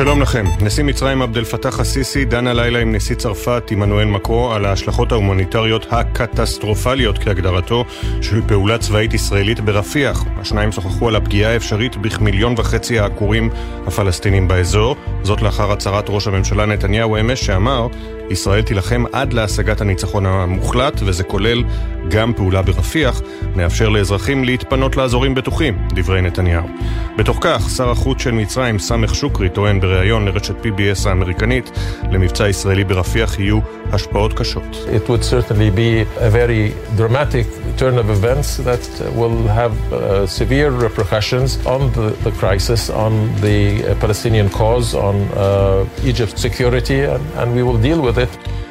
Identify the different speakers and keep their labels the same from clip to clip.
Speaker 1: שלום לכם. נשיא מצרים עבד אל פתאח א-סיסי דן הלילה עם נשיא צרפת עמנואל מקרו על ההשלכות ההומניטריות הקטסטרופליות כהגדרתו של פעולה צבאית ישראלית ברפיח. השניים שוחחו על הפגיעה האפשרית בכמיליון וחצי העקורים הפלסטינים באזור. זאת לאחר הצהרת ראש הממשלה נתניהו אמש שאמר ישראל תילחם עד להשגת הניצחון המוחלט, וזה כולל גם פעולה ברפיח, נאפשר לאזרחים להתפנות לאזורים בטוחים, דברי נתניהו. בתוך כך, שר החוץ של מצרים, סמך שוקרי, טוען בריאיון לרשת PBS האמריקנית, למבצע ישראלי ברפיח יהיו השפעות קשות.
Speaker 2: It would certainly be a very dramatic turn of events that will have uh, severe repercussions on the, the crisis, on the uh, Palestinian cause, on uh, Egypt's security, and, and we will deal with it.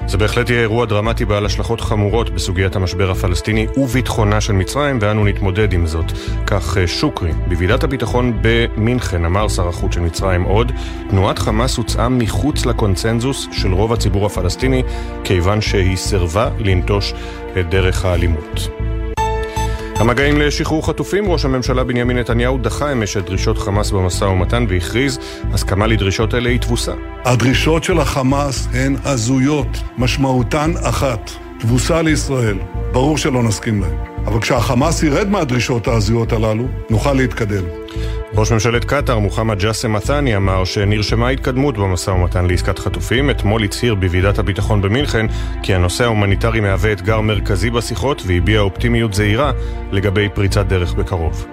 Speaker 1: זה בהחלט יהיה אירוע דרמטי בעל השלכות חמורות בסוגיית המשבר הפלסטיני וביטחונה של מצרים, ואנו נתמודד עם זאת. כך אה, שוקרי, בוועידת הביטחון במינכן, אמר שר החוץ של מצרים עוד, תנועת חמאס הוצאה מחוץ לקונצנזוס של רוב הציבור הפלסטיני, כיוון שהיא סירבה לנטוש את דרך האלימות. המגעים לשחרור חטופים, ראש הממשלה בנימין נתניהו דחה אמש את דרישות חמאס במשא ומתן והכריז הסכמה לדרישות אלה היא תבוסה.
Speaker 3: הדרישות של החמאס הן הזויות, משמעותן אחת, תבוסה לישראל. ברור שלא נסכים להן. אבל כשהחמאס ירד מהדרישות ההזויות הללו, נוכל להתקדם.
Speaker 1: ראש ממשלת קטאר, מוחמד ג'אסם מת'אני, אמר שנרשמה התקדמות במשא ומתן לעסקת חטופים. אתמול הצהיר בוועידת הביטחון במינכן כי הנושא ההומניטרי מהווה אתגר מרכזי בשיחות והביע אופטימיות זהירה לגבי פריצת דרך בקרוב.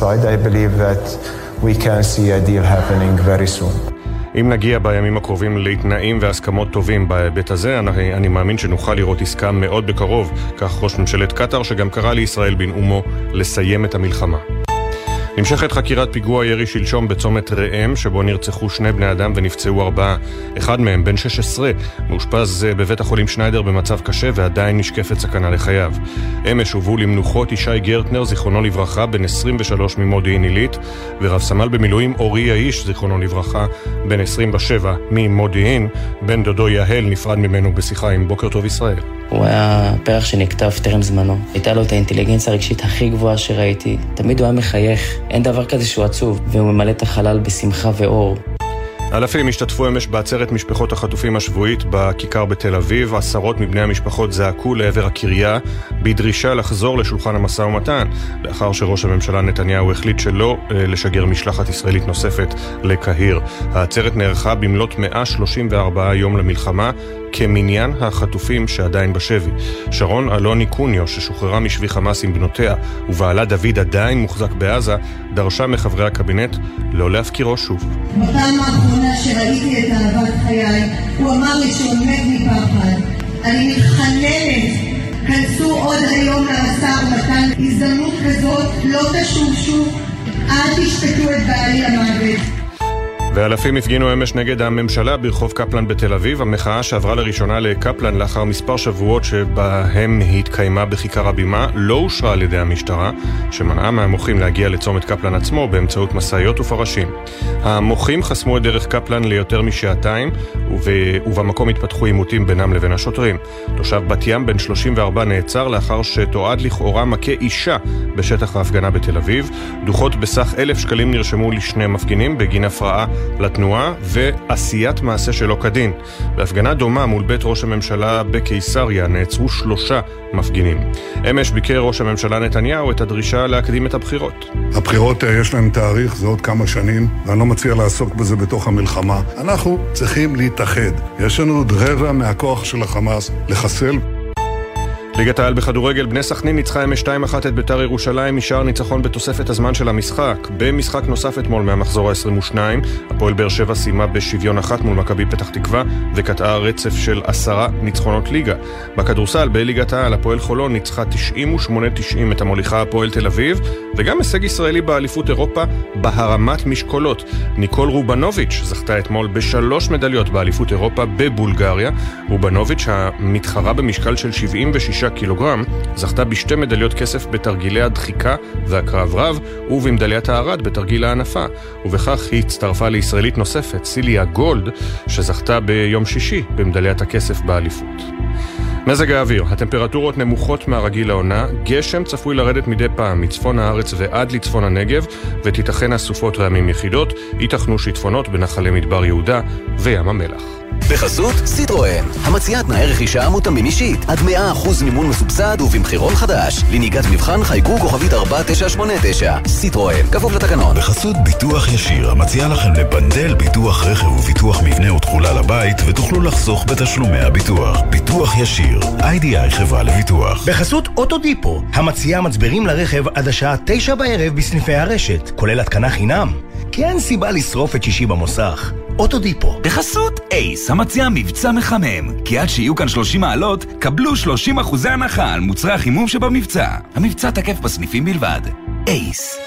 Speaker 4: Side, we can see a deal happening very soon.
Speaker 1: אם נגיע בימים הקרובים לתנאים והסכמות טובים בהיבט הזה, אני, אני מאמין שנוכל לראות עסקה מאוד בקרוב, כך ראש ממשלת קטאר, שגם קרא לישראל בנאומו לסיים את המלחמה. נמשכת חקירת פיגוע ירי שלשום בצומת ראם, שבו נרצחו שני בני אדם ונפצעו ארבעה. אחד מהם, בן 16, מאושפז אה, בבית החולים שניידר במצב קשה ועדיין נשקפת סכנה לחייו. אמש הובאו למנוחות ישי גרטנר, זיכרונו לברכה, בן 23 ממודיעין עילית, ורב סמל במילואים אורי יאיש, זיכרונו לברכה, בן 27 ממודיעין. בן דודו יהל נפרד ממנו בשיחה עם בוקר טוב ישראל.
Speaker 5: הוא היה פרח שנכתב טרם זמנו. הייתה לו את האינטליגנציה הרגשית הכי גבוהה שראיתי. תמיד הוא היה מחייך, אין דבר כזה שהוא עצוב, והוא ממלא את החלל בשמחה ואור.
Speaker 1: אלפים השתתפו אמש בעצרת משפחות החטופים השבועית בכיכר בתל אביב. עשרות מבני המשפחות זעקו לעבר הקריה בדרישה לחזור לשולחן המשא ומתן, לאחר שראש הממשלה נתניהו החליט שלא אה, לשגר משלחת ישראלית נוספת לקהיר. העצרת נערכה במלאת 134 יום למלחמה, כמניין החטופים שעדיין בשבי. שרון אלוני קוניו, ששוחררה משבי חמאס עם בנותיה, ובעלה דוד עדיין מוחזק בעזה, דרשה מחברי הקבינט לא להפקירו שוב.
Speaker 6: בפעם האחרונה שראיתי את אהבת חיי, הוא אמר לי שהוא מת מפחד. אני מתחננת, כנסו עוד היום למשא ומתן. הזדמנות כזאת לא תשוב שוב, אל תשפטו את בעלי למוות.
Speaker 1: ואלפים הפגינו אמש נגד הממשלה ברחוב קפלן בתל אביב, המחאה שעברה לראשונה לקפלן לאחר מספר שבועות שבהם היא התקיימה בכיכר הבימה, לא אושרה על ידי המשטרה, שמנעה מהמוחים להגיע לצומת קפלן עצמו באמצעות משאיות ופרשים. המוחים חסמו את דרך קפלן ליותר משעתיים, וב... ובמקום התפתחו עימותים בינם לבין השוטרים. תושב בת ים בן 34 נעצר לאחר שתועד לכאורה מכה אישה בשטח ההפגנה בתל אביב. דוחות בסך אלף שקלים נרשמו לשני מפגינים בגין הפרעה לתנועה ועשיית מעשה שלא כדין. בהפגנה דומה מול בית ראש הממשלה בקיסריה נעצרו שלושה מפגינים. אמש ביקר ראש הממשלה נתניהו את הדרישה להקדים את הבחירות.
Speaker 3: הבחירות אה, יש להן תאריך, זה עוד כמה שנים, ואני לא מציע לעסוק בזה בתוך המלחמה. אנחנו צריכים להתאחד. יש לנו עוד רבע מהכוח של החמאס לחסל
Speaker 1: ליגת העל בכדורגל, בני סכנין ניצחה אמש 2-1 את ביתר ירושלים משאר ניצחון בתוספת הזמן של המשחק. במשחק נוסף אתמול מהמחזור ה-22, הפועל באר שבע סיימה בשוויון אחת מול מכבי פתח תקווה וקטעה רצף של עשרה ניצחונות ליגה. בכדורסל, בליגת העל, הפועל חולון ניצחה 98-90 את המוליכה הפועל תל אביב, וגם הישג ישראלי באליפות אירופה בהרמת משקולות. ניקול רובנוביץ' זכתה אתמול בשלוש מדליות באליפות אירופה בבולגריה. רובנוביץ', המתחרה במשקל של 76 קילוגרם, זכתה בשתי מדליות כסף בתרגילי הדחיקה והקרב רב, ובמדליית הארד בתרגיל ההנפה. ובכך היא הצטרפה לישראלית נוספת, סיליה גולד, שזכתה ביום שישי במדליית הכסף באליפות. מזג האוויר, הטמפרטורות נמוכות מהרגיל לעונה, גשם צפוי לרדת מדי פעם מצפון הארץ ועד לצפון הנגב, ותיתכן אסופות רעמים יחידות, ייתכנו שיטפונות בנחלי מדבר יהודה וים המלח.
Speaker 7: בחסות סיטרואן, המציעה תנאי רכישה מותאמים אישית, עד 100% מימון מסובסד ובמחירון חדש. לנהיגת מבחן חייגו כוכבית 4989. סיטרואן, כפוף לתקנון.
Speaker 8: בחסות ביטוח ישיר, המציע לכם לבנדל ביטוח רכב וביטוח מבנה ותכולה לבית, ותוכלו לחסוך בתשלומי הביטוח. ביטוח ישיר, איי-די-איי חברה לביטוח.
Speaker 9: בחסות אוטודיפו, המציעה מצברים לרכב עד השעה 9 בערב בסניפי הרשת, כולל התקנה חינם. כי אין סיבה לשרוף את שישי במוסך. אוטודיפו.
Speaker 10: בחסות אייס, המציע מבצע מחמם. כי עד שיהיו כאן 30 מעלות, קבלו 30 אחוזי הנחה על מוצרי החימום שבמבצע. המבצע תקף בסניפים בלבד. אייס.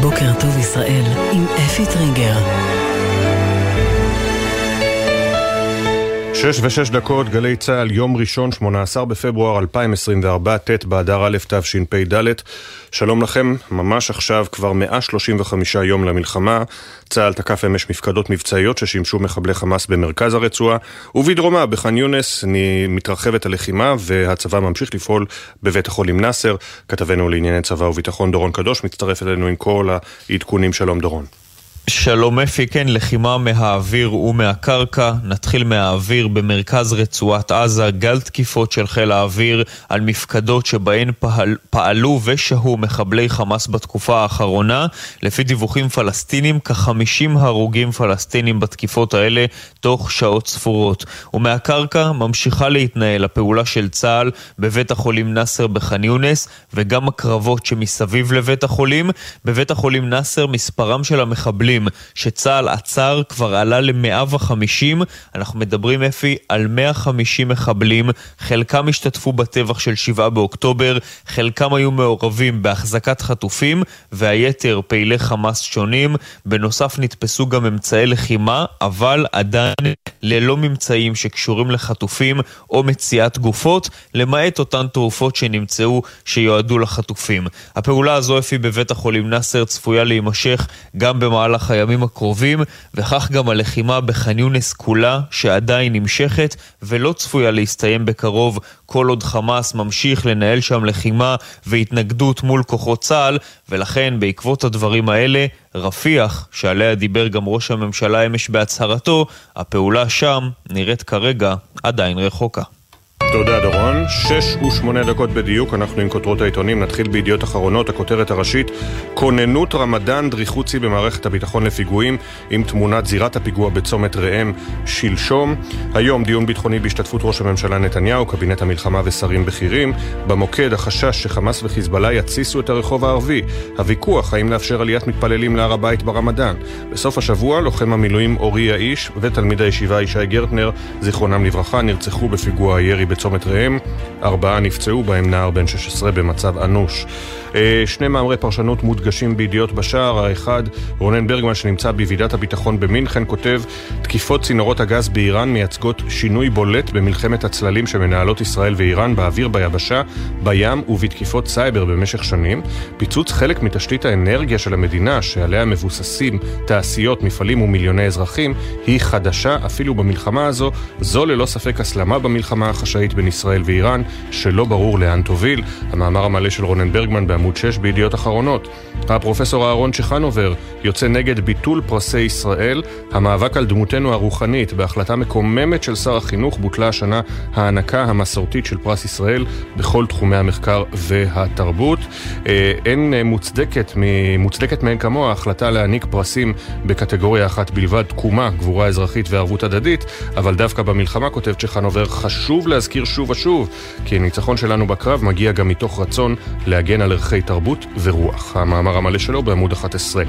Speaker 11: בוקר טוב ישראל עם אפי טריגר.
Speaker 1: שש ושש דקות, גלי צה"ל, יום ראשון, 18 בפברואר 2024, ט' באדר א' תשפ"ד. שלום לכם, ממש עכשיו, כבר 135 יום למלחמה. צה"ל תקף אמש מפקדות מבצעיות ששימשו מחבלי חמאס במרכז הרצועה, ובדרומה, בח'אן יונס, מתרחבת הלחימה, והצבא ממשיך לפעול בבית החולים נאסר. כתבנו לענייני צבא וביטחון דורון קדוש מצטרף אלינו עם כל העדכונים. שלום דורון.
Speaker 12: שלום אפי, כן, לחימה מהאוויר ומהקרקע. נתחיל מהאוויר במרכז רצועת עזה, גל תקיפות של חיל האוויר על מפקדות שבהן פעל, פעלו ושהו מחבלי חמאס בתקופה האחרונה. לפי דיווחים פלסטינים, כ-50 הרוגים פלסטינים בתקיפות האלה תוך שעות ספורות. ומהקרקע ממשיכה להתנהל הפעולה של צה"ל בבית החולים נאסר בח'אן יונס, וגם הקרבות שמסביב לבית החולים. בבית החולים נאסר מספרם של המחבלים מחבלים שצה"ל עצר כבר עלה ל-150. אנחנו מדברים, אפי, על 150 מחבלים. חלקם השתתפו בטבח של 7 באוקטובר, חלקם היו מעורבים בהחזקת חטופים, והיתר פעילי חמאס שונים. בנוסף נתפסו גם אמצעי לחימה, אבל עדיין ללא ממצאים שקשורים לחטופים או מציאת גופות, למעט אותן תרופות שנמצאו שיועדו לחטופים. הפעולה הזו, אפי, בבית החולים נאסר צפויה להימשך גם במהלך במהלך הימים הקרובים, וכך גם הלחימה בח'אן יונס כולה, שעדיין נמשכת ולא צפויה להסתיים בקרוב, כל עוד חמאס ממשיך לנהל שם לחימה והתנגדות מול כוחות צה"ל, ולכן בעקבות הדברים האלה, רפיח, שעליה דיבר גם ראש הממשלה אמש בהצהרתו, הפעולה שם נראית כרגע עדיין רחוקה.
Speaker 1: תודה דורון. שש ושמונה דקות בדיוק, אנחנו עם כותרות העיתונים. נתחיל בידיעות אחרונות, הכותרת הראשית: כוננות רמדאן דריכוצי במערכת הביטחון לפיגועים, עם תמונת זירת הפיגוע בצומת ראם שלשום. היום דיון ביטחוני בהשתתפות ראש הממשלה נתניהו, קבינט המלחמה ושרים בכירים. במוקד החשש שחמאס וחיזבאללה יתסיסו את הרחוב הערבי. הוויכוח האם לאפשר עליית מתפללים להר הבית ברמדאן. בסוף השבוע, לוחם המילואים אורי יאיש ותלמיד הישיבה ישי גרטנר, זיכרונם לברכה, נרצחו בפיגוע הירי בצומת ראם, ארבעה נפצעו בהם נער בן 16 במצב אנוש. אה, שני מאמרי פרשנות מודגשים בידיעות בשער, האחד, רונן ברגמן שנמצא בוועידת הביטחון במינכן, כותב תקיפות צינורות הגז באיראן מייצגות שינוי בולט במלחמת הצללים שמנהלות ישראל ואיראן באוויר, ביבשה, בים ובתקיפות סייבר במשך שנים. פיצוץ חלק מתשתית האנרגיה של המדינה, שעליה מבוססים תעשיות, מפעלים ומיליוני אזרחים, היא חדשה אפילו במלחמה הזו. זו ללא ספק הסלמה במלחמה החשאית בין ישראל ואיראן, שלא ברור לאן תוביל. המאמר המלא של רונן ברגמן בעמוד 6 בידיעות אחרונות. הפרופסור אהרון צ'חנובר יוצא נגד ביטול פרסי ישראל. המאבק על דמותנו הרוחנית בהחלטה מקוממת של שר החינוך בוטלה השנה ההענקה המסורתית של פרס ישראל בכל תחומי המחקר והתרבות. אה, אין מוצדקת, מוצדקת מאין כמוה ההחלטה להעניק פרסים בקטגוריה אחת בלבד, תקומה, גבורה אזרחית וערבות הדדית, אבל דווקא במלחמה, כותב צ'חנובר, חשוב להזכיר שוב ושוב כי הניצחון שלנו בקרב מגיע גם מתוך רצון להגן על ערכי תרבות ורוח. המאמר המלא שלו בעמוד 11.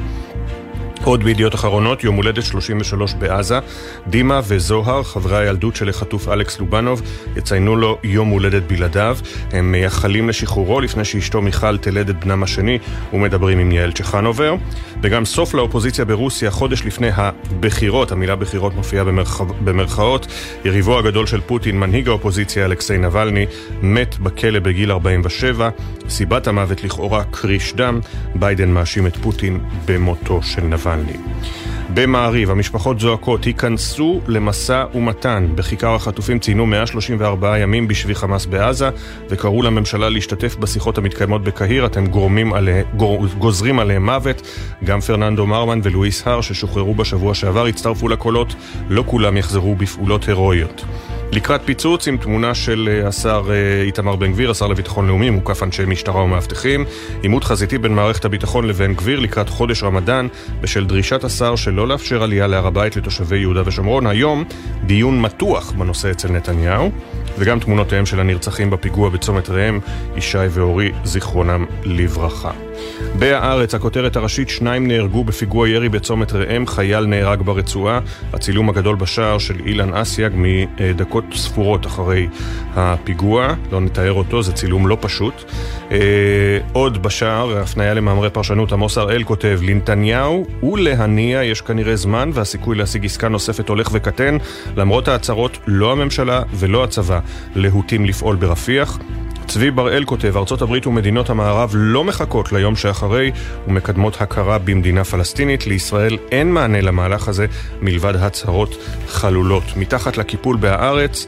Speaker 1: עוד בידיעות אחרונות, יום הולדת 33 בעזה. דימה וזוהר, חברי הילדות של החטוף אלכס לובנוב, יציינו לו יום הולדת בלעדיו. הם מייחלים לשחרורו לפני שאשתו מיכל תלד את בנם השני ומדברים עם יעל צ'חנובר. וגם סוף לאופוזיציה ברוסיה, חודש לפני הבחירות, המילה בחירות מופיעה במרכ... במרכאות. יריבו הגדול של פוטין, מנהיג האופוזיציה אלכסיי נבלני, מת בכלא בגיל 47. סיבת המוות לכאורה קריש דם. ביידן מאשים את פוטין במותו של נבלני. נבלני. במעריב, המשפחות זועקות, היכנסו למשא ומתן. בכיכר החטופים ציינו 134 ימים בשבי חמאס בעזה, וקראו לממשלה להשתתף בשיחות המתקיימות בקהיר. אתם גורמים עליה, גור, גוזרים עליהם מוות. גם פרננדו מרמן ולואיס הר, ששוחררו בשבוע שעבר, הצטרפו לקולות. לא כולם יחזרו בפעולות הירואיות. לקראת פיצוץ עם תמונה של השר איתמר בן גביר, השר לביטחון לאומי, מוקף אנשי משטרה ומאבטחים. עימות חזיתי בין מערכת הביטחון לבן גביר לקראת חודש רמדאן, בשל דרישת השר שלא לאפשר עלייה להר הבית לתושבי יהודה ושומרון. היום דיון מתוח בנושא אצל נתניהו, וגם תמונותיהם של הנרצחים בפיגוע בצומת ראם, ישי ואורי, זיכרונם לברכה. בהארץ, הכותרת הראשית, שניים נהרגו בפיגוע ירי בצומת ראם, חייל נהרג ברצועה. הצילום הגדול בשער של אילן אסיאג מדקות ספורות אחרי הפיגוע. לא נתאר אותו, זה צילום לא פשוט. עוד בשער, הפניה למאמרי פרשנות, עמוס הראל כותב, לנתניהו ולהניע יש כנראה זמן והסיכוי להשיג עסקה נוספת הולך וקטן. למרות ההצהרות, לא הממשלה ולא הצבא להוטים לפעול ברפיח. צבי בראל כותב, ארצות הברית ומדינות המערב לא מחכות ליום שאחרי ומקדמות הכרה במדינה פלסטינית. לישראל אין מענה למהלך הזה מלבד הצהרות חלולות. מתחת לקיפול בהארץ,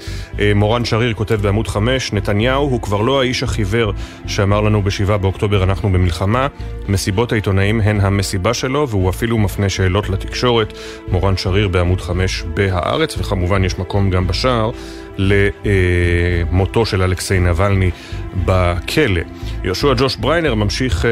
Speaker 1: מורן שריר כותב בעמוד 5, נתניהו הוא כבר לא האיש החיוור שאמר לנו ב-7 באוקטובר אנחנו במלחמה. מסיבות העיתונאים הן המסיבה שלו והוא אפילו מפנה שאלות לתקשורת. מורן שריר בעמוד 5 בהארץ, וכמובן יש מקום גם בשער. למותו של אלכסיי נבלני בכלא. יהושע ג'וש בריינר ממשיך אה,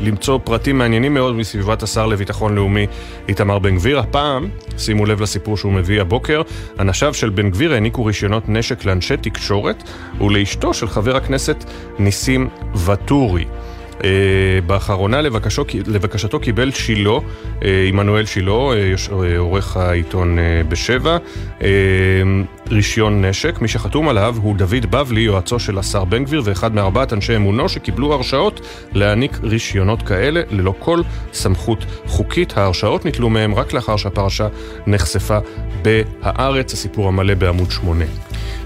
Speaker 1: למצוא פרטים מעניינים מאוד מסביבת השר לביטחון לאומי איתמר בן גביר. הפעם, שימו לב לסיפור שהוא מביא הבוקר, אנשיו של בן גביר העניקו רישיונות נשק לאנשי תקשורת ולאשתו של חבר הכנסת ניסים ואטורי. Uh, באחרונה לבקשו, לבקשתו קיבל שילה, uh, עמנואל שילה, uh, עורך העיתון בשבע, רישיון נשק. מי שחתום עליו הוא דוד בבלי, יועצו של השר בן גביר ואחד מארבעת אנשי אמונו שקיבלו הרשאות להעניק רישיונות כאלה ללא כל סמכות חוקית. ההרשאות ניטלו מהם רק לאחר שהפרשה נחשפה בהארץ, הסיפור המלא בעמוד 8.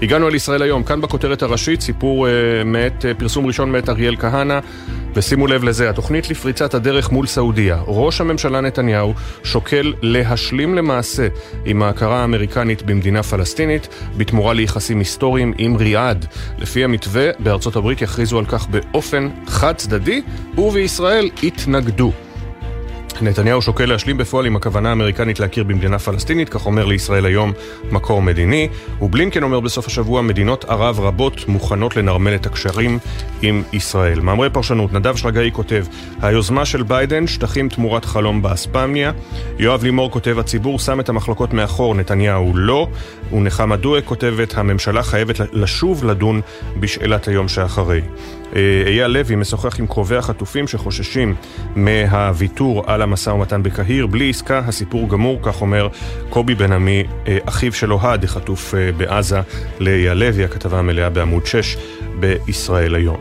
Speaker 1: הגענו אל ישראל היום, כאן בכותרת הראשית, סיפור uh, מאת, uh, פרסום ראשון מאת אריאל כהנא, ושימו לב לזה, התוכנית לפריצת הדרך מול סעודיה. ראש הממשלה נתניהו שוקל להשלים למעשה עם ההכרה האמריקנית במדינה פלסטינית, בתמורה ליחסים היסטוריים עם ריאד. לפי המתווה, בארצות הברית יכריזו על כך באופן חד צדדי, ובישראל יתנגדו. נתניהו שוקל להשלים בפועל עם הכוונה האמריקנית להכיר במדינה פלסטינית, כך אומר לישראל היום מקור מדיני, ובלינקן אומר בסוף השבוע מדינות ערב רבות מוכנות לנרמל את הקשרים עם ישראל. מאמרי פרשנות, נדב שרגאי כותב, היוזמה של ביידן, שטחים תמורת חלום באספמיה. יואב לימור כותב, הציבור שם את המחלוקות מאחור, נתניהו לא. ונחמה דואק כותבת, הממשלה חייבת לשוב לדון בשאלת היום שאחרי. אייל לוי משוחח עם קרובי החטופים שחוששים מהוויתור על המשא ומתן בקהיר. בלי עסקה הסיפור גמור, כך אומר קובי בן עמי, אחיו של אוהד, החטוף בעזה, לאייל לוי, הכתבה המלאה בעמוד 6 בישראל היום.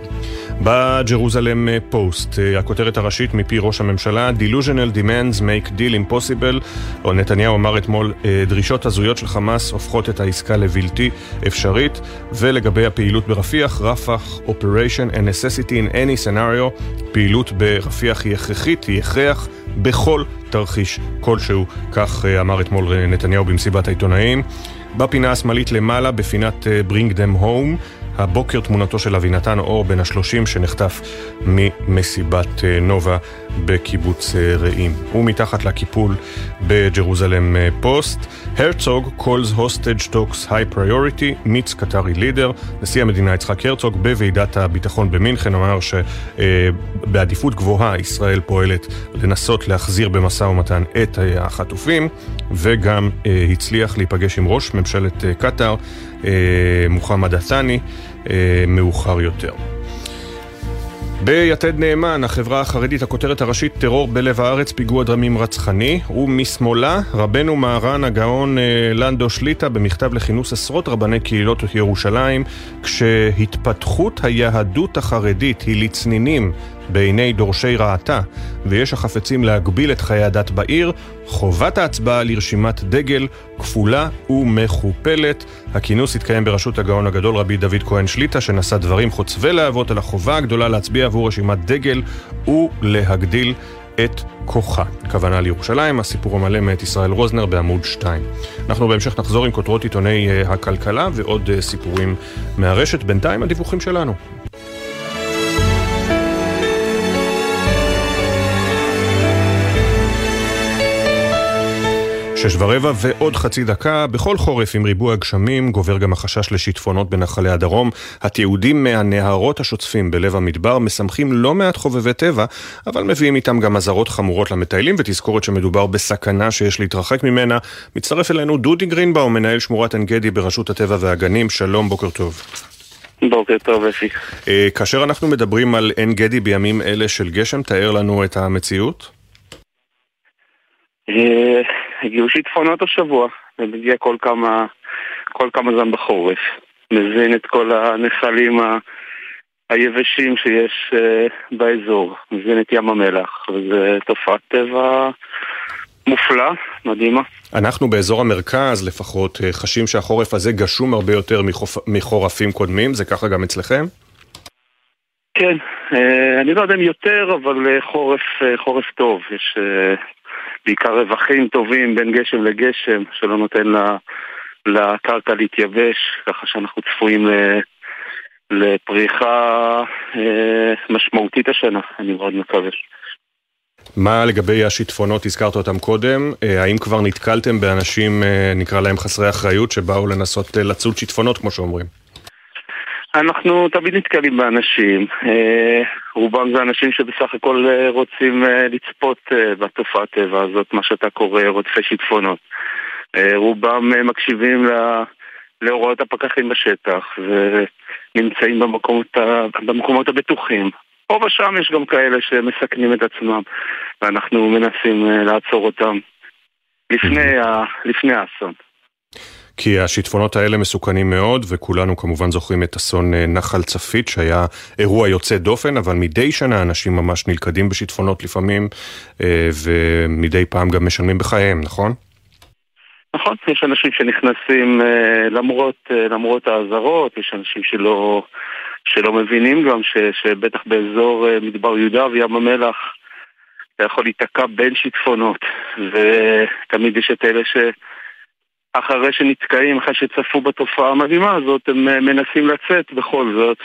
Speaker 1: בג'רוזלם פוסט, הכותרת הראשית מפי ראש הממשלה, Delusional demands make deal impossible, או נתניהו אמר אתמול, דרישות הזויות של חמאס הופכות את העסקה לבלתי אפשרית, ולגבי הפעילות ברפיח, רפח operation and necessity in any scenario, פעילות ברפיח היא הכרחית, היא הכרח בכל תרחיש כלשהו, כך אמר אתמול נתניהו במסיבת העיתונאים. בפינה השמאלית למעלה, בפינת Bring them home, הבוקר תמונתו של אבינתן אור בן השלושים שנחטף ממסיבת נובה בקיבוץ רעים. ומתחת לקיפול בג'רוזלם פוסט, הרצוג calls hostage talks high priority, מיץ קטרי לידר. נשיא המדינה יצחק הרצוג בוועידת הביטחון במינכן אמר שבעדיפות גבוהה ישראל פועלת לנסות להחזיר במשא ומתן את החטופים, וגם הצליח להיפגש עם ראש ממשלת קטאר, מוחמד עת'אני מאוחר יותר. ביתד נאמן, החברה החרדית, הכותרת הראשית, טרור בלב הארץ, פיגוע דרמים רצחני, ומשמאלה, רבנו מהר"ן הגאון אה, לנדו שליטה במכתב לכינוס עשרות רבני קהילות ירושלים, כשהתפתחות היהדות החרדית היא לצנינים בעיני דורשי רעתה, ויש החפצים להגביל את חיי הדת בעיר, חובת ההצבעה לרשימת דגל כפולה ומכופלת. הכינוס התקיים בראשות הגאון הגדול רבי דוד כהן שליטה, שנשא דברים חוצבי להבות על החובה הגדולה להצביע עבור רשימת דגל ולהגדיל את כוחה. כוונה לירושלים, הסיפור המלא מאת ישראל רוזנר בעמוד 2. אנחנו בהמשך נחזור עם כותרות עיתוני אה, הכלכלה ועוד אה, סיפורים מהרשת. בינתיים הדיווחים שלנו. שש ורבע ועוד חצי דקה, בכל חורף עם ריבוי הגשמים גובר גם החשש לשיטפונות בנחלי הדרום. התיעודים מהנהרות השוצפים בלב המדבר מסמכים לא מעט חובבי טבע, אבל מביאים איתם גם אזהרות חמורות למטיילים ותזכורת שמדובר בסכנה שיש להתרחק ממנה. מצטרף אלינו דודי גרינבאום, מנהל שמורת עין גדי ברשות הטבע והגנים. שלום, בוקר טוב.
Speaker 13: בוקר טוב, אפי.
Speaker 1: אה, כאשר אנחנו מדברים על עין גדי בימים אלה של גשם, תאר לנו את המציאות.
Speaker 13: אה, הגיעו שיטפונות השבוע, זה מגיע כל כמה, כל כמה זמן בחורף. מזין את כל הנחלים ה... היבשים שיש uh, באזור, מזין את ים המלח, וזו תופעת טבע מופלא, מדהימה.
Speaker 1: אנחנו באזור המרכז לפחות אה, חשים שהחורף הזה גשום הרבה יותר מחופ... מחורפים קודמים, זה ככה גם אצלכם?
Speaker 13: כן, uh, אני לא יודע אם יותר, אבל חורף, חורף טוב. יש בעיקר רווחים טובים בין גשם לגשם, שלא נותן לקרקע להתייבש, ככה שאנחנו צפויים לפריחה אה, משמעותית השנה, אני מאוד מקווה.
Speaker 1: מה לגבי השיטפונות, הזכרת אותם קודם, אה, האם כבר נתקלתם באנשים, אה, נקרא להם חסרי אחריות, שבאו לנסות לצוד שיטפונות, כמו שאומרים?
Speaker 13: אנחנו תמיד נתקלים באנשים, אה, רובם זה אנשים שבסך הכל אה, רוצים אה, לצפות בתופעת טבע הזאת, מה שאתה קורא רודפי שיטפונות. רובם מקשיבים להוראות הפקחים בשטח ונמצאים במקומות, במקומות הבטוחים. פה ושם יש גם כאלה שמסכנים את עצמם ואנחנו מנסים לעצור אותם לפני, לפני האסון.
Speaker 1: כי השיטפונות האלה מסוכנים מאוד, וכולנו כמובן זוכרים את אסון אה, נחל צפית, שהיה אירוע יוצא דופן, אבל מדי שנה אנשים ממש נלכדים בשיטפונות לפעמים, אה, ומדי פעם גם משלמים בחייהם, נכון?
Speaker 13: נכון, יש אנשים שנכנסים אה, למרות, למרות האזהרות, יש אנשים שלא, שלא מבינים גם ש, שבטח באזור מדבר יהודה וים המלח אתה יכול להיתקע בין שיטפונות, ותמיד יש את אלה ש... אחרי שנתקעים, אחרי שצפו בתופעה המדהימה הזאת, הם אה, מנסים לצאת בכל זאת,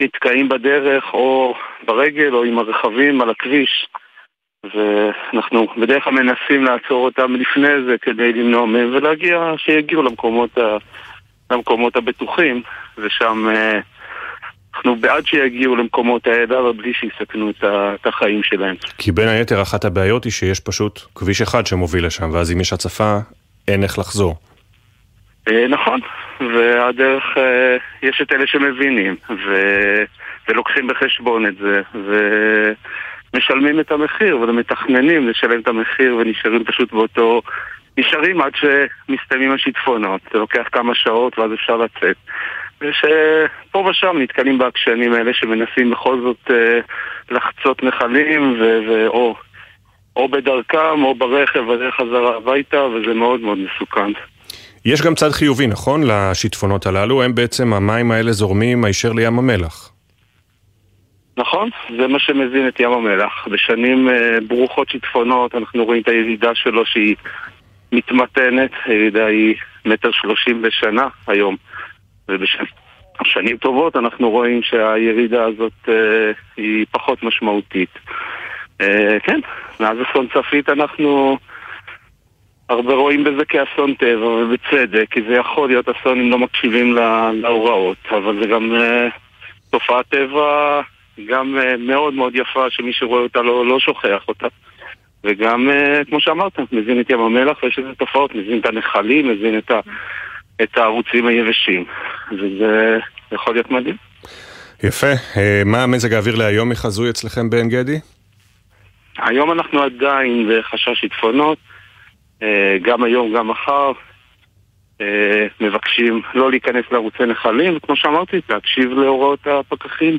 Speaker 13: ונתקעים בדרך או ברגל או עם הרכבים על הכביש. ואנחנו בדרך כלל מנסים לעצור אותם לפני זה כדי למנוע מהם ולהגיע, שיגיעו למקומות, ה, למקומות הבטוחים, ושם אה, אנחנו בעד שיגיעו למקומות האלה, אבל בלי שיסכנו את החיים שלהם.
Speaker 1: כי בין היתר אחת הבעיות היא שיש פשוט כביש אחד שמוביל לשם, ואז אם יש הצפה, אין איך לחזור.
Speaker 13: אה, נכון, והדרך, אה, יש את אלה שמבינים, ו... ולוקחים בחשבון את זה, ומשלמים את המחיר, ומתכננים לשלם את המחיר, ונשארים פשוט באותו... נשארים עד שמסתיימים השיטפונות, זה לוקח כמה שעות ואז אפשר לצאת. ושפה ושם נתקלים בעקשנים האלה שמנסים בכל זאת אה, לחצות נחלים ו- ו- או או בדרכם או ברכב בדרך חזרה הביתה, וזה מאוד מאוד מסוכן.
Speaker 1: יש גם צד חיובי, נכון? לשיטפונות הללו, הם בעצם המים האלה זורמים הישר לים המלח.
Speaker 13: נכון, זה מה שמזין את ים המלח. בשנים uh, ברוכות שיטפונות אנחנו רואים את הירידה שלו שהיא מתמתנת, הירידה היא מטר שלושים בשנה היום. ובשנים טובות אנחנו רואים שהירידה הזאת uh, היא פחות משמעותית. Uh, כן, מאז אסון צפית אנחנו הרבה רואים בזה כאסון טבע, ובצדק, כי זה יכול להיות אסון אם לא מקשיבים להוראות, אבל זה גם uh, תופעת טבע גם uh, מאוד מאוד יפה, שמי שרואה אותה לא, לא שוכח אותה. וגם, כמו שאמרת, מזין את ים המלח, ויש איזה תופעות, מזין את הנחלים, מזין את, ה, את הערוצים היבשים. וזה יכול להיות מדהים.
Speaker 1: יפה. אה, מה מזג האוויר להיום מחזוי אצלכם בעין גדי?
Speaker 13: היום אנחנו עדיין בחשש שיטפונות, אה, גם היום, גם מחר. אה, מבקשים לא להיכנס לערוצי נחלים, וכמו שאמרתי, להקשיב להוראות הפקחים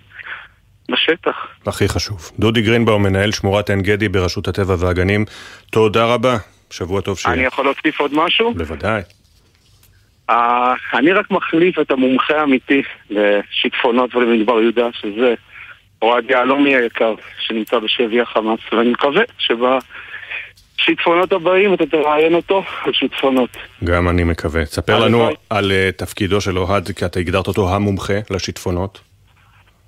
Speaker 13: בשטח.
Speaker 1: הכי חשוב. דודי גרינבאום, מנהל שמורת עין גדי ברשות הטבע והגנים, תודה רבה. שבוע טוב שיהיה.
Speaker 13: אני יכול להוסיף עוד משהו?
Speaker 1: בוודאי.
Speaker 13: Uh, אני רק מחליף את המומחה האמיתי לשיטפונות ולמדבר יהודה, שזה אוהד יהלומי היקר, שנמצא בשבי החמאס, ואני מקווה שבשיטפונות הבאים אתה תראיין אותו על שיטפונות.
Speaker 1: גם אני מקווה. תספר לנו על uh, תפקידו של אוהד, כי אתה הגדרת אותו המומחה לשיטפונות.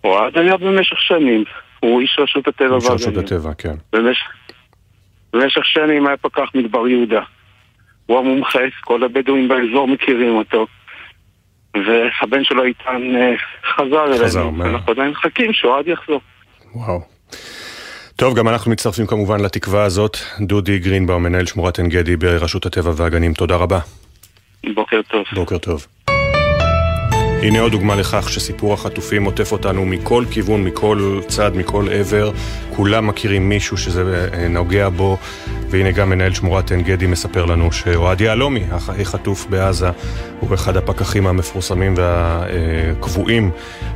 Speaker 13: אוהד היה במשך שנים, הוא איש רשות הטבע והגנים.
Speaker 1: איש רשות הטבע, כן.
Speaker 13: במשך, במשך שנים היה פקח מדבר יהודה. הוא המומחה, כל הבדואים באזור מכירים אותו. והבן שלו איתן אה, חזר אלינו.
Speaker 1: חזר, מה?
Speaker 13: אנחנו עדיין מחכים שאוהד יחזור.
Speaker 1: וואו. טוב, גם אנחנו מצטרפים כמובן לתקווה הזאת. דודי גרינבאום, מנהל שמורת עין גדי ברשות הטבע והגנים, תודה רבה.
Speaker 13: בוקר טוב.
Speaker 1: בוקר טוב. הנה עוד דוגמה לכך שסיפור החטופים עוטף אותנו מכל כיוון, מכל צד, מכל עבר. כולם מכירים מישהו שזה אה, נוגע בו, והנה גם מנהל שמורת עין גדי מספר לנו שאוהד יהלומי, הכי חטוף בעזה, הוא אחד הפקחים המפורסמים והקבועים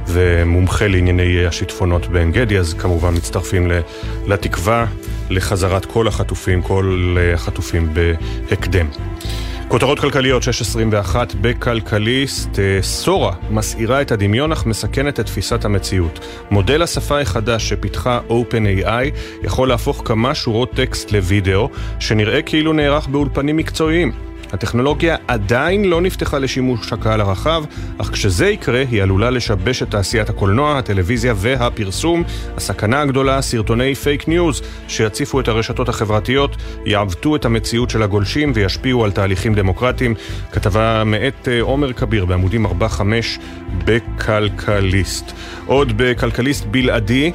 Speaker 1: ומומחה לענייני השיטפונות בעין גדי, אז כמובן מצטרפים לתקווה לחזרת כל החטופים, כל החטופים בהקדם. כותרות כלכליות 621 בכלכליסט, אה, סורה מסעירה את הדמיון אך מסכנת את תפיסת המציאות. מודל השפה החדש שפיתחה OpenAI יכול להפוך כמה שורות טקסט לוידאו שנראה כאילו נערך באולפנים מקצועיים. הטכנולוגיה עדיין לא נפתחה לשימוש הקהל הרחב, אך כשזה יקרה היא עלולה לשבש את תעשיית הקולנוע, הטלוויזיה והפרסום. הסכנה הגדולה, סרטוני פייק ניוז שיציפו את הרשתות החברתיות, יעוותו את המציאות של הגולשים וישפיעו על תהליכים דמוקרטיים. כתבה מאת אה, עומר כביר בעמודים 4-5 בכלכליסט. עוד בכלכליסט בלעדי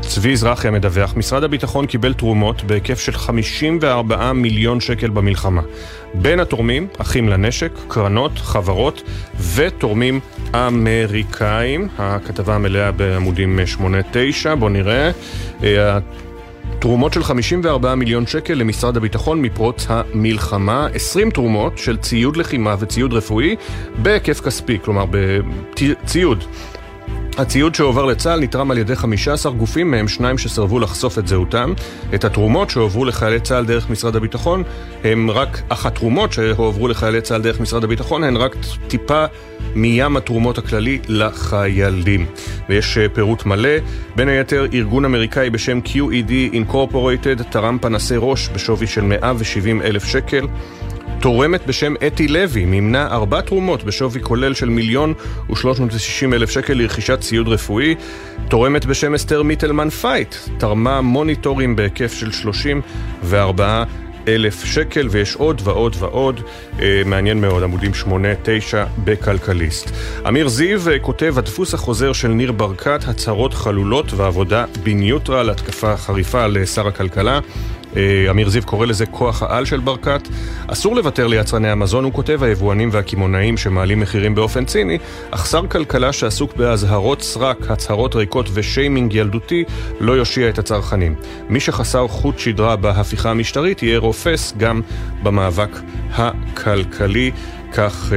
Speaker 1: צבי זרחי המדווח, משרד הביטחון קיבל תרומות בהיקף של 54 מיליון שקל במלחמה. בין התורמים, אחים לנשק, קרנות, חברות ותורמים אמריקאים. הכתבה המלאה בעמודים 8-9, בואו נראה. אה, תרומות של 54 מיליון שקל למשרד הביטחון מפרוץ המלחמה, 20 תרומות של ציוד לחימה וציוד רפואי בהיקף כספי, כלומר בציוד. הציוד שהועבר לצה"ל נתרם על ידי 15 גופים, מהם שניים שסרבו לחשוף את זהותם. את התרומות שהועברו לחיילי צה"ל דרך משרד הביטחון, הם רק, אך התרומות שהועברו לחיילי צה"ל דרך משרד הביטחון הן רק טיפה מים התרומות הכללי לחיילים. ויש אה, פירוט מלא, בין היתר ארגון אמריקאי בשם QED Incorporated תרם פנסי ראש בשווי של 170 אלף שקל. תורמת בשם אתי לוי מימנה ארבע תרומות בשווי כולל של מיליון ושלוש מאות ושישים אלף שקל לרכישת ציוד רפואי. תורמת בשם אסתר מיטלמן פייט תרמה מוניטורים בהיקף של שלושים וארבעה אלף שקל, ויש עוד ועוד ועוד. אה, מעניין מאוד, עמודים 8-9 בכלכליסט. אמיר זיו אה, כותב, הדפוס החוזר של ניר ברקת, הצהרות חלולות ועבודה ב neutral, התקפה חריפה לשר הכלכלה. אה, אמיר זיו קורא לזה כוח העל של ברקת. אסור לוותר ליצרני המזון, הוא כותב, היבואנים והקמעונאים שמעלים מחירים באופן ציני, אך שר כלכלה שעסוק באזהרות סרק, הצהרות ריקות ושיימינג ילדותי, לא יושיע את הצרכנים. מי שחסר חוט שדרה בהפיכה המשטרית יהיה רופס גם במאבק הכלכלי. כך...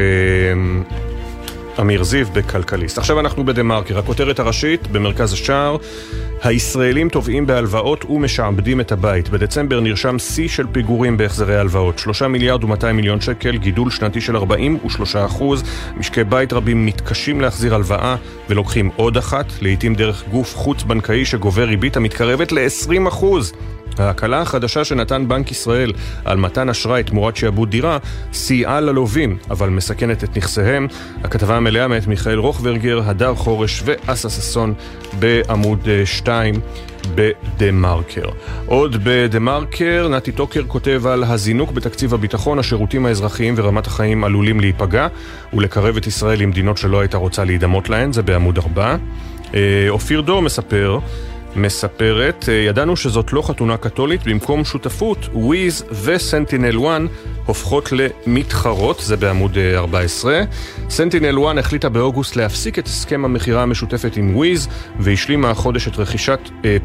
Speaker 1: אמיר זיו בכלכליסט. עכשיו אנחנו בדה-מרקר, הכותרת הראשית במרכז השער, הישראלים תובעים בהלוואות ומשעבדים את הבית. בדצמבר נרשם שיא של פיגורים בהחזרי הלוואות. 3 מיליארד ו-200 מיליון שקל, גידול שנתי של 43 אחוז. משקי בית רבים מתקשים להחזיר הלוואה ולוקחים עוד אחת, לעיתים דרך גוף חוץ-בנקאי שגובה ריבית המתקרבת ל-20 אחוז. ההקלה החדשה שנתן בנק ישראל על מתן אשראי תמורת שעבוד דירה סייעה ללווים, אבל מסכנת את נכסיהם. הכתבה המלאה מאת מיכאל רוכברגר, הדר חורש ואסה ששון בעמוד 2 אה, בדה מרקר. עוד בדה מרקר, נתי טוקר כותב על הזינוק בתקציב הביטחון, השירותים האזרחיים ורמת החיים עלולים להיפגע ולקרב את ישראל למדינות שלא הייתה רוצה להידמות להן, זה בעמוד 4. אה, אופיר דור מספר מספרת, ידענו שזאת לא חתונה קתולית, במקום שותפות, Wiz ו SentinelOne הופכות למתחרות, זה בעמוד 14. SentinelOne החליטה באוגוסט להפסיק את הסכם המכירה המשותפת עם Wiz, והשלימה החודש את רכישת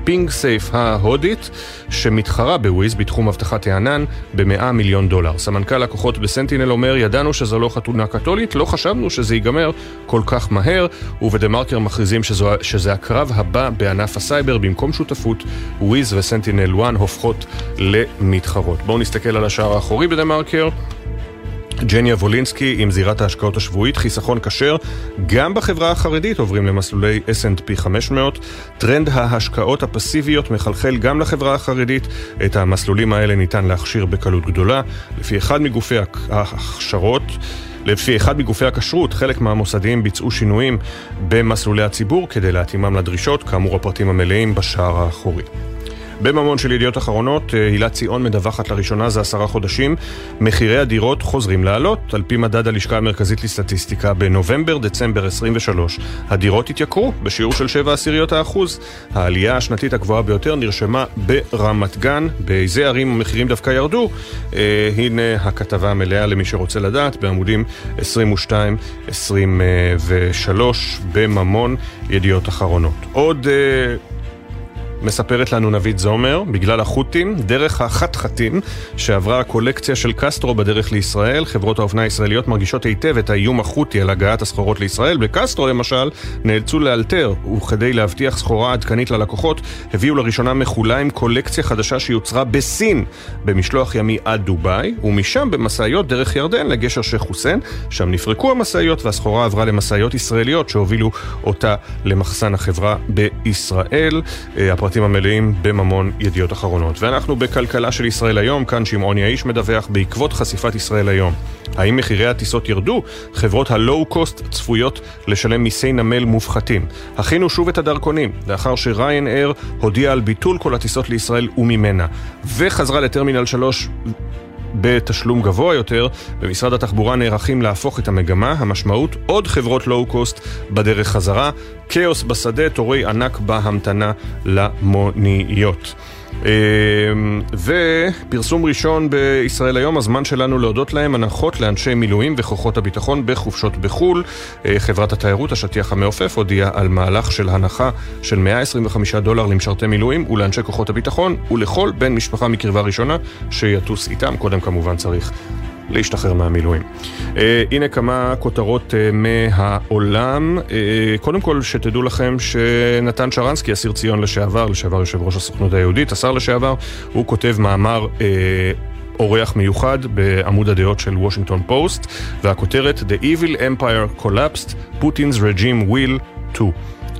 Speaker 1: PingSafe ההודית, שמתחרה ב Wiz בתחום אבטחת הענן ב-100 מיליון דולר. סמנכ"ל לקוחות ב Sentinel אומר, ידענו שזו לא חתונה קתולית, לא חשבנו שזה ייגמר כל כך מהר, ובדה מרקר מכריזים שזו, שזה הקרב הבא בענף הסייבר, במקום שותפות, Wiz ו SentinelOne הופכות למתחרות. בואו נסתכל על השער האחורי בדה מרקר. ג'ניה וולינסקי עם זירת ההשקעות השבועית, חיסכון כשר, גם בחברה החרדית עוברים למסלולי S&P 500. טרנד ההשקעות הפסיביות מחלחל גם לחברה החרדית. את המסלולים האלה ניתן להכשיר בקלות גדולה. לפי אחד מגופי ההכשרות, לפי אחד מגופי הכשרות, חלק מהמוסדיים ביצעו שינויים במסלולי הציבור כדי להתאימם לדרישות, כאמור הפרטים המלאים בשער האחורי. בממון של ידיעות אחרונות, אה, הילה ציון מדווחת לראשונה זה עשרה חודשים, מחירי הדירות חוזרים לעלות, על פי מדד הלשכה המרכזית לסטטיסטיקה בנובמבר-דצמבר 23. הדירות התייקרו בשיעור של 7 עשיריות האחוז. העלייה השנתית הגבוהה ביותר נרשמה ברמת גן. באיזה ערים המחירים דווקא ירדו? אה, הנה הכתבה המלאה למי שרוצה לדעת, בעמודים 22-23 בממון ידיעות אחרונות. עוד... אה, מספרת לנו נבית זומר, בגלל החות'ים, דרך החתחתים שעברה הקולקציה של קסטרו בדרך לישראל, חברות האופנה הישראליות מרגישות היטב את האיום החות'י על הגעת הסחורות לישראל. בקסטרו למשל, נאלצו לאלתר, וכדי להבטיח סחורה עדכנית ללקוחות, הביאו לראשונה מחולה עם קולקציה חדשה שיוצרה בסין, במשלוח ימי עד דובאי, ומשם במשאיות דרך ירדן לגשר שייח' חוסיין, שם נפרקו המשאיות והסחורה עברה למשאיות ישראליות שהובילו אותה למחסן החברה בישראל. הפרטים המלאים בממון ידיעות אחרונות. ואנחנו בכלכלה של ישראל היום, כאן שמעון יאיש מדווח בעקבות חשיפת ישראל היום. האם מחירי הטיסות ירדו? חברות הלואו-קוסט צפויות לשלם מיסי נמל מופחתים. הכינו שוב את הדרכונים, לאחר ש Ryanair הודיע על ביטול כל הטיסות לישראל וממנה. וחזרה לטרמינל 3 בתשלום גבוה יותר, במשרד התחבורה נערכים להפוך את המגמה, המשמעות עוד חברות לואו-קוסט בדרך חזרה, כאוס בשדה, תורי ענק בהמתנה למוניות. אמ, ופרסום ראשון בישראל היום, הזמן שלנו להודות להם הנחות לאנשי מילואים וכוחות הביטחון בחופשות בחו"ל. אה, חברת התיירות, השטיח המעופף, הודיעה על מהלך של הנחה של 125 דולר למשרתי מילואים ולאנשי כוחות הביטחון ולכל בן משפחה מקרבה ראשונה שיטוס איתם. קודם כמובן צריך להשתחרר מהמילואים. Uh, הנה כמה כותרות uh, מהעולם. Uh, קודם כל, שתדעו לכם שנתן שרנסקי, אסיר ציון לשעבר, לשעבר יושב ראש הסוכנות היהודית, השר לשעבר, הוא כותב מאמר... Uh, אורח מיוחד בעמוד הדעות של וושינגטון פוסט, והכותרת The Evil Empire Collapsed, Putin's Regime Will to.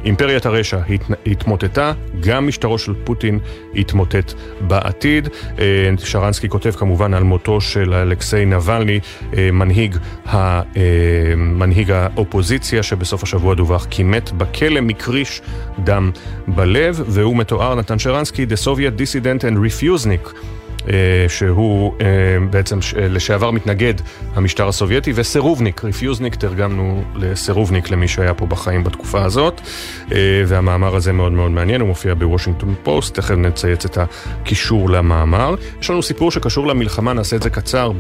Speaker 1: אימפריית הרשע התמוטטה, גם משטרו של פוטין יתמוטט בעתיד. אה, שרנסקי כותב כמובן על מותו של אלכסיי נבלני, אה, מנהיג, ה, אה, מנהיג האופוזיציה, שבסוף השבוע דווח כי מת בכלא מקריש דם בלב, והוא מתואר, נתן שרנסקי, The Soviet Dissident and Refusnik. אה, שהוא אה, בעצם אה, לשעבר מתנגד המשטר הסובייטי, וסירובניק, refusenik, תרגמנו לסירובניק למי שהיה פה בחיים בתקופה הזאת, והמאמר הזה מאוד מאוד מעניין, הוא מופיע בוושינגטון פוסט, תכף נצייץ את הקישור למאמר. יש לנו סיפור שקשור למלחמה, נעשה את זה קצר,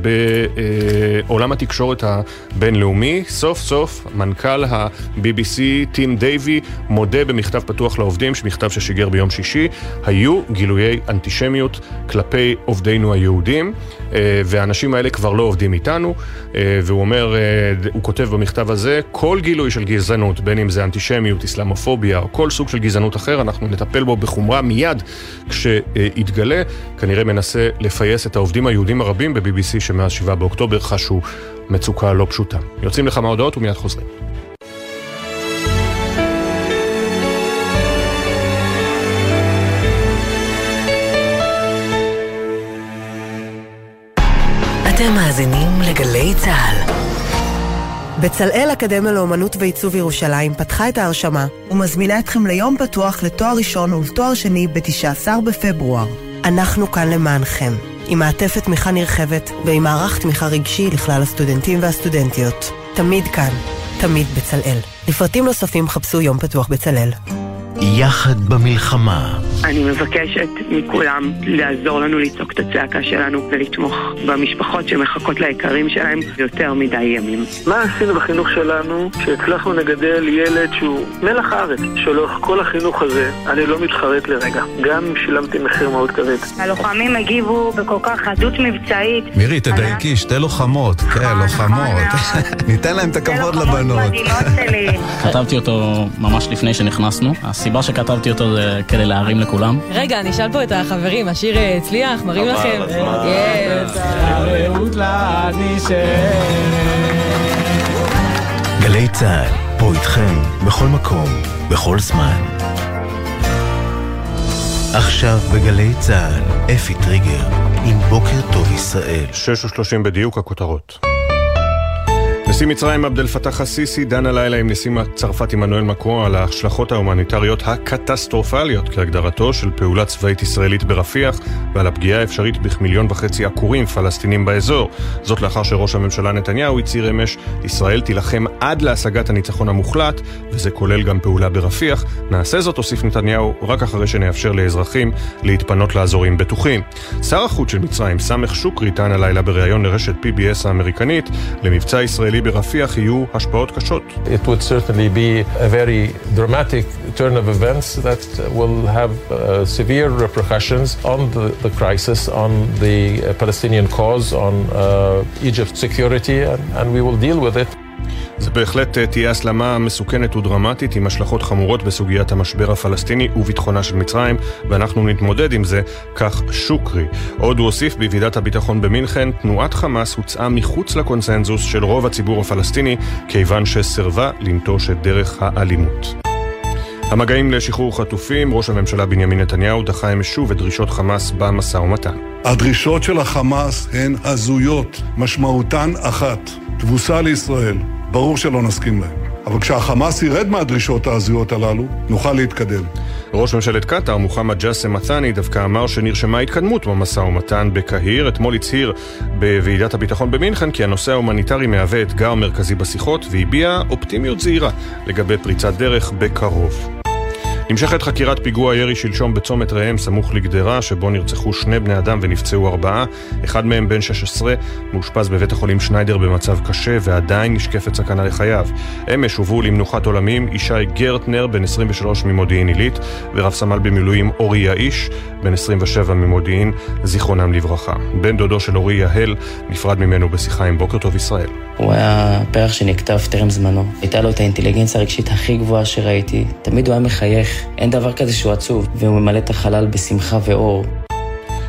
Speaker 1: בעולם התקשורת הבינלאומי. סוף סוף מנכ"ל ה-BBC, טים דייווי, מודה במכתב פתוח לעובדים, מכתב ששיגר ביום שישי, היו גילויי אנטישמיות כלפי עובדינו היהודים, אה, והאנשים האלה כבר לא עובדים איתנו, אה, והוא אומר, אה, הוא כותב במכתב הזה, כל גילוי של גזענות, בין אם זה אנטישמיות, אסלאמופוביה או כל סוג של גזענות אחר, אנחנו נטפל בו בחומרה מיד כשיתגלה. כנראה מנסה לפייס את העובדים היהודים הרבים ב-BBC שמאז 7 באוקטובר חשו מצוקה לא פשוטה. יוצאים לכמה הודעות ומיד חוזרים.
Speaker 14: בצלאל אקדמיה לאומנות ועיצוב ירושלים פתחה את ההרשמה ומזמינה אתכם ליום פתוח לתואר ראשון ולתואר שני ב-19 בפברואר. אנחנו כאן למענכם, עם מעטפת תמיכה נרחבת ועם מערך תמיכה רגשי לכלל הסטודנטים והסטודנטיות. תמיד כאן, תמיד בצלאל. לפרטים נוספים חפשו יום פתוח בצלאל.
Speaker 15: יחד במלחמה.
Speaker 16: אני מבקשת מכולם לעזור לנו לצעוק את הצעקה שלנו ולתמוך במשפחות שמחכות ליקרים שלהם יותר מדי ימים.
Speaker 17: מה עשינו בחינוך שלנו שהצלחנו לגדל ילד שהוא מלח הארץ, שלאורך כל החינוך הזה אני לא מתחרט לרגע, גם אם שילמתי מחיר מאוד כבד.
Speaker 18: הלוחמים הגיבו בכל כך חדות מבצעית.
Speaker 19: מירי, תדייקי, שתי לוחמות, כן, לוחמות. ניתן להם את הכבוד לבנות.
Speaker 20: כתבתי אותו ממש לפני שנכנסנו. הסיבה שכתבתי אותו זה כדי להרים לכולם.
Speaker 21: רגע, אני אשאל פה את החברים, השיר הצליח? מראים לכם?
Speaker 15: גלי צה"ל, פה איתכם, בכל מקום, בכל זמן. עכשיו בגלי צה"ל, אפי טריגר, עם בוקר טוב ישראל.
Speaker 1: 6 ו בדיוק הכותרות. נשיא מצרים עבד אל פתאח א-סיסי דן הלילה עם נשיא צרפת עמנואל מקרו על ההשלכות ההומניטריות הקטסטרופליות כהגדרתו של פעולה צבאית ישראלית ברפיח ועל הפגיעה האפשרית בכמיליון וחצי עקורים פלסטינים באזור. זאת לאחר שראש הממשלה נתניהו הצהיר אמש ישראל תילחם עד להשגת הניצחון המוחלט וזה כולל גם פעולה ברפיח. נעשה זאת, הוסיף נתניהו, רק אחרי שנאפשר לאזרחים להתפנות לאזורים בטוחים. שר החוץ של מצרים, סמך שוקרי, טען הלילה בריאיון לרשת PBS האמריקנית למבצע ישראלי ברפיח יהיו השפעות קשות.
Speaker 2: It would certainly be a very dramatic turn of events that will have uh, severe repercussions on the, the crisis, on the uh, Palestinian cause, on uh, Egypt's security, and, and we will deal with it.
Speaker 1: זה בהחלט תהיה הסלמה מסוכנת ודרמטית עם השלכות חמורות בסוגיית המשבר הפלסטיני וביטחונה של מצרים, ואנחנו נתמודד עם זה, כך שוקרי. עוד הוא הוסיף בוועידת הביטחון במינכן, תנועת חמאס הוצאה מחוץ לקונסנזוס של רוב הציבור הפלסטיני, כיוון שסירבה לנטוש את דרך האלימות. המגעים לשחרור חטופים, ראש הממשלה בנימין נתניהו דחה אמש שוב את דרישות חמאס במשא ומתן.
Speaker 3: הדרישות של החמאס הן הזויות, משמעותן אחת, תבוסה לישראל. ברור שלא נסכים להם. אבל כשהחמאס ירד מהדרישות ההזויות הללו, נוכל להתקדם.
Speaker 1: ראש ממשלת קטאר, מוחמד ג'אסם מת'אני, דווקא אמר שנרשמה התקדמות במשא ומתן בקהיר. אתמול הצהיר בוועידת הביטחון במינכן כי הנושא ההומניטרי מהווה אתגר מרכזי בשיחות, והביע אופטימיות זהירה לגבי פריצת דרך בקרוב. נמשכת חקירת פיגוע ירי שלשום בצומת ראם סמוך לגדרה, שבו נרצחו שני בני אדם ונפצעו ארבעה. אחד מהם, בן 16, מאושפז בבית החולים שניידר במצב קשה ועדיין נשקפת סכנה לחייו. אמש הובאו למנוחת עולמים ישי גרטנר, בן 23 ממודיעין עילית, ורב סמל במילואים אורי יאיש, בן 27 ממודיעין, זיכרונם לברכה. בן דודו של אורי יהל נפרד ממנו בשיחה עם בוקר טוב ישראל.
Speaker 5: הוא היה פרח שנכתב טרם זמנו. הייתה לו את האינטליגנציה הרגשית הכי גבוהה שראיתי. תמיד הוא היה מחייך. אין דבר כזה שהוא עצוב, והוא ממלא את החלל בשמחה ואור.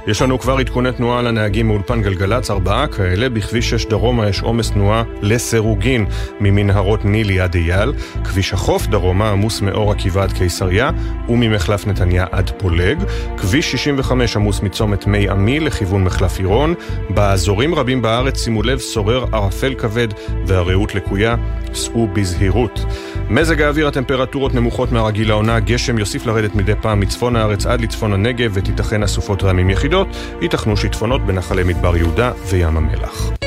Speaker 1: יש לנו כבר עדכוני תנועה לנהגים מאולפן גלגלצ, ארבעה כאלה. בכביש 6 דרומה יש עומס תנועה לסירוגין ממנהרות נילי עד אייל. כביש החוף דרומה עמוס מאור עקיבא עד קיסריה וממחלף נתניה עד פולג. כביש 65 עמוס מצומת מי עמי לכיוון מחלף עירון. באזורים רבים בארץ, שימו לב, שורר ערפל כבד והרעות לקויה. סעו בזהירות. מזג האוויר, הטמפרטורות נמוכות מהרגיל לעונה, גשם יוסיף לרדת מדי פעם מצפון הארץ עד לצפון הנגב ותיתכן אסופות רעמים יחידות, ייתכנו שיטפונות בנחלי מדבר יהודה וים המלח.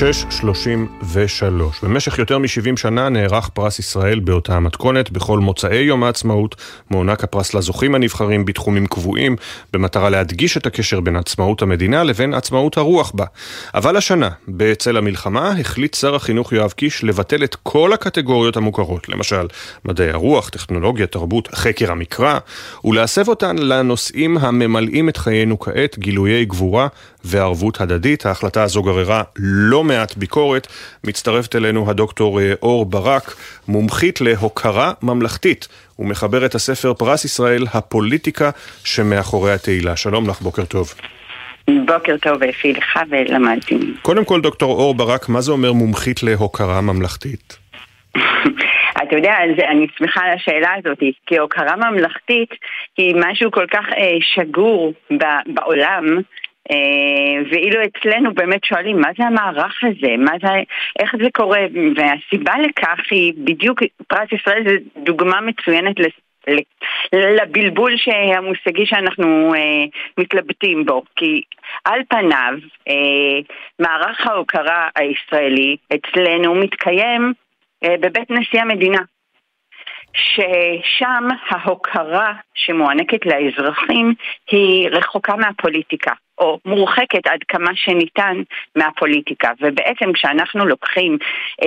Speaker 1: 633. במשך יותר מ-70 שנה נערך פרס ישראל באותה המתכונת. בכל מוצאי יום העצמאות מוענק הפרס לזוכים הנבחרים בתחומים קבועים, במטרה להדגיש את הקשר בין עצמאות המדינה לבין עצמאות הרוח בה. אבל השנה, בצל המלחמה, החליט שר החינוך יואב קיש לבטל את כל הקטגוריות המוכרות, למשל מדעי הרוח, טכנולוגיה, תרבות, חקר המקרא, ולהסב אותן לנושאים הממלאים את חיינו כעת, גילויי גבורה וערבות הדדית. ההחלטה הזו גררה לא מעט ביקורת. מצטרפת אלינו הדוקטור אה, אור ברק, מומחית להוקרה ממלכתית, ומחבר את הספר פרס ישראל, הפוליטיקה שמאחורי התהילה. שלום לך, בוקר טוב.
Speaker 18: בוקר טוב אפי לך ולמדתי.
Speaker 1: קודם כל, דוקטור אור ברק, מה זה אומר מומחית להוקרה ממלכתית?
Speaker 18: אתה יודע, אני שמחה על השאלה הזאת, כי הוקרה ממלכתית היא משהו כל כך אה, שגור בעולם, אה, ואילו אצלנו באמת שואלים מה זה המערך הזה, מה זה, איך זה קורה, והסיבה לכך היא בדיוק, פרס ישראל זה דוגמה מצוינת לבלבול המושגי שאנחנו אה, מתלבטים בו, כי על פניו אה, מערך ההוקרה הישראלי אצלנו מתקיים אה, בבית נשיא המדינה. ששם ההוקרה שמוענקת לאזרחים היא רחוקה מהפוליטיקה, או מורחקת עד כמה שניתן מהפוליטיקה. ובעצם כשאנחנו לוקחים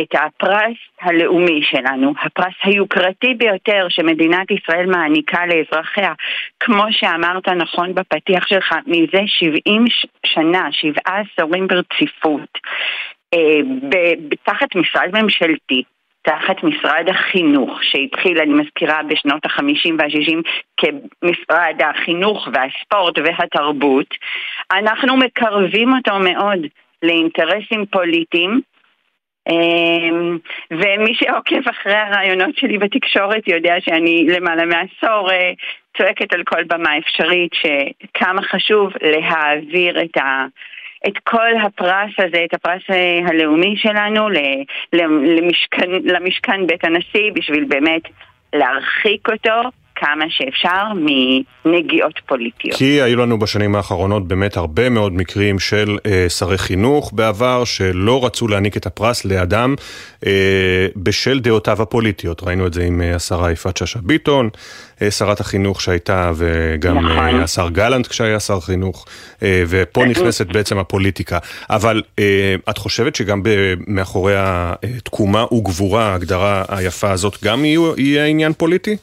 Speaker 18: את הפרס הלאומי שלנו, הפרס היוקרתי ביותר שמדינת ישראל מעניקה לאזרחיה, כמו שאמרת נכון בפתיח שלך, מזה 70 שנה, שבעה עשורים ברציפות, אה, תחת משרד ממשלתי, תחת משרד החינוך, שהתחיל, אני מזכירה, בשנות החמישים והשישים כמשרד החינוך והספורט והתרבות, אנחנו מקרבים אותו מאוד לאינטרסים פוליטיים. אמ, ומי שעוקב אחרי הרעיונות שלי בתקשורת יודע שאני למעלה מעשור אה, צועקת על כל במה אפשרית שכמה חשוב להעביר את ה... את כל הפרס הזה, את הפרס הלאומי שלנו למשכן, למשכן בית הנשיא בשביל באמת להרחיק אותו כמה שאפשר מנגיעות פוליטיות.
Speaker 1: כי היו לנו בשנים האחרונות באמת הרבה מאוד מקרים של אה, שרי חינוך בעבר שלא רצו להעניק את הפרס לאדם אה, בשל דעותיו הפוליטיות. ראינו את זה עם אה, השרה יפעת שאשא ביטון, אה, שרת החינוך שהייתה, וגם נכון. אה, השר גלנט כשהיה שר חינוך, אה, ופה נכנסת בעצם הפוליטיקה. אבל אה, את חושבת שגם מאחורי התקומה וגבורה, ההגדרה היפה הזאת, גם יהיה עניין פוליטי?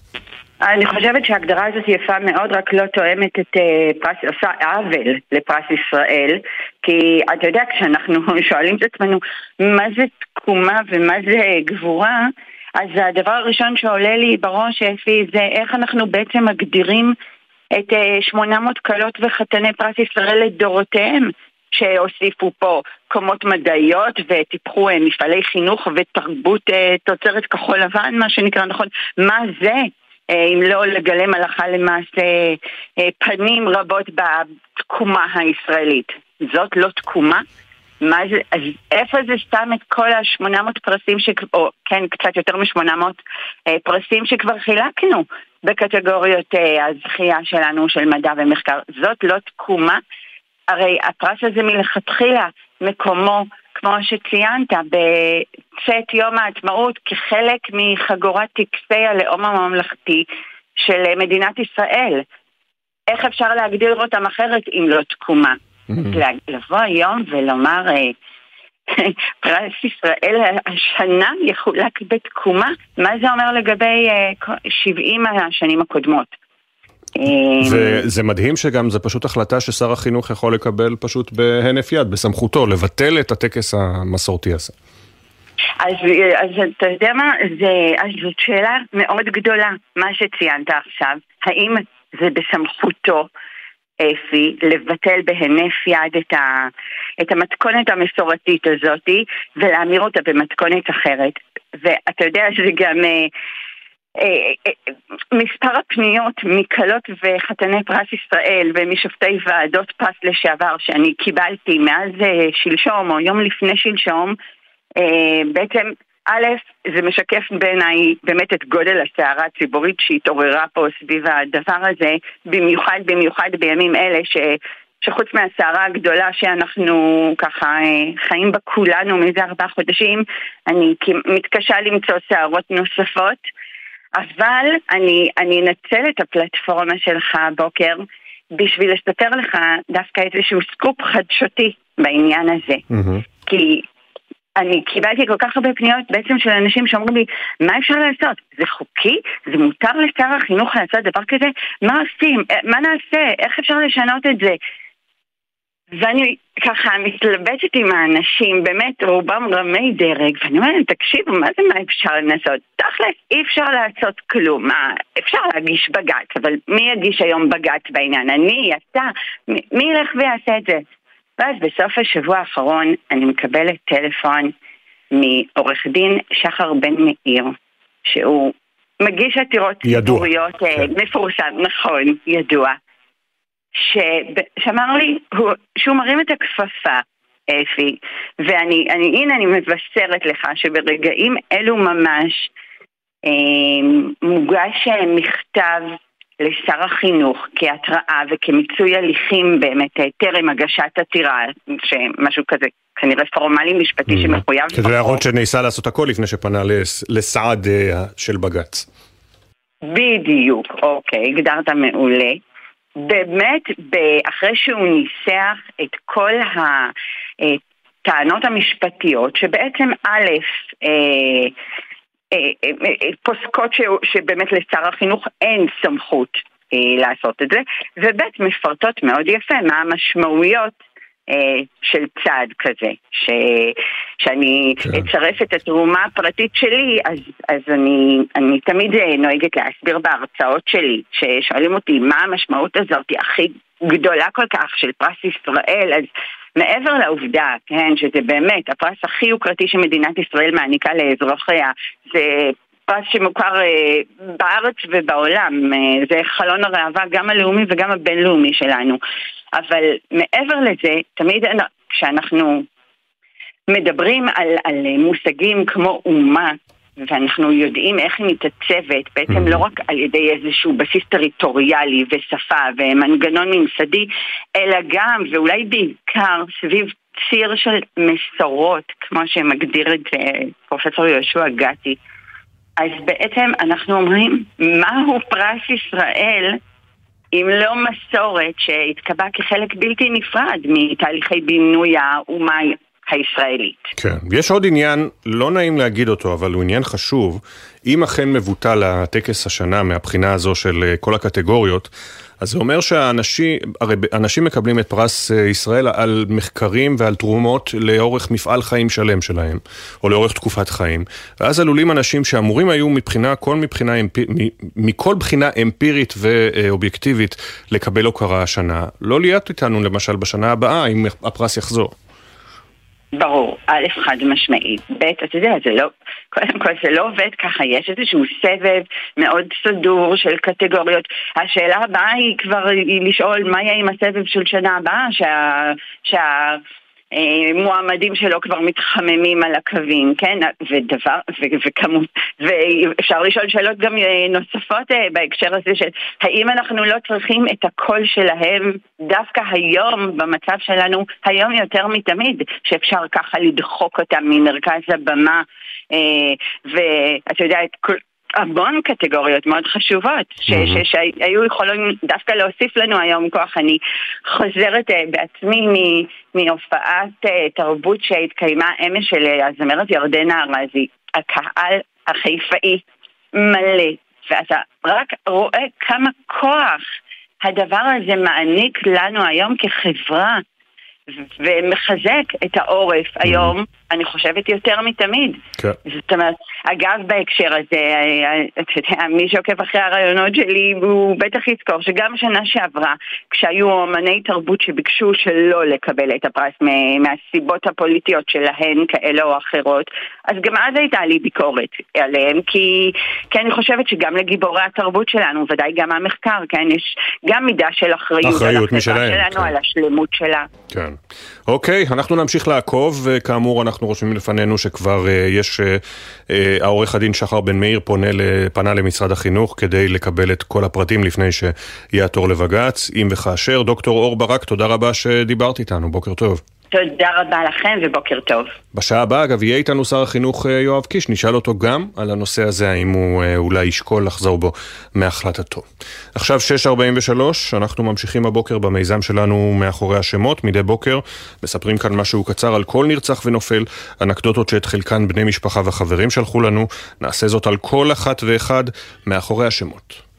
Speaker 18: אני חושבת שההגדרה הזאת יפה מאוד, רק לא תואמת את uh, פרס, עושה עוול לפרס ישראל, כי אתה יודע, כשאנחנו שואלים את עצמנו מה זה תקומה ומה זה גבורה, אז הדבר הראשון שעולה לי בראש, אפי, זה איך אנחנו בעצם מגדירים את uh, אה, 800 כלות וחתני פרס ישראל לדורותיהם. שהוסיפו פה קומות מדעיות וטיפחו מפעלי חינוך ותרבות תוצרת כחול לבן, מה שנקרא נכון. מה זה? אה, אם לא לגלם הלכה למעשה אה, פנים רבות בתקומה הישראלית. זאת לא תקומה? מה זה, אז איפה זה שם את כל ה-800 פרסים, ש... או כן, קצת יותר מ-800 אה, פרסים שכבר חילקנו בקטגוריות הזכייה שלנו של מדע ומחקר? זאת לא תקומה? הרי הפרס הזה מלכתחילה מקומו כמו שציינת, בצאת יום העצמאות כחלק מחגורת טקסי הלאום הממלכתי של מדינת ישראל. איך אפשר להגדיר אותם אחרת אם לא תקומה? Mm-hmm. לבוא היום ולומר אה, פרס ישראל השנה יחולק בתקומה, מה זה אומר לגבי 70 אה, השנים הקודמות?
Speaker 1: וזה מדהים שגם זו פשוט החלטה ששר החינוך יכול לקבל פשוט בהינף יד, בסמכותו, לבטל את הטקס המסורתי הזה.
Speaker 18: אז, אז אתה יודע מה, זה, אז זאת שאלה מאוד גדולה, מה שציינת עכשיו, האם זה בסמכותו, אפי, לבטל בהינף יד את, ה, את המתכונת המסורתית הזאת ולהמיר אותה במתכונת אחרת. ואתה יודע שזה גם... אה, אה, מספר הפניות מכלות וחתני פרס ישראל ומשופטי ועדות פרס לשעבר שאני קיבלתי מאז אה, שלשום או יום לפני שלשום בעצם א', זה משקף בעיניי באמת את גודל הסערה הציבורית שהתעוררה פה סביב הדבר הזה, במיוחד במיוחד בימים אלה ש... שחוץ מהסערה הגדולה שאנחנו ככה חיים בה כולנו מזה ארבעה חודשים, אני מתקשה למצוא סערות נוספות. אבל אני, אני אנצל את הפלטפורמה שלך הבוקר בשביל לספר לך דווקא איזשהו סקופ חדשותי בעניין הזה. Mm-hmm. כי אני קיבלתי כל כך הרבה פניות בעצם של אנשים שאומרים לי, מה אפשר לעשות? זה חוקי? זה מותר לשר החינוך לעשות דבר כזה? מה עושים? מה נעשה? איך אפשר לשנות את זה? ואני ככה מתלבטת עם האנשים, באמת רובם רמי דרג, ואני אומרת תקשיבו, מה זה מה אפשר לנסות? תכל'ס, אי אפשר לעשות כלום. מה, אפשר להגיש בג"ץ, אבל מי יגיש היום בג"ץ בעניין? אני, אתה, מי, מי ילך ויעשה את זה? ואז בסוף השבוע האחרון אני מקבלת טלפון מעורך דין שחר בן מאיר, שהוא מגיש עתירות ציבוריות אה, כן. מפורסם, נכון, ידוע. ש... שאמר לי הוא... שהוא מרים את הכפפה, אפי, ואני, אני, הנה אני מבשרת לך שברגעים אלו ממש אה, מוגש מכתב לשר החינוך כהתראה וכמיצוי הליכים באמת טרם הגשת עתירה, שמשהו כזה כנראה פורמלי משפטי mm. שמחויב
Speaker 1: כדי להראות שניסה לעשות הכל לפני שפנה לסעד של בג"ץ.
Speaker 18: בדיוק, אוקיי, הגדרת מעולה. באמת, אחרי שהוא ניסח את כל הטענות המשפטיות, שבעצם א', אה, אה, אה, פוסקות שבאמת לשר החינוך אין סמכות לעשות את זה, וב' מפרטות מאוד יפה מה המשמעויות של צעד כזה, ש, שאני כן. אצרף את התרומה הפרטית שלי, אז, אז אני, אני תמיד אה, נוהגת להסביר בהרצאות שלי, ששואלים אותי מה המשמעות הזאת הכי גדולה כל כך של פרס ישראל, אז מעבר לעובדה, כן, שזה באמת הפרס הכי יוקרתי שמדינת ישראל מעניקה לאזרחיה, זה פרס שמוכר אה, בארץ ובעולם, אה, זה חלון הראווה גם הלאומי וגם הבינלאומי שלנו. אבל מעבר לזה, תמיד כשאנחנו מדברים על, על מושגים כמו אומה, ואנחנו יודעים איך היא מתעצבת, בעצם לא רק על ידי איזשהו בסיס טריטוריאלי ושפה ומנגנון ממסדי, אלא גם, ואולי בעיקר, סביב ציר של מסורות, כמו שמגדיר את זה פרופסור יהושע גתי. אז בעצם אנחנו אומרים, מהו פרס ישראל אם לא מסורת שהתקבע כחלק בלתי נפרד מתהליכי בינוי האומה הישראלית.
Speaker 1: כן, יש עוד עניין, לא נעים להגיד אותו, אבל הוא עניין חשוב. אם אכן מבוטל הטקס השנה מהבחינה הזו של אה, כל הקטגוריות, אז זה אומר שהאנשים, הרי אנשים מקבלים את פרס אה, ישראל על מחקרים ועל תרומות לאורך מפעל חיים שלם שלהם, או לאורך תקופת חיים. ואז עלולים אנשים שאמורים היו מבחינה, כל מבחינה, מכל בחינה אמפירית ואובייקטיבית לקבל הוקרה השנה, לא להיות איתנו למשל בשנה הבאה אם הפרס יחזור.
Speaker 18: ברור, א', חד משמעית. ב', אתה יודע, זה לא, קודם כל זה לא עובד ככה, יש איזשהו סבב מאוד סדור של קטגוריות. השאלה הבאה היא כבר היא לשאול מה יהיה עם הסבב של שנה הבאה, שה... שה מועמדים שלו כבר מתחממים על הקווים, כן? ודבר, ו, וכמות, ואפשר לשאול שאלות גם אה, נוספות אה, בהקשר הזה של האם אנחנו לא צריכים את הקול שלהם דווקא היום, במצב שלנו, היום יותר מתמיד, שאפשר ככה לדחוק אותם ממרכז הבמה, אה, ואתה יודע. המון קטגוריות מאוד חשובות שהיו יכולים דווקא להוסיף לנו היום כוח. אני חוזרת אה, בעצמי מהופעת אה, תרבות שהתקיימה אמש של אה, הזמרת ירדנה ארזי. הקהל החיפאי מלא, ואתה רק רואה כמה כוח הדבר הזה מעניק לנו היום כחברה. ומחזק את העורף mm-hmm. היום, אני חושבת, יותר מתמיד. כן. זאת אומרת, אגב, בהקשר הזה, אתה יודע, מי שעוקב אחרי הרעיונות שלי, הוא בטח יזכור שגם שנה שעברה, כשהיו אמני תרבות שביקשו שלא לקבל את הפרס מהסיבות הפוליטיות שלהן, כאלה או אחרות, אז גם אז הייתה לי ביקורת עליהם, כי, כי אני חושבת שגם לגיבורי התרבות שלנו, ודאי גם המחקר, כן, יש גם מידה של אחריות, אחריות על החברה שלנו, כן. על השלמות שלה.
Speaker 1: כן. אוקיי, אנחנו נמשיך לעקוב, וכאמור אנחנו רושמים לפנינו שכבר uh, יש, uh, uh, העורך הדין שחר בן מאיר פונה, פנה למשרד החינוך כדי לקבל את כל הפרטים לפני שיהיה התור לבג"ץ, אם וכאשר. דוקטור אור ברק, תודה רבה שדיברת איתנו, בוקר טוב.
Speaker 18: תודה רבה לכם ובוקר טוב.
Speaker 1: בשעה הבאה, אגב, יהיה איתנו שר החינוך אה, יואב קיש, נשאל אותו גם על הנושא הזה, האם הוא אה, אולי ישקול לחזור בו מהחלטתו. עכשיו 6.43, אנחנו ממשיכים הבוקר במיזם שלנו מאחורי השמות, מדי בוקר מספרים כאן משהו קצר על כל נרצח ונופל, אנקדוטות שאת חלקן בני משפחה וחברים שלחו לנו, נעשה זאת על כל אחת ואחד מאחורי השמות.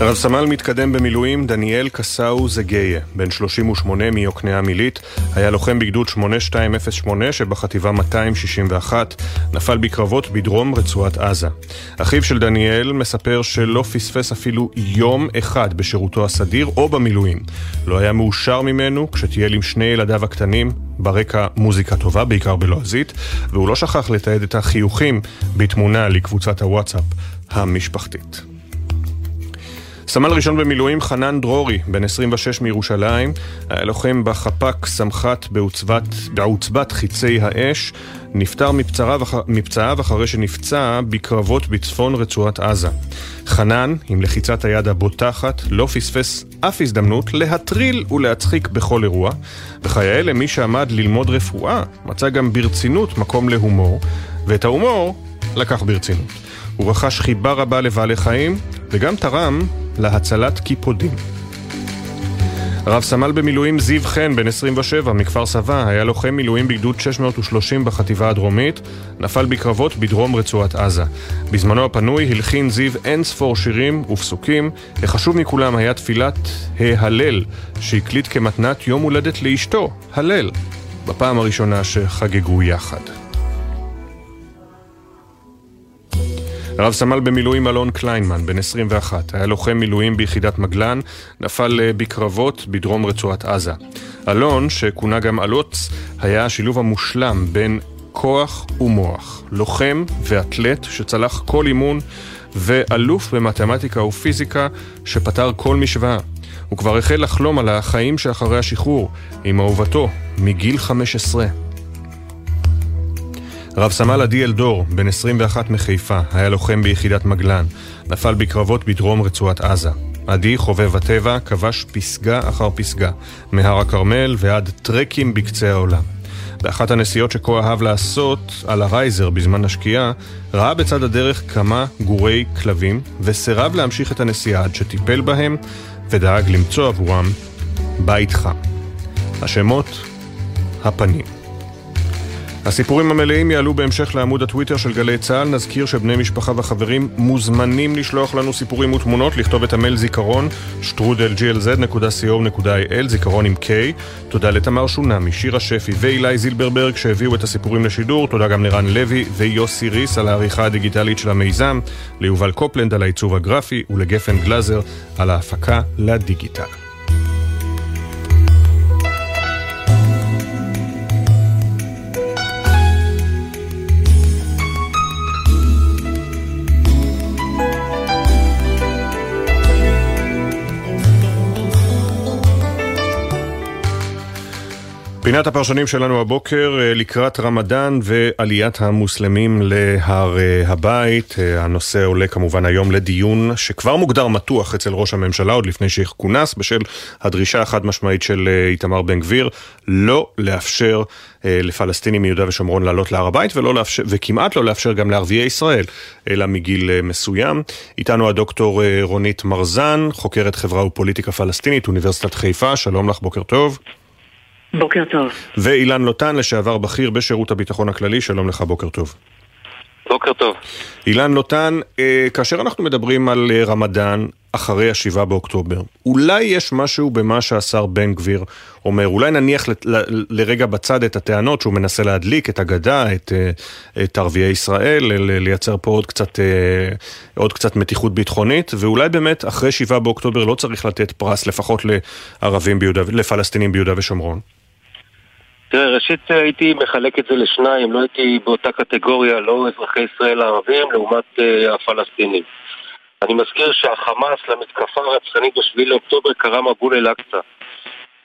Speaker 1: רב סמל מתקדם במילואים דניאל קסאו זגיה, בן 38 מיוקנעם עילית, היה לוחם בגדוד 8208 שבחטיבה 261, נפל בקרבות בדרום רצועת עזה. אחיו של דניאל מספר שלא פספס אפילו יום אחד בשירותו הסדיר או במילואים. לא היה מאושר ממנו כשטייל עם שני ילדיו הקטנים, ברקע מוזיקה טובה, בעיקר בלועזית, והוא לא שכח לתעד את החיוכים בתמונה לקבוצת הוואטסאפ המשפחתית. סמל ראשון במילואים חנן דרורי, בן 26 מירושלים, היה לוחם בחפ"ק סמח"ט בעוצבת, חיצי האש, נפטר מפצעיו, מפצעיו אחרי שנפצע בקרבות בצפון רצועת עזה. חנן, עם לחיצת היד הבוטחת, לא פספס אף הזדמנות להטריל ולהצחיק בכל אירוע, וכיאה למי שעמד ללמוד רפואה, מצא גם ברצינות מקום להומור, ואת ההומור לקח ברצינות. הוא רכש חיבה רבה לבעלי חיים, וגם תרם להצלת קיפודים. רב סמל במילואים זיו חן, בן 27, מכפר סבא, היה לוחם מילואים בגדוד 630 בחטיבה הדרומית, נפל בקרבות בדרום רצועת עזה. בזמנו הפנוי הלחין זיו אין ספור שירים ופסוקים, החשוב מכולם היה תפילת ההלל, שהקליט כמתנת יום הולדת לאשתו, הלל, בפעם הראשונה שחגגו יחד. רב סמל במילואים אלון קליינמן, בן 21, היה לוחם מילואים ביחידת מגלן, נפל אה, בקרבות בדרום רצועת עזה. אלון, שכונה גם אלוץ, היה השילוב המושלם בין כוח ומוח. לוחם ואתלט שצלח כל אימון, ואלוף במתמטיקה ופיזיקה שפתר כל משוואה. הוא כבר החל לחלום על החיים שאחרי השחרור, עם אהובתו, מגיל 15. רב סמל עדי אלדור, בן 21 מחיפה, היה לוחם ביחידת מגלן. נפל בקרבות בדרום רצועת עזה. עדי, חובב הטבע, כבש פסגה אחר פסגה, מהר הכרמל ועד טרקים בקצה העולם. באחת הנסיעות שכה אהב לעשות על הרייזר בזמן השקיעה, ראה בצד הדרך כמה גורי כלבים, וסירב להמשיך את הנסיעה עד שטיפל בהם, ודאג למצוא עבורם בית חם. השמות, הפנים. הסיפורים המלאים יעלו בהמשך לעמוד הטוויטר של גלי צה"ל. נזכיר שבני משפחה וחברים מוזמנים לשלוח לנו סיפורים ותמונות, לכתוב את המייל זיכרון, שטרודלג'לז.co.il, זיכרון עם K. תודה לתמר שונמי, שירה שפי ואילי זילברברג שהביאו את הסיפורים לשידור. תודה גם לרן לוי ויוסי ריס על העריכה הדיגיטלית של המיזם, ליובל קופלנד על העיצוב הגרפי ולגפן גלאזר על ההפקה לדיגיטל. פינת הפרשנים שלנו הבוקר אה, לקראת רמדאן ועליית המוסלמים להר אה, הבית. אה, הנושא עולה כמובן היום לדיון שכבר מוגדר מתוח אצל ראש הממשלה עוד לפני שכונס בשל הדרישה החד משמעית של איתמר בן גביר לא לאפשר לפלסטינים מיהודה ושומרון לעלות להר הבית ולא לאפשר, וכמעט לא לאפשר גם לערביי ישראל אלא מגיל מסוים. איתנו הדוקטור רונית מרזן, חוקרת חברה ופוליטיקה פלסטינית, אוניברסיטת חיפה, שלום לך, בוקר טוב.
Speaker 22: בוקר טוב.
Speaker 1: ואילן לוטן, לשעבר בכיר בשירות הביטחון הכללי, שלום לך, בוקר טוב.
Speaker 23: בוקר טוב.
Speaker 1: אילן לוטן, אה, כאשר אנחנו מדברים על אה, רמדאן אחרי השבעה באוקטובר, אולי יש משהו במה שהשר בן גביר אומר, אולי נניח ל, ל, לרגע בצד את הטענות שהוא מנסה להדליק את הגדה, את, אה, את ערביי ישראל, ל, לייצר פה עוד קצת, עוד קצת מתיחות ביטחונית, ואולי באמת אחרי שבעה באוקטובר לא צריך לתת פרס לפחות לערבים ביהודה, לפלסטינים ביהודה ושומרון.
Speaker 23: תראה, ראשית הייתי מחלק את זה לשניים, לא הייתי באותה קטגוריה, לא אזרחי ישראל הערבים לעומת uh, הפלסטינים. אני מזכיר שהחמאס למתקפה הרצחנית ב-7 לאוקטובר קרא מבול אל-אקצא.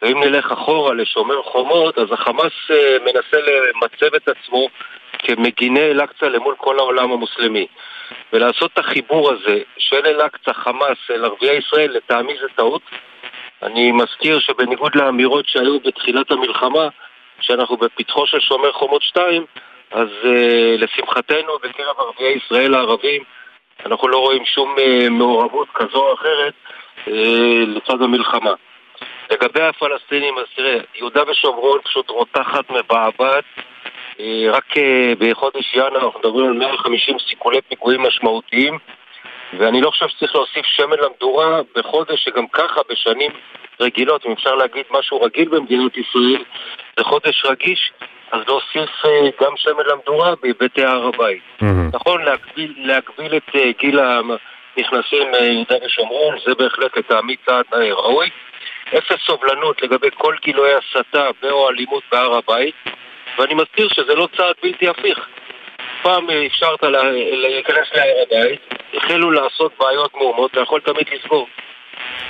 Speaker 23: ואם נלך אחורה לשומר חומות, אז החמאס uh, מנסה למצב את עצמו כמגיני אל-אקצא למול כל העולם המוסלמי. ולעשות את החיבור הזה של אל-אקצא, חמאס, אל ערביי ישראל, לטעמי זה טעות. אני מזכיר שבניגוד לאמירות שהיו בתחילת המלחמה, שאנחנו בפתחו של שומר חומות 2, אז uh, לשמחתנו בקרב ערביי ישראל הערבים אנחנו לא רואים שום uh, מעורבות כזו או אחרת uh, לצד המלחמה. לגבי הפלסטינים, אז תראה, יהודה ושומרון פשוט רותחת מבעבעת. רק בחודש ינואר אנחנו מדברים על 150 סיכולי פיגועים משמעותיים ואני לא חושב שצריך להוסיף שמן למדורה בחודש שגם ככה בשנים רגילות, אם אפשר להגיד משהו רגיל במדינת ישראל, זה חודש רגיש, אז להוסיף אה, גם שמן למדורה בהיבטי הר הבית. Mm-hmm. נכון, להגביל, להגביל את אה, גיל הנכנסים מיהודה אה, ושומרון, זה בהחלט לטעמי צעד ראוי. אפס סובלנות לגבי כל גילויי הסתה ו/או אלימות בהר הבית, ואני מזכיר שזה לא צעד בלתי הפיך. פעם אפשרת להיכנס להר הבית, החלו לעשות בעיות מהומות, אתה יכול תמיד לסגור.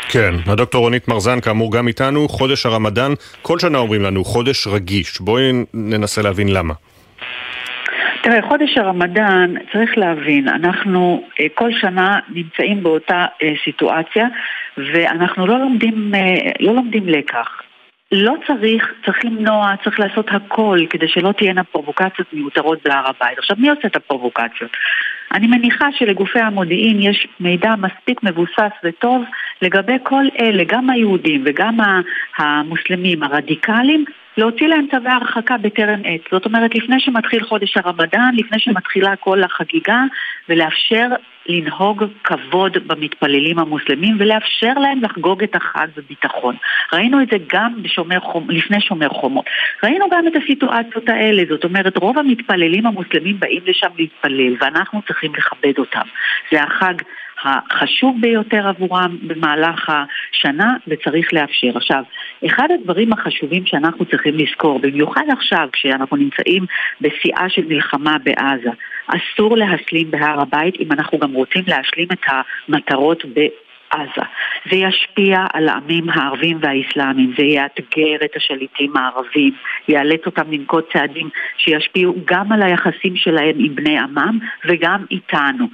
Speaker 1: כן, הדוקטור רונית מרזן כאמור גם איתנו, חודש הרמדאן, כל שנה אומרים לנו חודש רגיש, בואי ננסה להבין למה.
Speaker 24: תראה, חודש הרמדאן, צריך להבין, אנחנו אה, כל שנה נמצאים באותה אה, סיטואציה ואנחנו לא לומדים, אה, לא לומדים לקח. לא צריך, צריך למנוע, צריך לעשות הכל כדי שלא תהיינה פרובוקציות מיותרות בהר הבית. עכשיו, מי עושה את הפרובוקציות? אני מניחה שלגופי המודיעין יש מידע מספיק מבוסס וטוב לגבי כל אלה, גם היהודים וגם המוסלמים הרדיקליים, להוציא להם צווי הרחקה בטרם עת. זאת אומרת, לפני שמתחיל חודש הרמדאן, לפני שמתחילה כל החגיגה, ולאפשר לנהוג כבוד במתפללים המוסלמים ולאפשר להם לחגוג את החג בביטחון. ראינו את זה גם בשומר חומ... לפני שומר חומות. ראינו גם את הסיטואציות האלה, זאת אומרת רוב המתפללים המוסלמים באים לשם להתפלל ואנחנו צריכים לכבד אותם. זה החג החשוב ביותר עבורם במהלך השנה וצריך לאפשר. עכשיו, אחד הדברים החשובים שאנחנו צריכים לזכור, במיוחד עכשיו כשאנחנו נמצאים בשיאה של מלחמה בעזה, אסור להסלים בהר הבית אם אנחנו גם רוצים להשלים את המטרות. עזה. זה ישפיע על העמים הערבים והאסלאמים, זה יאתגר את השליטים הערבים, יאלץ אותם לנקוט צעדים שישפיעו גם על היחסים שלהם עם בני עמם וגם איתנו.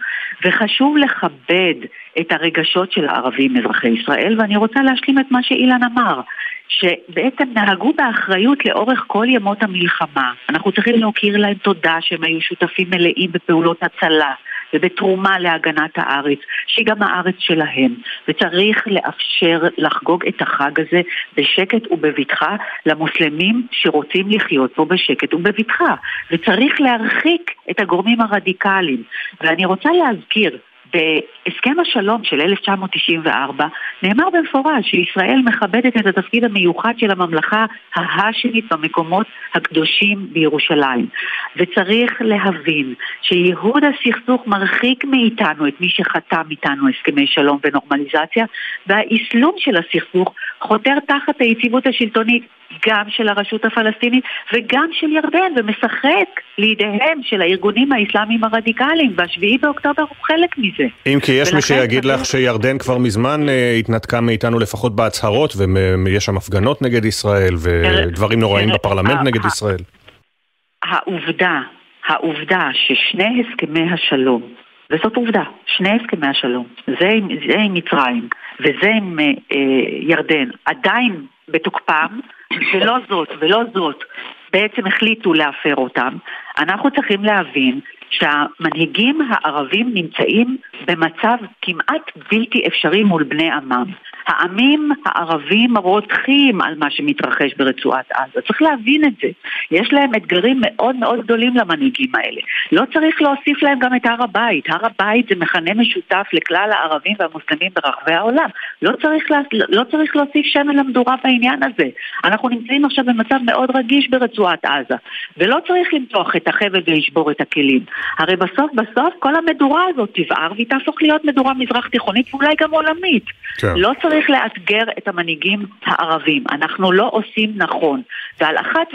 Speaker 24: וחשוב לכבד את הרגשות של הערבים אזרחי ישראל, ואני רוצה להשלים את מה שאילן אמר. שבעצם נהגו באחריות לאורך כל ימות המלחמה. אנחנו צריכים להכיר להם תודה שהם היו שותפים מלאים בפעולות הצלה, ובתרומה להגנת הארץ, שהיא גם הארץ שלהם. וצריך לאפשר לחגוג את החג הזה בשקט ובבטחה למוסלמים שרוצים לחיות פה בשקט ובבטחה. וצריך להרחיק את הגורמים הרדיקליים. ואני רוצה להזכיר בהסכם השלום של 1994 נאמר במפורש שישראל מכבדת את התפקיד המיוחד של הממלכה ההאשמית במקומות הקדושים בירושלים. וצריך להבין שייהוד הסכסוך מרחיק מאיתנו את מי שחתם איתנו הסכמי שלום ונורמליזציה והאסלום של הסכסוך חותר תחת היציבות השלטונית גם של הרשות הפלסטינית וגם של ירדן ומשחק לידיהם של הארגונים האסלאמיים הרדיקליים והשביעי באוקטובר הוא חלק מזה.
Speaker 1: אם כי יש מי שיגיד לך שירדן כבר מזמן אה, התנתקה מאיתנו לפחות בהצהרות ויש שם הפגנות נגד ישראל ודברים נוראים בפרלמנט נגד ישראל.
Speaker 24: העובדה, העובדה ששני הסכמי השלום וזאת עובדה, שני הסכמי השלום, זה עם, זה עם מצרים וזה עם אה, אה, ירדן, עדיין בתוקפם, ולא זאת ולא זאת, בעצם החליטו להפר אותם, אנחנו צריכים להבין שהמנהיגים הערבים נמצאים במצב כמעט בלתי אפשרי מול בני עמם. העמים הערבים רותחים על מה שמתרחש ברצועת עזה. צריך להבין את זה. יש להם אתגרים מאוד מאוד גדולים למנהיגים האלה. לא צריך להוסיף להם גם את הר הבית. הר הבית זה מכנה משותף לכלל הערבים והמוסלמים ברחבי העולם. לא צריך, לה, לא צריך להוסיף שמן למדורה בעניין הזה. אנחנו נמצאים עכשיו במצב מאוד רגיש ברצועת עזה. ולא צריך למתוח את החבל ולשבור את הכלים. הרי בסוף בסוף כל המדורה הזאת תבער והיא תהפוך להיות מדורה מזרח תיכונית ואולי גם עולמית. כן. לא צריך לאתגר את המנהיגים הערבים. אנחנו לא עושים נכון. ועל אחת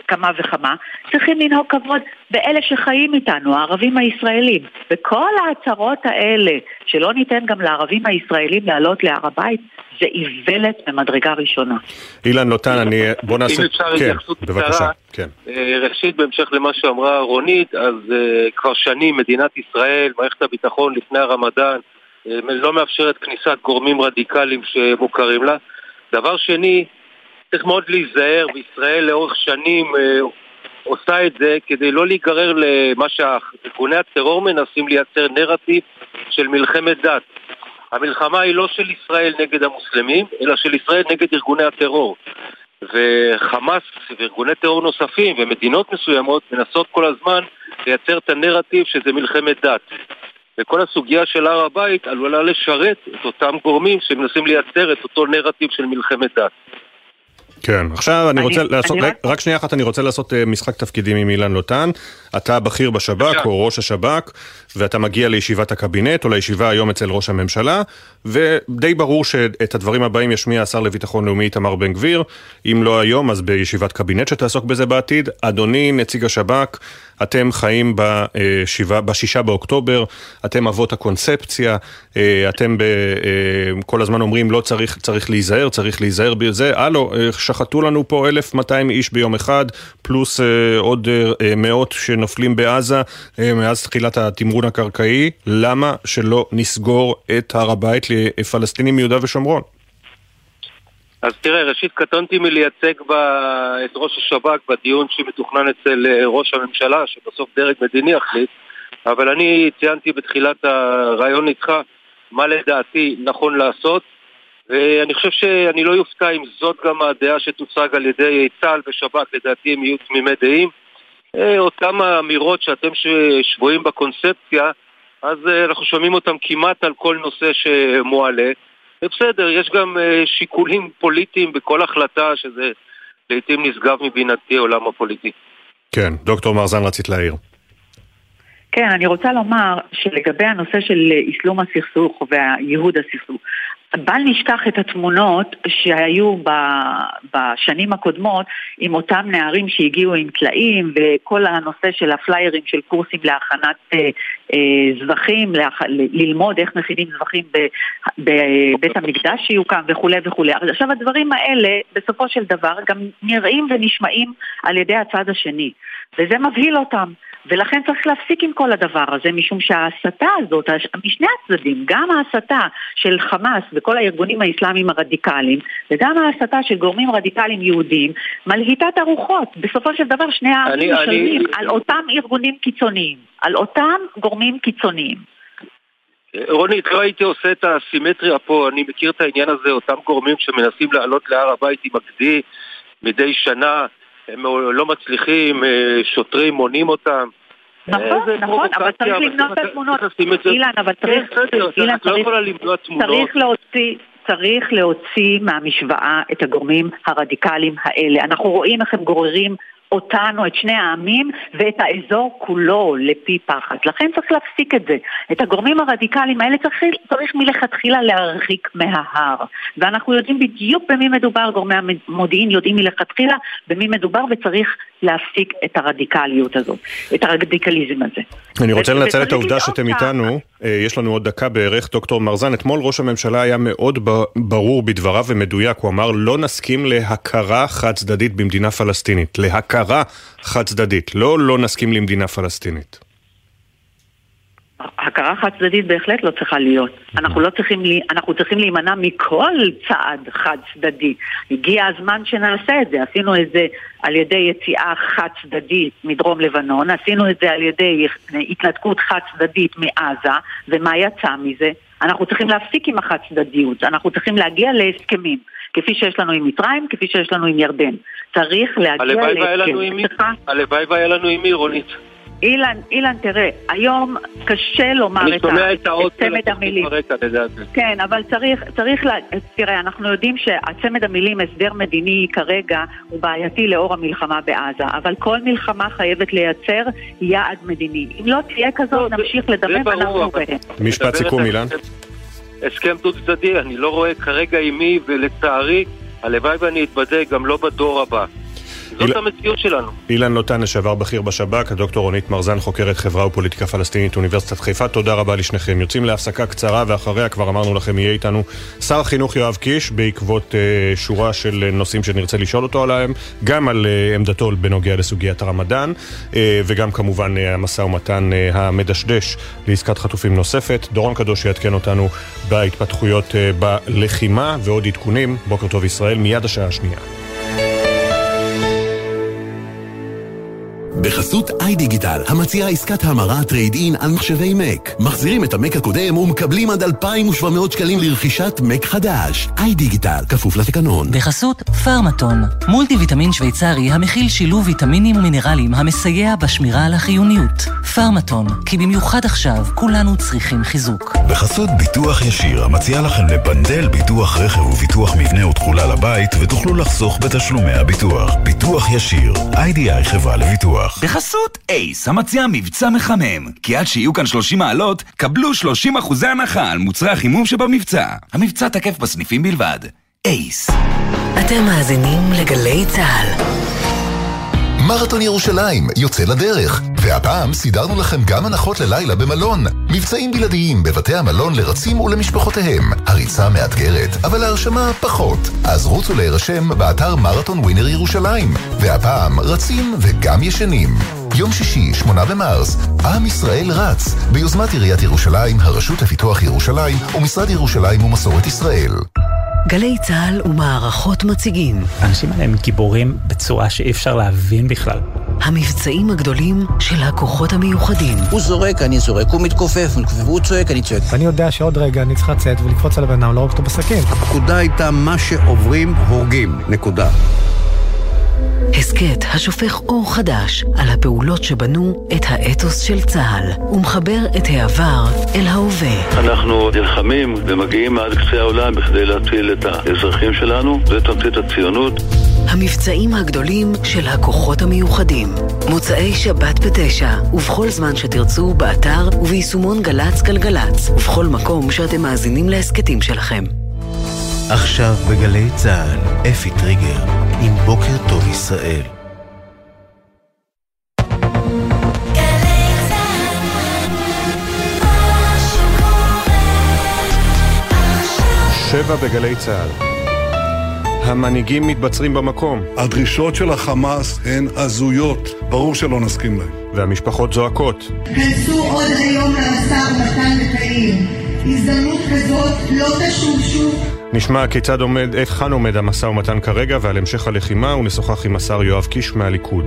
Speaker 24: וכמה וכמה צריכים לנהוג כבוד באלה שחיים איתנו, הערבים הישראלים. וכל ההצהרות האלה, שלא ניתן גם לערבים הישראלים לעלות להר הבית, זה איוולת ממדרגה ראשונה.
Speaker 1: אילן לוטן, אני... בוא נעשה...
Speaker 23: אם אפשר כן, התייחסות קצרה. כן. אה, ראשית, בהמשך למה שאמרה רונית, אז uh, כבר שנים מדינת ישראל, מערכת הביטחון לפני הרמדאן, לא מאפשרת כניסת גורמים רדיקליים שמוכרים לה. דבר שני, צריך מאוד להיזהר, וישראל לאורך שנים uh, עושה את זה כדי לא להיגרר למה שארגוני הטרור מנסים לייצר נרטיב של מלחמת דת. המלחמה היא לא של ישראל נגד המוסלמים, אלא של ישראל נגד ארגוני הטרור. וחמאס וארגוני טרור נוספים ומדינות מסוימות מנסות כל הזמן לייצר את הנרטיב שזה מלחמת דת. וכל הסוגיה של הר הבית עלולה לשרת את אותם גורמים שמנסים לייצר את אותו נרטיב של מלחמת דת.
Speaker 1: כן, עכשיו אני
Speaker 24: אני-
Speaker 1: רוצה לעשות,
Speaker 24: אני
Speaker 1: רק,
Speaker 24: רק-
Speaker 1: רק שנייה אחת, אני רוצה לעשות אה, משחק תפקידים עם אילן לוטן. אתה בכיר בשב"כ או ראש השב"כ, ואתה מגיע לישיבת הקבינט או לישיבה היום אצל ראש הממשלה, ודי ברור שאת הדברים הבאים ישמיע השר לביטחון לאומי איתמר בן גביר, אם לא היום אז בישיבת קבינט שתעסוק בזה בעתיד. אדוני נציג השב"כ, אתם חיים בשבעה, בשישה באוקטובר, אתם אבות הקונספציה, אה, אתם ב, אה, כל הזמן אומרים לא צריך, צריך להיזהר, צריך להיזהר בזה, הלו, אה, שחטו לנו פה 1,200 איש ביום אחד, פלוס אה, עוד אה, מאות שנופלים בעזה אה, מאז תחילת התמרון הקרקעי, למה שלא נסגור את הר הבית לפלסטינים מיהודה ושומרון?
Speaker 23: אז תראה, ראשית קטונתי מלייצג ב... את ראש השב"כ בדיון שמתוכנן אצל אה, ראש הממשלה, שבסוף דרג מדיני יחליט, אבל אני ציינתי בתחילת הרעיון איתך מה לדעתי נכון לעשות, ואני חושב שאני לא יופתע אם זאת גם הדעה שתוצג על ידי צה"ל ושב"כ, לדעתי הם יהיו תמימי דעים. אה, אותם האמירות שאתם שבויים בקונספציה, אז אה, אנחנו שומעים אותם כמעט על כל נושא שמועלה. בסדר, יש גם אה, שיקולים פוליטיים בכל החלטה שזה לעיתים נשגב מבינתי העולם הפוליטי.
Speaker 1: כן, דוקטור מרזן רצית להעיר.
Speaker 24: כן, אני רוצה לומר שלגבי הנושא של אסלום הסכסוך וייהוד הסכסוך, בל נשכח את התמונות שהיו בשנים הקודמות עם אותם נערים שהגיעו עם טלאים וכל הנושא של הפליירים של קורסים להכנת אה, אה, זבחים, ללמוד איך מכינים זבחים בבית המקדש שיוקם וכולי וכולי. עכשיו הדברים האלה בסופו של דבר גם נראים ונשמעים על ידי הצד השני וזה מבהיל אותם. ולכן צריך להפסיק עם כל הדבר הזה, משום שההסתה הזאת, משני הצדדים, גם ההסתה של חמאס וכל הארגונים האסלאמיים הרדיקליים, וגם ההסתה של גורמים רדיקליים יהודיים, מלהיטה את הרוחות. בסופו של דבר שני העמים משלמים
Speaker 23: אני-
Speaker 24: על אותם ארגונים קיצוניים, על אותם גורמים קיצוניים.
Speaker 23: רונית, לא הייתי עושה את הסימטריה פה, אני מכיר את העניין הזה, אותם גורמים שמנסים לעלות להר הבית עם הגדי מדי שנה, הם לא מצליחים, אה, שוטרים מונים אותם.
Speaker 24: נכון,
Speaker 23: איזה
Speaker 24: נכון, אבל צריך למנוע את
Speaker 23: צריך
Speaker 24: התמונות. אילן, אבל צריך...
Speaker 23: כן, בסדר,
Speaker 24: אילן,
Speaker 23: לא
Speaker 24: צריך-. צריך להוציא... צריך להוציא מהמשוואה את הגורמים הרדיקליים האלה. אנחנו רואים איך הם גוררים אותנו, את שני העמים, ואת האזור כולו לפי פחד. לכן צריך להפסיק את זה. את הגורמים הרדיקליים האלה צריך, צריך מלכתחילה להרחיק מההר. ואנחנו יודעים בדיוק במי מדובר, גורמי המודיעין יודעים מלכתחילה במי מדובר, וצריך להפסיק את הרדיקליות הזאת, את הרדיקליזם הזה.
Speaker 1: אני רוצה לנצל את העובדה שאתם איתנו, יש לנו עוד דקה בערך, דוקטור מרזן, אתמול ראש הממשלה היה מאוד ברור בדבריו ומדויק, הוא אמר לא נסכים להכרה חד צדדית במדינה פלסטינית, להכרה חד צדדית, לא לא נסכים למדינה פלסטינית.
Speaker 24: הכרה חד צדדית בהחלט לא צריכה להיות. אנחנו לא צריכים, אנחנו צריכים להימנע מכל צעד חד צדדי. הגיע הזמן שנעשה את זה. עשינו את זה על ידי יציאה חד צדדית מדרום לבנון, עשינו את זה על ידי התנתקות חד צדדית מעזה, ומה יצא מזה? אנחנו צריכים להפסיק עם החד צדדיות, אנחנו צריכים להגיע להסכמים. כפי שיש לנו עם מצרים, כפי שיש לנו עם ירדן. צריך להגיע סליחה?
Speaker 23: הלוואי והיה לנו עם מי, רונית.
Speaker 24: אילן, אילן, תראה, היום קשה לומר
Speaker 23: אני
Speaker 24: את,
Speaker 23: שומע
Speaker 24: ה-
Speaker 23: את האות
Speaker 24: את צמד המילים.
Speaker 23: ברקע, לדעתי.
Speaker 24: כן, אבל צריך, צריך לה... תראה, אנחנו יודעים שהצמד המילים הסדר מדיני כרגע הוא בעייתי לאור המלחמה בעזה, אבל כל מלחמה חייבת לייצר יעד מדיני. אם לא תהיה כזאת, נמשיך לדמם
Speaker 23: אבל-
Speaker 24: בהם.
Speaker 1: משפט סיכום, אילן.
Speaker 23: הסכם דו צדדי, אני לא רואה כרגע עם מי, ולצערי, הלוואי ואני אתבדה גם לא בדור הבא. זאת המציאות שלנו.
Speaker 1: אילן לוטן, לשעבר בכיר בשב"כ, הדוקטור רונית מרזן, חוקרת חברה ופוליטיקה פלסטינית, אוניברסיטת חיפה, תודה רבה לשניכם. יוצאים להפסקה קצרה, ואחריה, כבר אמרנו לכם, יהיה איתנו שר החינוך יואב קיש, בעקבות אה, שורה של נושאים שנרצה לשאול אותו עליהם, גם על אה, עמדתו בנוגע לסוגיית הרמדאן, אה, וגם כמובן אה, המשא ומתן אה, המדשדש לעסקת חטופים נוספת. דורון קדוש יעדכן אותנו בהתפתחויות אה, בלחימה ועוד עדכונים. בוקר טוב ישראל, מיד השעה השנייה.
Speaker 25: בחסות iDigital, המציעה עסקת המרה trade in על מחשבי מק. מחזירים את המק הקודם ומקבלים עד 2,700 שקלים לרכישת מק חדש. איי-דיגיטל, כפוף לתקנון.
Speaker 26: בחסות פרמטון, מולטי ויטמין שוויצרי המכיל שילוב ויטמינים ומינרלים המסייע בשמירה על החיוניות. פרמטון, כי במיוחד עכשיו כולנו צריכים חיזוק.
Speaker 8: בחסות ביטוח ישיר, המציע לכם לבנדל ביטוח רכב וביטוח מבנה ותכולה לבית, ותוכלו לחסוך בתשלומי הביטוח. ביטוח ישיר, איי-די-איי חברה לביטוח.
Speaker 10: בחסות אייס, המציע מבצע מחמם. כי עד שיהיו כאן 30 מעלות, קבלו 30 אחוזי הנחה על מוצרי החימום שבמבצע. המבצע תקף בסניפים בלבד. אייס.
Speaker 11: אתם מאזינים לגלי צה"ל.
Speaker 27: מרתון ירושלים יוצא לדרך, והפעם סידרנו לכם גם הנחות ללילה במלון. מבצעים בלעדיים בבתי המלון לרצים ולמשפחותיהם. הריצה מאתגרת, אבל ההרשמה פחות. אז רוצו להירשם באתר מרתון ווינר ירושלים. והפעם רצים וגם ישנים. יום שישי, 8 במרס, עם ישראל רץ, ביוזמת עיריית ירושלים, הרשות לפיתוח ירושלים ומשרד ירושלים ומסורת ישראל.
Speaker 11: גלי צה"ל ומערכות מציגים.
Speaker 28: האנשים האלה הם גיבורים בצורה שאי אפשר להבין בכלל.
Speaker 11: המבצעים הגדולים של הכוחות המיוחדים.
Speaker 29: הוא זורק, אני זורק, הוא מתכופף, והוא צועק, אני צועק.
Speaker 30: ואני יודע שעוד רגע אני צריך לצאת ולקפוץ על הבן אדם, להרוג אותו בסכין.
Speaker 31: הפקודה הייתה מה שעוברים, הורגים. נקודה.
Speaker 11: הסכת השופך אור חדש על הפעולות שבנו את האתוס של צה"ל ומחבר את העבר אל ההווה.
Speaker 32: אנחנו נלחמים ומגיעים עד קצה העולם בכדי להציל את האזרחים שלנו, זה תמצית הציונות.
Speaker 11: המבצעים הגדולים של הכוחות המיוחדים. מוצאי שבת בתשע, ובכל זמן שתרצו, באתר וביישומון גל"צ גלגלצ, ובכל מקום שאתם מאזינים להסכתים שלכם.
Speaker 15: עכשיו בגלי צה"ל, אפי טריגר, עם בוקר טוב ישראל.
Speaker 1: שבע בגלי צה"ל. המנהיגים מתבצרים במקום.
Speaker 3: הדרישות של החמאס הן הזויות, ברור שלא נסכים להן.
Speaker 1: והמשפחות זועקות.
Speaker 33: כנסו עוד היום למשא ומתן בקהיר. הזדמנות כזאת לא תשוב שוב.
Speaker 1: נשמע כיצד עומד, היכן עומד המשא ומתן כרגע ועל המשך הלחימה ונשוחח עם השר יואב קיש מהליכוד.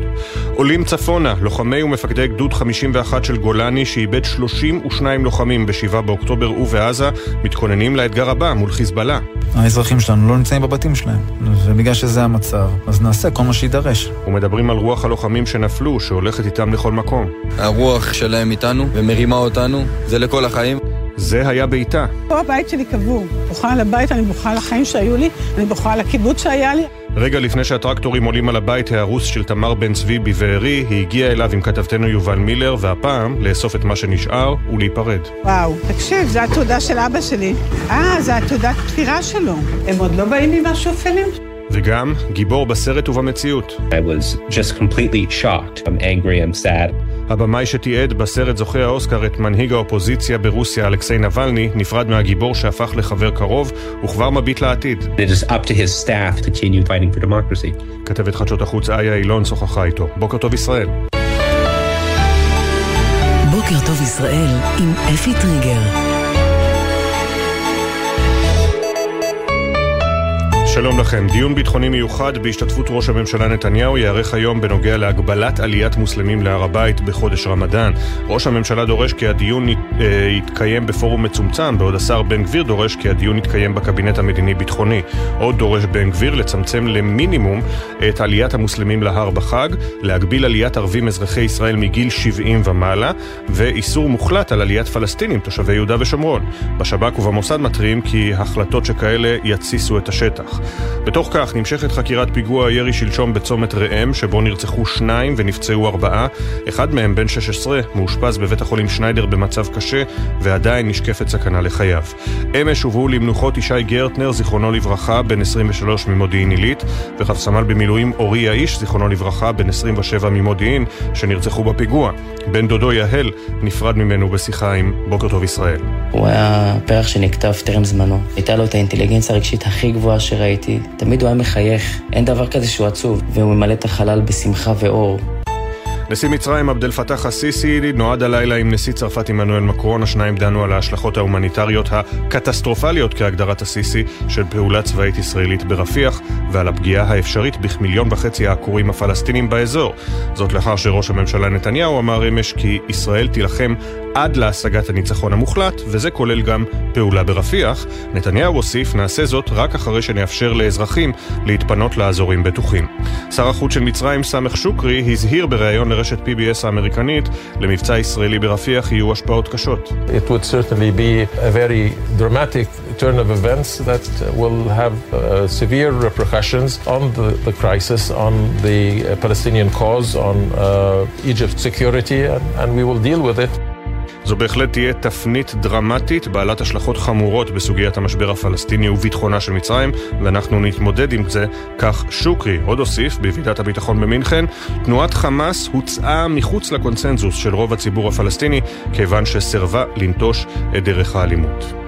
Speaker 1: עולים צפונה, לוחמי ומפקדי גדוד 51 של גולני שאיבד 32 לוחמים ב-7 באוקטובר ובעזה, מתכוננים לאתגר הבא מול חיזבאללה.
Speaker 19: האזרחים שלנו לא נמצאים בבתים שלהם, ובגלל שזה המצב, אז נעשה כל מה שיידרש.
Speaker 1: ומדברים על רוח הלוחמים שנפלו, שהולכת איתם לכל מקום.
Speaker 34: הרוח שלהם איתנו ומרימה אותנו, זה לכל החיים.
Speaker 1: זה היה ביתה.
Speaker 35: פה הבית שלי קבור. בוכה על הבית, אני בוכה על החיים שהיו לי, אני בוכה על הקיבוץ שהיה לי.
Speaker 1: רגע לפני שהטרקטורים עולים על הבית ההרוס של תמר בן צבי בבארי, היא הגיעה אליו עם כתבתנו יובל מילר, והפעם לאסוף את מה שנשאר ולהיפרד.
Speaker 35: וואו, תקשיב, זו התעודה של אבא שלי. אה, זו התעודת פטירה שלו. הם עוד לא באים עם השופלים?
Speaker 1: וגם גיבור בסרט ובמציאות.
Speaker 36: I was just completely shocked. I'm angry, I'm sad.
Speaker 1: הבמאי שתיעד בסרט זוכה האוסקר את מנהיג האופוזיציה ברוסיה אלכסיי נבלני נפרד מהגיבור שהפך לחבר קרוב וכבר מביט לעתיד.
Speaker 36: It is up to his staff to continue fighting for democracy.
Speaker 1: כתבת חדשות החוץ איה אילון שוחחה איתו. בוקר טוב ישראל.
Speaker 11: בוקר טוב ישראל עם אפי טריגר.
Speaker 1: שלום לכם. דיון ביטחוני מיוחד בהשתתפות ראש הממשלה נתניהו ייערך היום בנוגע להגבלת עליית מוסלמים להר הבית בחודש רמדאן. ראש הממשלה דורש כי הדיון יתקיים בפורום מצומצם, בעוד השר בן גביר דורש כי הדיון יתקיים בקבינט המדיני-ביטחוני. עוד דורש בן גביר לצמצם למינימום את עליית המוסלמים להר בחג, להגביל עליית ערבים אזרחי ישראל מגיל 70 ומעלה, ואיסור מוחלט על עליית פלסטינים תושבי יהודה ושומרון. בשב"כ ובמוסד מתריעים כי החלטות שכאלה יתסיסו את השטח. בתוך כך נמשכת חקירת פיגוע הירי שלשום בצומת ראם, שבו נרצחו שניים ונפצעו ארבעה. אחד מהם, בן 16, מאושפז בבית החולים שניידר במצב קשה, ועדיין נשקפת סכנה לחייו. אמש הובאו למנוחות ישי גרטנר, זיכרונו לברכה, בן 23 ממודיעין עילית, ורב סמל במילואים אורי יאיש, זיכרונו לברכה, בן 27 ממודיעין, שנרצחו בפיגוע. בן דודו יהל נפרד ממנו בשיחה עם בוקר טוב ישראל.
Speaker 5: הוא היה פרח שנכתב טרם זמנו. הייתה לו את האינטליגנציה הרגשית הכי גבוהה. תמיד הוא היה מחייך, אין דבר כזה שהוא עצוב, והוא ממלא את החלל בשמחה ואור.
Speaker 1: נשיא מצרים עבדל פתאח א-סיסי נועד הלילה עם נשיא צרפת עמנואל מקרון, השניים דנו על ההשלכות ההומניטריות הקטסטרופליות כהגדרת א-סיסי של פעולה צבאית ישראלית ברפיח ועל הפגיעה האפשרית בכמיליון וחצי העקורים הפלסטינים באזור. זאת לאחר שראש הממשלה נתניהו אמר אמש כי ישראל תילחם עד להשגת הניצחון המוחלט, וזה כולל גם פעולה ברפיח. נתניהו הוסיף, נעשה זאת רק אחרי שנאפשר לאזרחים להתפנות לאזורים בטוחים. שר החוץ של מצרים, סמך שוקרי, הזהיר בריאיון לרשת PBS האמריקנית, למבצע ישראלי ברפיח יהיו השפעות קשות.
Speaker 37: It would certainly be a very dramatic turn of events that will have uh, severe repercussions on the, the crisis, on the uh, Palestinian cause, on uh, Egypt's security, and, and we will deal with it.
Speaker 1: זו בהחלט תהיה תפנית דרמטית בעלת השלכות חמורות בסוגיית המשבר הפלסטיני וביטחונה של מצרים, ואנחנו נתמודד עם זה, כך שוקרי עוד הוסיף בוועידת הביטחון במינכן, תנועת חמאס הוצאה מחוץ לקונצנזוס של רוב הציבור הפלסטיני, כיוון שסירבה לנטוש את דרך האלימות.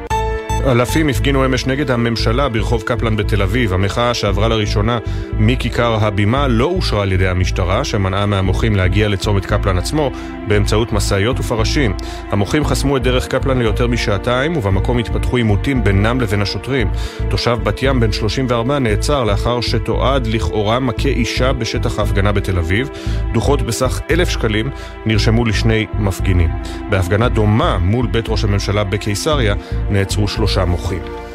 Speaker 1: אלפים הפגינו אמש נגד הממשלה ברחוב קפלן בתל אביב. המחאה שעברה לראשונה מכיכר הבימה לא אושרה על ידי המשטרה, שמנעה מהמוחים להגיע לצומת קפלן עצמו באמצעות משאיות ופרשים. המוחים חסמו את דרך קפלן ליותר משעתיים, ובמקום התפתחו עימותים בינם לבין השוטרים. תושב בת ים בן 34 נעצר לאחר שתועד לכאורה מכה אישה בשטח ההפגנה בתל אביב. דוחות בסך אלף שקלים נרשמו לשני מפגינים. בהפגנה דומה מול בית ראש הממשלה בקיסריה נעצרו שלושה מוחים.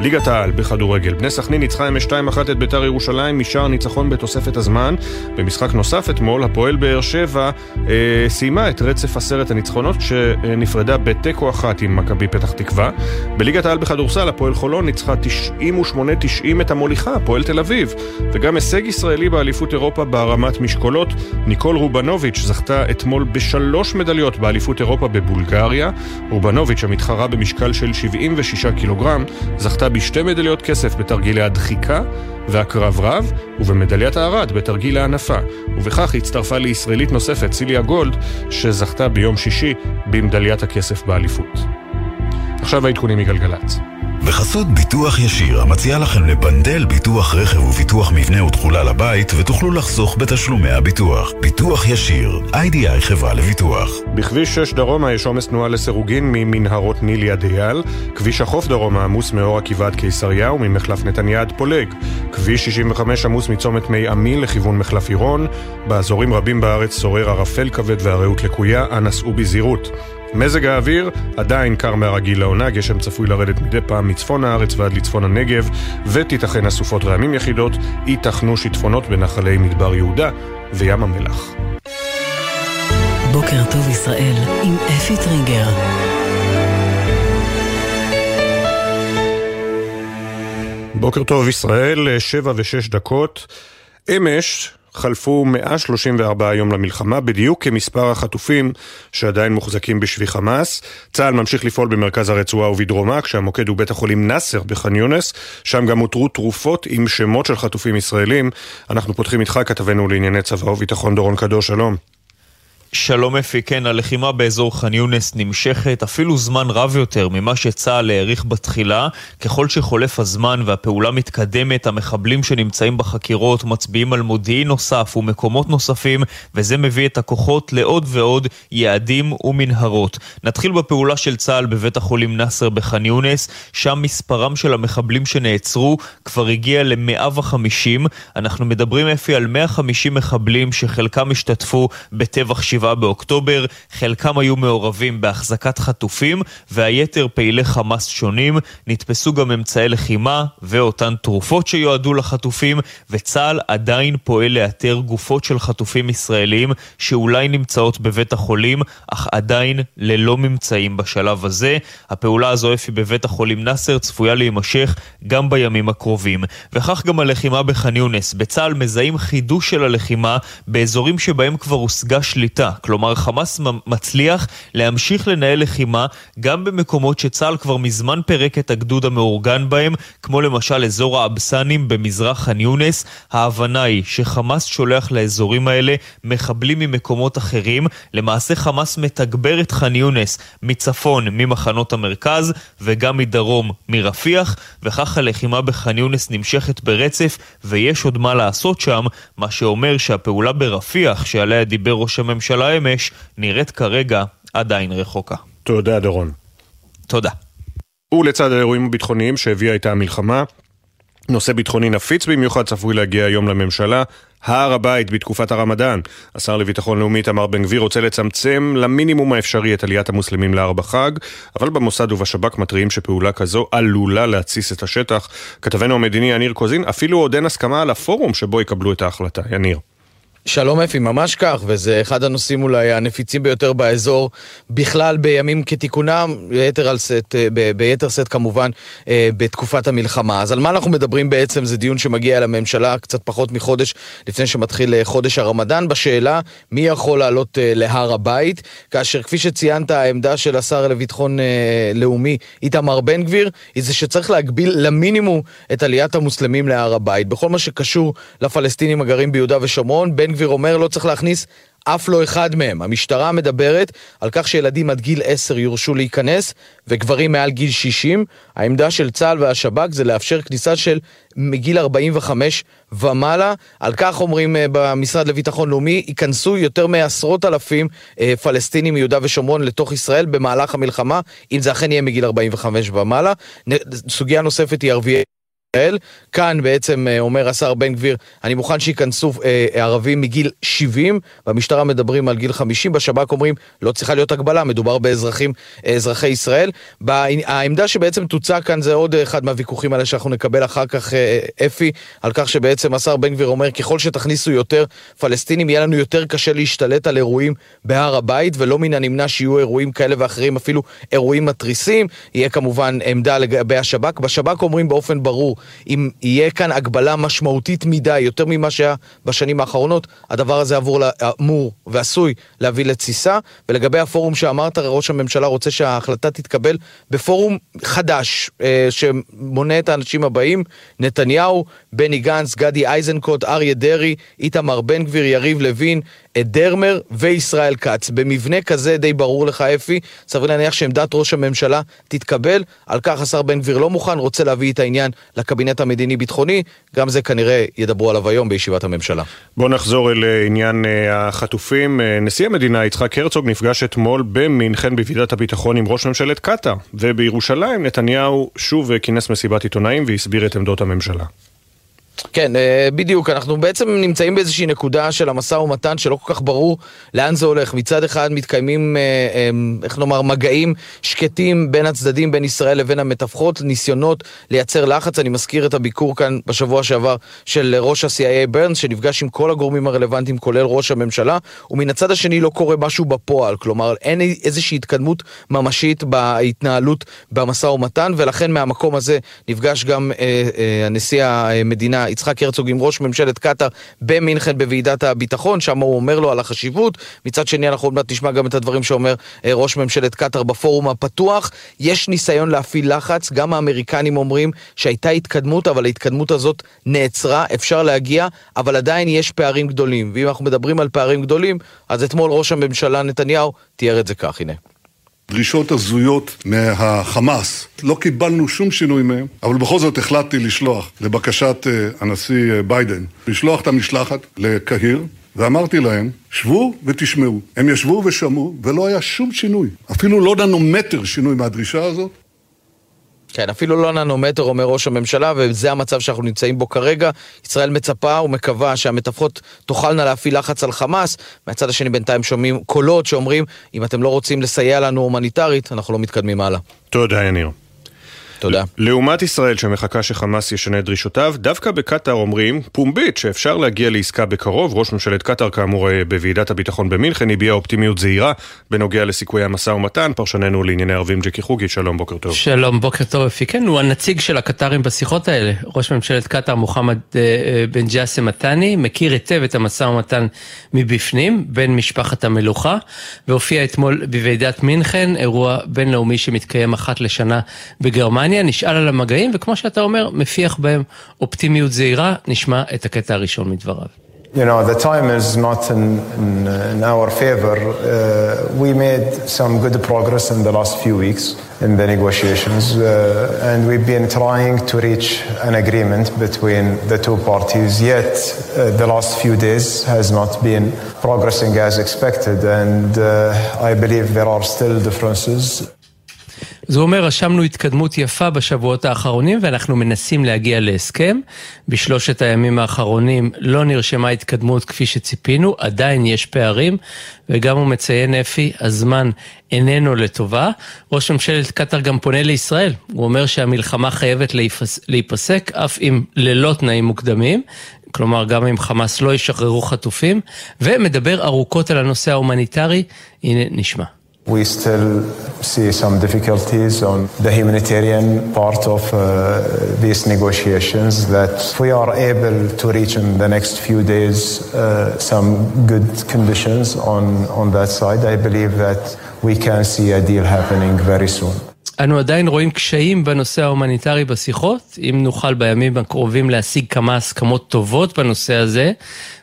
Speaker 1: ליגת העל בכדורגל. בני סכנין ניצחה אמש 2-1 את ביתר ירושלים משער ניצחון בתוספת הזמן. במשחק נוסף אתמול, הפועל באר שבע אה, סיימה את רצף עשרת הניצחונות שנפרדה בתיקו אחת עם מכבי פתח תקווה. בליגת העל בכדורסל, הפועל חולון ניצחה 98-90 את המוליכה, הפועל תל אביב. וגם הישג ישראלי באליפות אירופה בהרמת משקולות. ניקול רובנוביץ' זכתה אתמול בשלוש מדליות באליפות אירופה בבולגריה. רובנוביץ', המתחרה במשקל של 76 קילוגרם, זכתה בשתי מדליות כסף בתרגילי הדחיקה והקרב רב, ובמדליית הארד בתרגיל ההנפה. ובכך הצטרפה לישראלית נוספת, סיליה גולד, שזכתה ביום שישי במדליית הכסף באליפות. עכשיו העדכונים מגלגלצ.
Speaker 8: בחסות ביטוח ישיר, המציע לכם לבנדל ביטוח רכב וביטוח מבנה ותכולה לבית, ותוכלו לחסוך בתשלומי הביטוח. ביטוח ישיר, איי-די-איי חברה לביטוח.
Speaker 1: בכביש 6 דרומה יש עומס תנועה לסירוגין ממנהרות נילי עד אייל, כביש החוף דרומה עמוס מאור עקיבא עד קיסריה וממחלף נתניה עד פולג, כביש 65 עמוס מצומת מי עמי לכיוון מחלף עירון, באזורים רבים בארץ שורר ערפל כבד והרעות לקויה, אנא סעו בזהירות. מזג האוויר עדיין קר מהרגיל לעונה, גשם צפוי לרדת מדי פעם מצפון הארץ ועד לצפון הנגב, ותיתכן אסופות רעמים יחידות, ייתכנו שיטפונות בנחלי מדבר יהודה וים המלח.
Speaker 11: בוקר טוב ישראל עם אפי טריגר.
Speaker 1: בוקר טוב ישראל, שבע ושש דקות. אמש חלפו 134 יום למלחמה, בדיוק כמספר החטופים שעדיין מוחזקים בשבי חמאס. צה"ל ממשיך לפעול במרכז הרצועה ובדרומה, כשהמוקד הוא בית החולים נאסר בח'אן יונס, שם גם אותרו תרופות עם שמות של חטופים ישראלים. אנחנו פותחים איתך, כתבנו לענייני צבא וביטחון דורון קדוש, שלום.
Speaker 12: שלום אפי, כן, הלחימה באזור ח'אן יונס נמשכת אפילו זמן רב יותר ממה שצה"ל העריך בתחילה. ככל שחולף הזמן והפעולה מתקדמת, המחבלים שנמצאים בחקירות מצביעים על מודיעין נוסף ומקומות נוספים, וזה מביא את הכוחות לעוד ועוד יעדים ומנהרות. נתחיל בפעולה של צה"ל בבית החולים נאסר בח'אן יונס, שם מספרם של המחבלים שנעצרו כבר הגיע ל-150. אנחנו מדברים, אפי, על 150 מחבלים שחלקם השתתפו בטבח שבעה. באוקטובר, חלקם היו מעורבים בהחזקת חטופים, והיתר פעילי חמאס שונים. נתפסו גם אמצעי לחימה ואותן תרופות שיועדו לחטופים, וצה"ל עדיין פועל לאתר גופות של חטופים ישראלים שאולי נמצאות בבית החולים, אך עדיין ללא ממצאים בשלב הזה. הפעולה הזו, אפי, בבית החולים נאסר צפויה להימשך גם בימים הקרובים. וכך גם הלחימה בח'אן יונס. בצה"ל מזהים חידוש של הלחימה באזורים שבהם כבר הושגה שליטה. מבצע. כלומר, חמאס מצליח להמשיך לנהל לחימה גם במקומות שצה"ל כבר מזמן פירק את הגדוד המאורגן בהם, כמו למשל אזור האבסנים במזרח ח'אן יונס. ההבנה היא שחמאס שולח לאזורים האלה מחבלים ממקומות אחרים. למעשה חמאס מתגבר את ח'אן יונס מצפון, ממחנות המרכז, וגם מדרום, מרפיח, וכך הלחימה בח'אן יונס נמשכת ברצף, ויש עוד מה לעשות שם, מה שאומר שהפעולה ברפיח, שעליה דיבר ראש הממשלה אמש, נראית כרגע עדיין רחוקה.
Speaker 1: תודה, דורון.
Speaker 12: תודה.
Speaker 1: ולצד האירועים הביטחוניים שהביאה איתה המלחמה, נושא ביטחוני נפיץ במיוחד צפוי להגיע היום לממשלה, הר הבית בתקופת הרמדאן. השר לביטחון לאומי איתמר בן גביר רוצה לצמצם למינימום האפשרי את עליית המוסלמים להר בחג, אבל במוסד ובשב"כ מתריעים שפעולה כזו עלולה להתסיס את השטח. כתבנו המדיני יניר קוזין, אפילו עוד אין הסכמה על הפורום שבו יקבלו את ההחלטה. יניר.
Speaker 38: שלום אפי, ממש כך, וזה אחד הנושאים אולי הנפיצים ביותר באזור, בכלל בימים כתיקונם, ביתר, סט, אה, ב, ביתר סט כמובן, אה, בתקופת המלחמה. אז על מה אנחנו מדברים בעצם? זה דיון שמגיע לממשלה קצת פחות מחודש לפני שמתחיל אה, חודש הרמדאן, בשאלה מי יכול לעלות להר הבית, כאשר כפי שציינת, העמדה של השר לביטחון לאומי איתמר בן גביר, היא זה שצריך להגביל למינימום את עליית המוסלמים להר הבית. בכל מה שקשור לפלסטינים הגרים ביהודה ושומרון, בן גביר אומר לא צריך להכניס אף לא אחד מהם. המשטרה מדברת על כך שילדים עד גיל 10 יורשו להיכנס, וגברים מעל גיל 60. העמדה של צה"ל והשב"כ זה לאפשר כניסה של מגיל 45 ומעלה. על כך אומרים אה, במשרד לביטחון לאומי, ייכנסו יותר מעשרות אלפים אה, פלסטינים מיהודה ושומרון לתוך ישראל במהלך המלחמה, אם זה אכן יהיה מגיל 45 ומעלה. סוגיה נוספת היא ערביי... ישראל. כאן בעצם אה, אומר השר בן גביר, אני מוכן שייכנסו אה, ערבים מגיל 70, במשטרה מדברים על גיל 50, בשב"כ אומרים, לא צריכה להיות הגבלה, מדובר באזרחים, אזרחי ישראל. העמדה שבעצם תוצע כאן זה עוד אחד מהוויכוחים האלה שאנחנו נקבל אחר כך, אה, אפי, על כך שבעצם השר בן גביר אומר, ככל שתכניסו יותר פלסטינים, יהיה לנו יותר קשה להשתלט על אירועים בהר הבית, ולא מן הנמנע שיהיו אירועים כאלה ואחרים, אפילו אירועים מתריסים. יהיה כמובן עמדה לגבי השב"כ. בשב"כ אומרים באופן ברור, אם יהיה כאן הגבלה משמעותית מדי, יותר ממה שהיה בשנים האחרונות, הדבר הזה עבור, אמור ועשוי להביא לתסיסה. ולגבי הפורום שאמרת, ראש הממשלה רוצה שההחלטה תתקבל בפורום חדש, אה, שמונה את האנשים הבאים, נתניהו, בני גנץ, גדי איזנקוט, אריה דרעי, איתמר בן גביר, יריב לוין, דרמר וישראל כץ. במבנה כזה די ברור לך, אפי, סביר להניח שעמדת ראש הממשלה תתקבל. על כך השר בן גביר לא מוכן, רוצה להביא את העניין לקבינט המדיני-ביטחוני. גם זה כנראה ידברו עליו היום בישיבת הממשלה.
Speaker 1: בואו נחזור אל אה, עניין אה, החטופים. אה, נשיא המדינה יצחק הרצוג נפגש אתמול במינכן בוועידת הביטחון עם ראש ממשלת קטאר. ובירושלים נתניהו שוב כינס מסיבת עיתונאים והסביר את עמדות הממשלה.
Speaker 38: כן, אה, בדיוק, אנחנו בעצם נמצאים באיזושהי נקודה של המשא ומתן שלא כל כך ברור לאן זה הולך. מצד אחד מתקיימים, אה, אה, איך נאמר, מגעים שקטים בין הצדדים, בין ישראל לבין המתווכות, ניסיונות לייצר לחץ. אני מזכיר את הביקור כאן בשבוע שעבר של ראש ה-CIA ברנס, שנפגש עם כל הגורמים הרלוונטיים, כולל ראש הממשלה, ומן הצד השני לא קורה משהו בפועל. כלומר, אין איזושהי התקדמות ממשית בהתנהלות במשא ומתן, ולכן מהמקום הזה נפגש גם נשיא המדינה יצחק הרצוג עם ראש ממשלת קטאר במינכן בוועידת הביטחון, שם הוא אומר לו על החשיבות. מצד שני אנחנו עוד מעט נשמע גם את הדברים שאומר אה, ראש ממשלת קטאר בפורום הפתוח. יש ניסיון להפעיל לחץ, גם האמריקנים אומרים שהייתה התקדמות, אבל ההתקדמות הזאת נעצרה, אפשר להגיע, אבל עדיין יש פערים גדולים. ואם אנחנו מדברים על פערים גדולים, אז אתמול ראש הממשלה נתניהו תיאר את זה כך, הנה.
Speaker 3: דרישות הזויות מהחמאס. לא קיבלנו שום שינוי מהם, אבל בכל זאת החלטתי לשלוח, לבקשת אה, הנשיא אה, ביידן, לשלוח את המשלחת לקהיר, ואמרתי להם, שבו ותשמעו. הם ישבו ושמעו, ולא היה שום שינוי. אפילו לא ננומטר שינוי מהדרישה הזאת.
Speaker 38: כן, אפילו לא ננומטר, אומר ראש הממשלה, וזה המצב שאנחנו נמצאים בו כרגע. ישראל מצפה ומקווה שהמתווכות תוכלנה להפעיל לחץ על חמאס. מהצד השני בינתיים שומעים קולות שאומרים, אם אתם לא רוצים לסייע לנו הומניטרית, אנחנו לא מתקדמים הלאה.
Speaker 1: תודה, יניר.
Speaker 38: תודה.
Speaker 1: לעומת ישראל שמחכה שחמאס ישנה את דרישותיו, דווקא בקטאר אומרים פומבית שאפשר להגיע לעסקה בקרוב. ראש ממשלת קטאר כאמור אה, בוועידת הביטחון במינכן הביע אופטימיות זהירה בנוגע לסיכויי המשא ומתן. פרשננו לענייני ערבים ג'קי חוגי, שלום, בוקר טוב.
Speaker 39: שלום, בוקר טוב אפי. כן, הוא הנציג של הקטרים בשיחות האלה. ראש ממשלת קטאר מוחמד אה, אה, בן ג'אסם מתני מכיר היטב את המשא ומתן מבפנים, בין משפחת המלוכה, והופיע אתמול בוועידת מינכן, אירוע בינלאומי שמתקיים אחת לשנה בגרמניה, נשאל על המגעים, וכמו שאתה אומר, מפיח בהם אופטימיות זהירה, נשמע את הקטע הראשון מדבריו.
Speaker 40: You know, the time is not in, in, in our favor. Uh, we made some good progress in the last few weeks in the negotiations, uh, and we've been trying to reach an agreement between the two parties. Yet, uh, the last few days has not been progressing as expected, and uh, I believe there are still differences.
Speaker 39: הוא אומר, רשמנו התקדמות יפה בשבועות האחרונים ואנחנו מנסים להגיע להסכם. בשלושת הימים האחרונים לא נרשמה התקדמות כפי שציפינו, עדיין יש פערים, וגם הוא מציין אפי, הזמן איננו לטובה. ראש ממשלת קטאר גם פונה לישראל, הוא אומר שהמלחמה חייבת להיפסק, אף אם ללא תנאים מוקדמים. כלומר גם אם חמאס לא ישחררו חטופים, ומדבר ארוכות על הנושא ההומניטרי, הנה נשמע.
Speaker 40: We still see some difficulties on the humanitarian part of uh, these negotiations. That we are able to reach in the next few days uh, some good conditions on, on that side, I believe that we can see a deal happening very soon.
Speaker 39: אנו עדיין רואים קשיים בנושא ההומניטרי בשיחות. אם נוכל בימים הקרובים להשיג כמה הסכמות טובות בנושא הזה,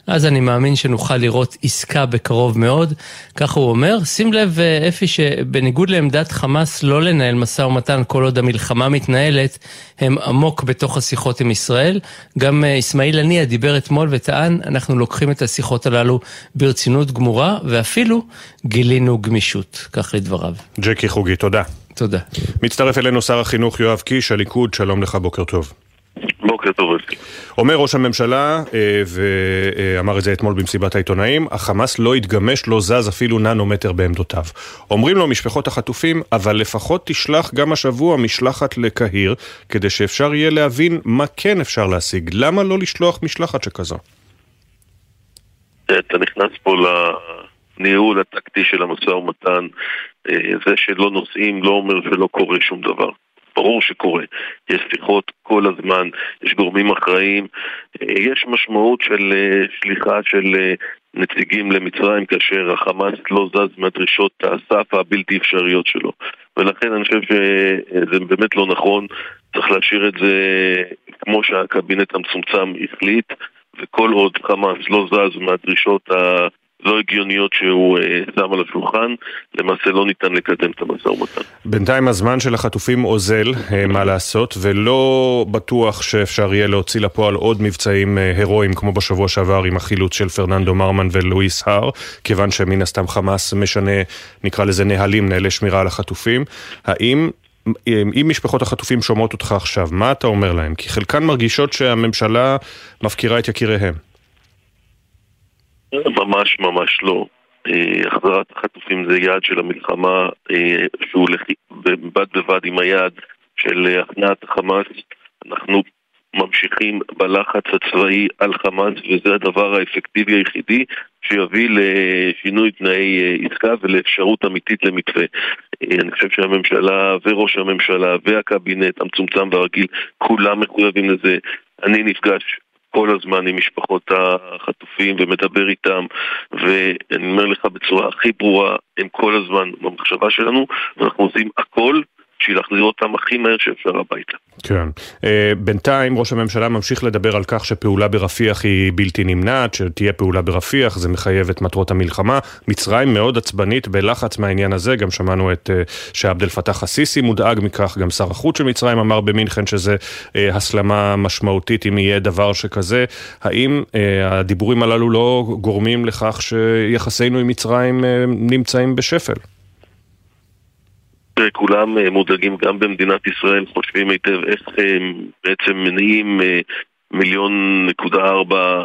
Speaker 39: אז אני מאמין שנוכל לראות עסקה בקרוב מאוד. ככה הוא אומר. שים לב, אפי, שבניגוד לעמדת חמאס לא לנהל משא ומתן כל עוד המלחמה מתנהלת, הם עמוק בתוך השיחות עם ישראל. גם אסמאעיל הנייה דיבר אתמול וטען, אנחנו לוקחים את השיחות הללו ברצינות גמורה, ואפילו גילינו גמישות. כך לדבריו.
Speaker 1: ג'קי חוגי, תודה.
Speaker 39: תודה.
Speaker 1: מצטרף אלינו שר החינוך יואב קיש, הליכוד, שלום לך, בוקר טוב.
Speaker 32: בוקר טוב.
Speaker 1: אומר ראש הממשלה, ואמר את זה אתמול במסיבת העיתונאים, החמאס לא התגמש, לא זז אפילו ננומטר בעמדותיו. אומרים לו משפחות החטופים, אבל לפחות תשלח גם השבוע משלחת לקהיר, כדי שאפשר יהיה להבין מה כן אפשר להשיג. למה לא לשלוח משלחת שכזו?
Speaker 32: אתה נכנס פה לניהול הטקטי של המשא ומתן. זה שלא נוסעים לא אומר שלא קורה שום דבר. ברור שקורה. יש שיחות כל הזמן, יש גורמים אחראים, יש משמעות של שליחה של נציגים למצרים כאשר החמאס לא זז מהדרישות הסף הבלתי אפשריות שלו. ולכן אני חושב שזה באמת לא נכון, צריך להשאיר את זה כמו שהקבינט המצומצם החליט, וכל עוד חמאס לא זז מהדרישות ה... לא הגיוניות שהוא שם על השולחן, למעשה לא ניתן לקדם את המשא ומתן.
Speaker 1: בינתיים הזמן של החטופים אוזל, מה לעשות, ולא בטוח שאפשר יהיה להוציא לפועל עוד מבצעים הירואיים כמו בשבוע שעבר עם החילוץ של פרננדו מרמן ולואיס הר, כיוון שמן הסתם חמאס משנה, נקרא לזה נהלים, נהלי שמירה על החטופים. האם אם משפחות החטופים שומעות אותך עכשיו, מה אתה אומר להם? כי חלקן מרגישות שהממשלה מפקירה את יקיריהם.
Speaker 32: ממש ממש לא. החזרת החטופים זה יעד של המלחמה שהוא בד בבד עם היעד של הכנעת החמאס. אנחנו ממשיכים בלחץ הצבאי על חמאס וזה הדבר האפקטיבי היחידי שיביא לשינוי תנאי עסקה ולאפשרות אמיתית למתווה. אני חושב שהממשלה וראש הממשלה והקבינט המצומצם והרגיל כולם מחויבים לזה. אני נפגש כל הזמן עם משפחות החטופים ומדבר איתם ואני אומר לך בצורה הכי ברורה, הם כל הזמן במחשבה שלנו ואנחנו עושים הכל בשביל להחזיר אותם הכי מהר שאפשר הביתה.
Speaker 1: כן. בינתיים ראש הממשלה ממשיך לדבר על כך שפעולה ברפיח היא בלתי נמנעת, שתהיה פעולה ברפיח, זה מחייב את מטרות המלחמה. מצרים מאוד עצבנית בלחץ מהעניין הזה, גם שמענו את שעבד אל פתאח א-סיסי מודאג מכך, גם שר החוץ של מצרים אמר במינכן שזה הסלמה משמעותית אם יהיה דבר שכזה. האם הדיבורים הללו לא גורמים לכך שיחסינו עם מצרים נמצאים בשפל?
Speaker 32: כולם מודאגים גם במדינת ישראל, חושבים היטב איך הם בעצם מניעים מיליון נקודה ארבע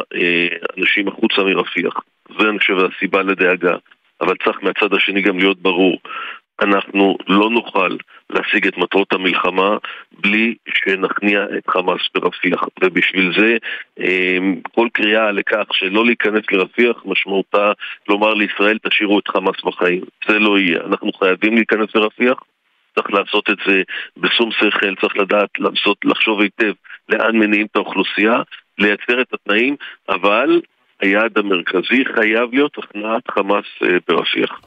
Speaker 32: אנשים החוצה מרפיח. זה אני חושב הסיבה לדאגה. אבל צריך מהצד השני גם להיות ברור. אנחנו לא נוכל להשיג את מטרות המלחמה בלי שנכניע את חמאס ברפיח. ובשביל זה אמ, כל קריאה לכך שלא להיכנס לרפיח משמעותה לומר לישראל תשאירו את חמאס בחיים. זה לא יהיה. אנחנו חייבים להיכנס לרפיח. צריך לעשות את זה בשום שכל, צריך לדעת לעשות, לחשוב היטב לאן מניעים את האוכלוסייה, לייצר את התנאים, אבל היעד המרכזי חייב להיות הכנעת חמאס אה, ברפיח.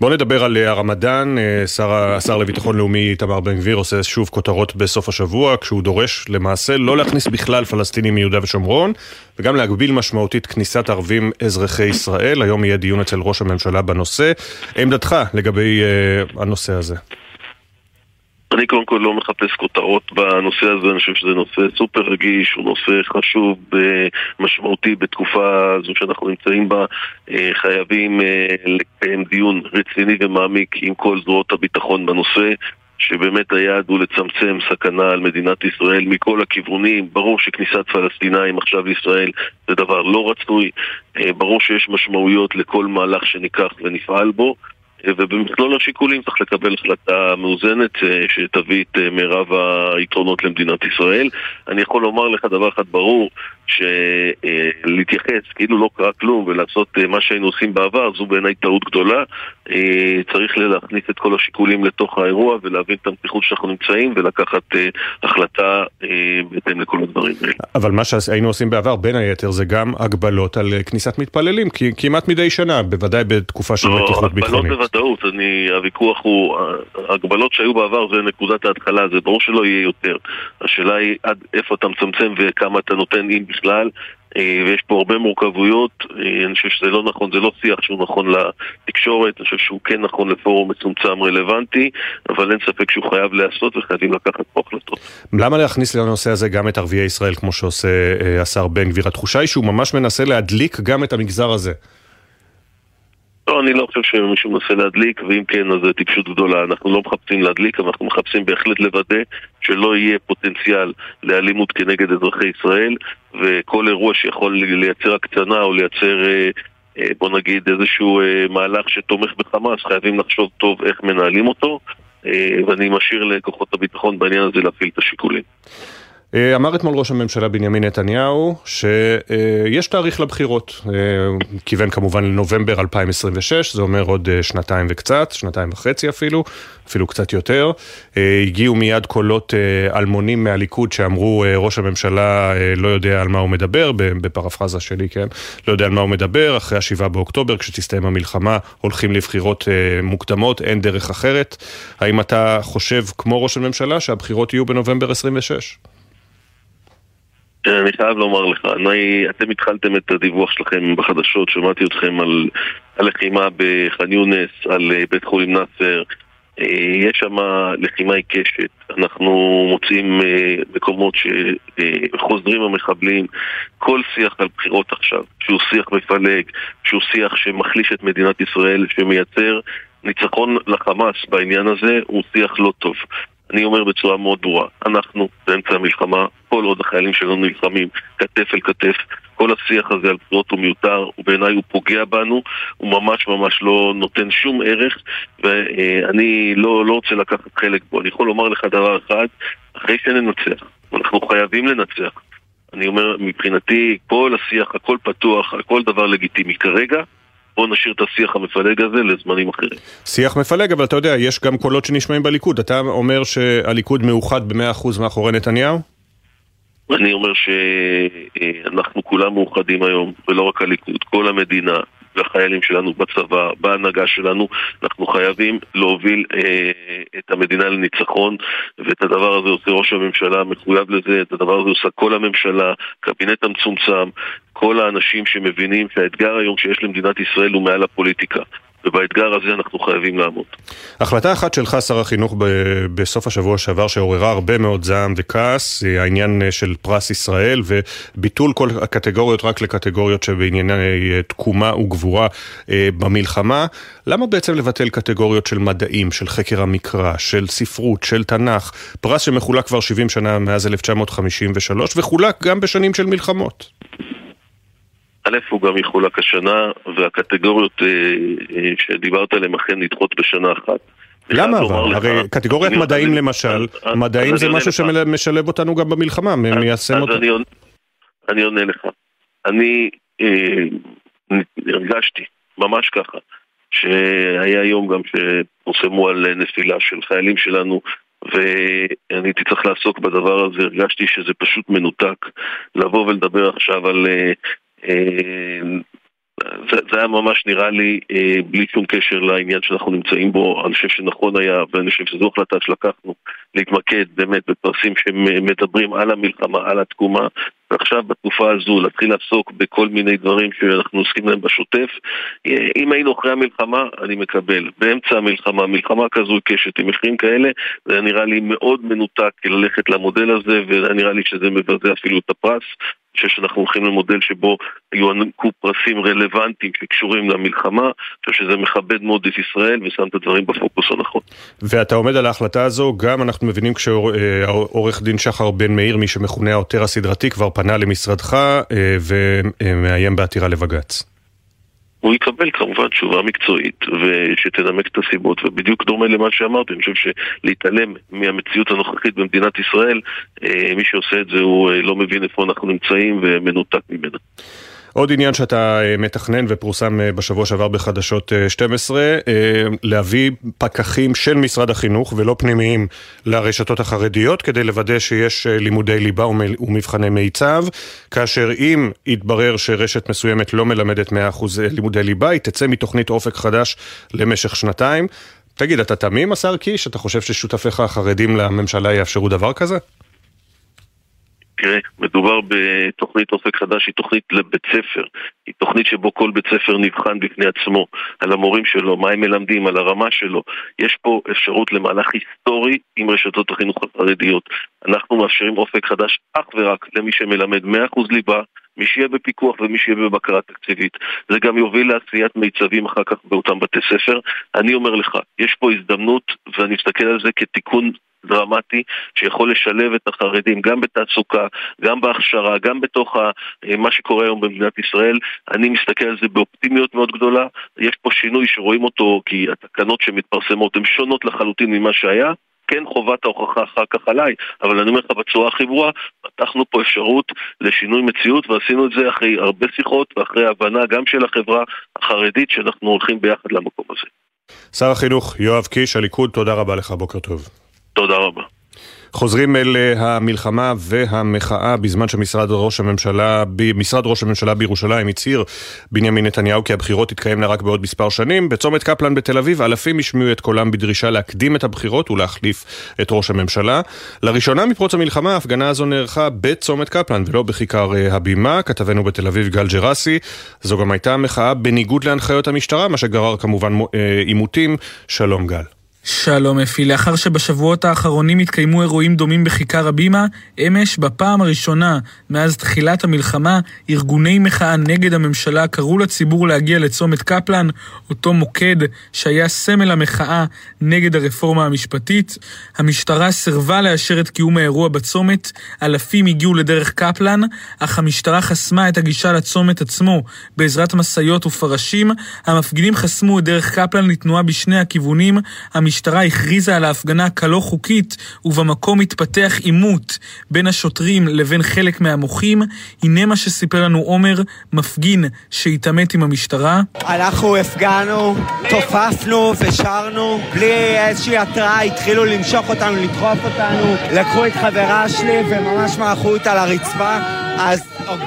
Speaker 1: בואו נדבר על אה, הרמדאן. אה, שר, השר לביטחון לאומי איתמר בן גביר עושה שוב כותרות בסוף השבוע, כשהוא דורש למעשה לא להכניס בכלל פלסטינים מיהודה ושומרון, וגם להגביל משמעותית כניסת ערבים אזרחי ישראל. היום יהיה דיון אצל ראש הממשלה בנושא. עמדתך לגבי הנושא הזה.
Speaker 32: אני קודם כל לא מחפש כותרות בנושא הזה, אני חושב שזה נושא סופר רגיש, הוא נושא חשוב, משמעותי בתקופה הזו שאנחנו נמצאים בה. אה, חייבים אה, לקיים דיון רציני ומעמיק עם כל זרועות הביטחון בנושא. שבאמת היעד הוא לצמצם סכנה על מדינת ישראל מכל הכיוונים. ברור שכניסת פלסטינאים עכשיו לישראל זה דבר לא רצוי. אה, ברור שיש משמעויות לכל מהלך שניקח ונפעל בו. ובמכלול השיקולים צריך לקבל החלטה מאוזנת אה, שתביא את אה, מירב היתרונות למדינת ישראל. אני יכול לומר לך דבר אחד ברור, שלהתייחס כאילו לא קרה כלום ולעשות אה, מה שהיינו עושים בעבר זו בעיניי טעות גדולה. צריך להכניס את כל השיקולים לתוך האירוע ולהבין את המתיחות שאנחנו נמצאים ולקחת החלטה בהתאם לכל הדברים האלה.
Speaker 1: אבל מה שהיינו עושים בעבר בין היתר זה גם הגבלות על כניסת מתפללים כמעט מדי שנה, בוודאי בתקופה של
Speaker 32: לא,
Speaker 1: מתיחות ביטחונית.
Speaker 32: בוודאות, אני, הוויכוח הוא, ההגבלות שהיו בעבר זה נקודת ההתחלה, זה ברור שלא יהיה יותר. השאלה היא עד איפה אתה מצמצם וכמה אתה נותן, אם בכלל, אה, ויש פה הרבה מורכבויות, אה, אני חושב שזה לא נכון, זה לא שיח שהוא נכון לתקשורת, אני חושב שהוא כן נכון לפורום מצומצם רלוונטי, אבל אין ספק שהוא חייב להיעשות וחייבים לקחת פה החלטות.
Speaker 1: למה להכניס לנושא הזה גם את ערביי ישראל כמו שעושה אה, השר בן גביר? התחושה היא שהוא ממש מנסה להדליק גם את המגזר הזה.
Speaker 32: לא, אני לא חושב שמישהו מנסה להדליק, ואם כן, אז זה טיפשות גדולה. אנחנו לא מחפשים להדליק, אבל אנחנו מחפשים בהחלט לוודא שלא יהיה פוטנציאל לאלימות כנגד אזרחי ישראל, וכל אירוע שיכול לייצר הקצנה או לייצר, אה, אה, בוא נגיד, איזשהו אה, מהלך שתומך בחמאס, חייבים לחשוב טוב איך מנהלים אותו, ואני משאיר לכוחות הביטחון בעניין הזה להפעיל את השיקולים.
Speaker 1: אה, אמר אתמול ראש הממשלה בנימין נתניהו שיש תאריך לבחירות. אה, כיוון כמובן לנובמבר 2026, זה אומר עוד אה, שנתיים וקצת, שנתיים וחצי אפילו, אפילו קצת יותר. הגיעו מיד קולות אלמונים מהליכוד שאמרו ראש הממשלה לא יודע על מה הוא מדבר, בפרפרזה שלי, כן? לא יודע על מה הוא מדבר, אחרי השבעה באוקטובר, כשתסתיים המלחמה, הולכים לבחירות מוקדמות, אין דרך אחרת. האם אתה חושב, כמו ראש הממשלה, שהבחירות יהיו בנובמבר 26?
Speaker 32: אני חייב לומר לך, אני, אתם התחלתם את הדיווח שלכם בחדשות, שמעתי אתכם על הלחימה בח'אן יונס, על אה, בית חולים נאסר. אה, יש שם לחימה עיקשת, אנחנו מוצאים אה, מקומות שחוזרים המחבלים, כל שיח על בחירות עכשיו, שהוא שיח מפלג, שהוא שיח שמחליש את מדינת ישראל, שמייצר ניצחון לחמאס בעניין הזה, הוא שיח לא טוב. אני אומר בצורה מאוד ברורה, אנחנו באמצע המלחמה, כל עוד החיילים שלנו נלחמים כתף אל כתף, כל השיח הזה על בחירות הוא מיותר, ובעיניי הוא פוגע בנו, הוא ממש ממש לא נותן שום ערך, ואני לא, לא רוצה לקחת חלק בו. אני יכול לומר לך דבר אחד, אחרי שננצח, אנחנו חייבים לנצח. אני אומר, מבחינתי, כל השיח, הכל פתוח, הכל דבר לגיטימי. כרגע, בוא נשאיר את השיח המפלג הזה לזמנים אחרים.
Speaker 1: שיח מפלג, אבל אתה יודע, יש גם קולות שנשמעים בליכוד. אתה אומר שהליכוד מאוחד ב-100% מאחורי נתניהו?
Speaker 32: אני אומר שאנחנו כולם מאוחדים היום, ולא רק הליכוד, כל המדינה, והחיילים שלנו בצבא, בהנהגה שלנו, אנחנו חייבים להוביל אה, את המדינה לניצחון, ואת הדבר הזה עושה ראש הממשלה, מחויב לזה, את הדבר הזה עושה כל הממשלה, קבינט המצומצם, כל האנשים שמבינים שהאתגר היום שיש למדינת ישראל הוא מעל הפוליטיקה. ובאתגר הזה אנחנו חייבים לעמוד.
Speaker 1: החלטה אחת שלך, שר החינוך, ב- בסוף השבוע שעבר, שעוררה הרבה מאוד זעם וכעס, היא העניין אה, של פרס ישראל וביטול כל הקטגוריות רק לקטגוריות שבענייני אה, תקומה וגבורה אה, במלחמה. למה בעצם לבטל קטגוריות של מדעים, של חקר המקרא, של ספרות, של תנ"ך? פרס שמחולק כבר 70 שנה מאז 1953 וחולק גם בשנים של מלחמות.
Speaker 32: א', הוא גם יחולק השנה, והקטגוריות אה, אה, שדיברת עליהן אכן נדחות בשנה אחת.
Speaker 1: למה אבל? הרי קטגוריית מדעים למשל, מדעים זה משהו שמשלב אותנו גם במלחמה, מיישם אותו.
Speaker 32: אני עונה לך. אני הרגשתי, ממש ככה, שהיה יום גם שפורסמו על נפילה של חיילים שלנו ואני הייתי צריך לעסוק בדבר הזה, הרגשתי שזה פשוט מנותק. לבוא ולדבר עכשיו על... אה, אה, זה, זה היה ממש נראה לי אה, בלי שום קשר לעניין שאנחנו נמצאים בו. אני חושב שנכון היה, ואני חושב שזו החלטה שלקחנו, להתמקד באמת בפרסים שמדברים על המלחמה, על התקומה, ועכשיו בתקופה הזו להתחיל לעסוק בכל מיני דברים שאנחנו עוסקים להם בשוטף. אם היינו אחרי המלחמה, אני מקבל. באמצע המלחמה, מלחמה כזו קשת עם מחירים כאלה, זה נראה לי מאוד מנותק ללכת למודל הזה, ונראה לי שזה מבזה אפילו את הפרס. אני חושב שאנחנו הולכים למודל שבו יוענקו פרסים רלוונטיים שקשורים למלחמה, אני חושב שזה מכבד מאוד את ישראל ושם את הדברים בפוקוס הנכון.
Speaker 1: ואתה עומד על ההחלטה הזו, גם אנחנו מבינים כשעורך דין שחר בן מאיר, מי שמכונה העותר הסדרתי, כבר פנה למשרדך אה, ומאיים בעתירה לבג"ץ.
Speaker 32: הוא יקבל כמובן תשובה מקצועית ושתנמק את הסיבות ובדיוק דומה למה שאמרתי, אני חושב שלהתעלם מהמציאות הנוכחית במדינת ישראל אה, מי שעושה את זה הוא אה, לא מבין איפה אנחנו נמצאים ומנותק ממנה.
Speaker 1: עוד עניין שאתה אה, מתכנן ופורסם אה, בשבוע שעבר בחדשות 12, אה, להביא פקחים של משרד החינוך ולא פנימיים לרשתות החרדיות כדי לוודא שיש לימודי ליבה ומבחני מיצב, כאשר אם יתברר שרשת מסוימת לא מלמדת 100% לימודי ליבה, היא תצא מתוכנית אופק חדש למשך שנתיים. תגיד, אתה תמים, השר קיש? אתה חושב ששותפיך החרדים לממשלה יאפשרו דבר כזה?
Speaker 32: תראה, מדובר בתוכנית אופק חדש, היא תוכנית לבית ספר. היא תוכנית שבו כל בית ספר נבחן בפני עצמו, על המורים שלו, מה הם מלמדים, על הרמה שלו. יש פה אפשרות למהלך היסטורי עם רשתות החינוך החרדיות. אנחנו מאפשרים אופק חדש אך ורק למי שמלמד 100% ליבה, מי שיהיה בפיקוח ומי שיהיה בבקרה תקציבית. זה גם יוביל לעשיית מיצבים אחר כך באותם בתי ספר. אני אומר לך, יש פה הזדמנות, ואני מסתכל על זה כתיקון דרמטי שיכול לשלב את החרדים גם בתעסוקה, גם בהכשרה, גם בתוך אה, מה שקורה היום במדינת ישראל. אני מסתכל על זה באופטימיות מאוד גדולה. יש פה שינוי שרואים אותו כי התקנות שמתפרסמות הן שונות לחלוטין ממה שהיה. כן חובת ההוכחה אחר כך עליי, אבל אני אומר לך בצורה הכי ברורה, פתחנו פה אפשרות לשינוי מציאות ועשינו את זה אחרי הרבה שיחות ואחרי הבנה גם של החברה החרדית שאנחנו הולכים ביחד למקום הזה.
Speaker 1: שר החינוך יואב קיש, הליכוד, תודה רבה לך, בוקר טוב.
Speaker 32: תודה רבה.
Speaker 1: חוזרים אל אה, המלחמה והמחאה בזמן שמשרד ראש הממשלה, משרד ראש הממשלה בירושלים הצהיר בנימין נתניהו כי הבחירות תתקיימנה רק בעוד מספר שנים. בצומת קפלן בתל אביב אלפים השמיעו את קולם בדרישה להקדים את הבחירות ולהחליף את ראש הממשלה. לראשונה מפרוץ המלחמה ההפגנה הזו נערכה בצומת קפלן ולא בכיכר אה, הבימה. כתבנו בתל אביב גל ג'רסי. זו גם הייתה מחאה בניגוד להנחיות המשטרה, מה שגרר כמובן אה, עימותים. שלום גל.
Speaker 41: שלום אפי, לאחר שבשבועות האחרונים התקיימו אירועים דומים בכיכר הבימה, אמש, בפעם הראשונה מאז תחילת המלחמה, ארגוני מחאה נגד הממשלה קראו לציבור להגיע לצומת קפלן, אותו מוקד שהיה סמל המחאה נגד הרפורמה המשפטית. המשטרה סירבה לאשר את קיום האירוע בצומת, אלפים הגיעו לדרך קפלן, אך המשטרה חסמה את הגישה לצומת עצמו בעזרת משאיות ופרשים. המפגינים חסמו את דרך קפלן לתנועה בשני הכיוונים. המשטרה הכריזה על ההפגנה כלא חוקית, ובמקום התפתח עימות בין השוטרים לבין חלק מהמוחים. הנה מה שסיפר לנו עומר, מפגין שהתעמת עם המשטרה.
Speaker 42: אנחנו הפגנו, תופפנו ושרנו, בלי איזושהי התראה התחילו למשוך אותנו, לדחוף אותנו. לקחו את חברה שלי וממש מעכו אותה לרצפה, אז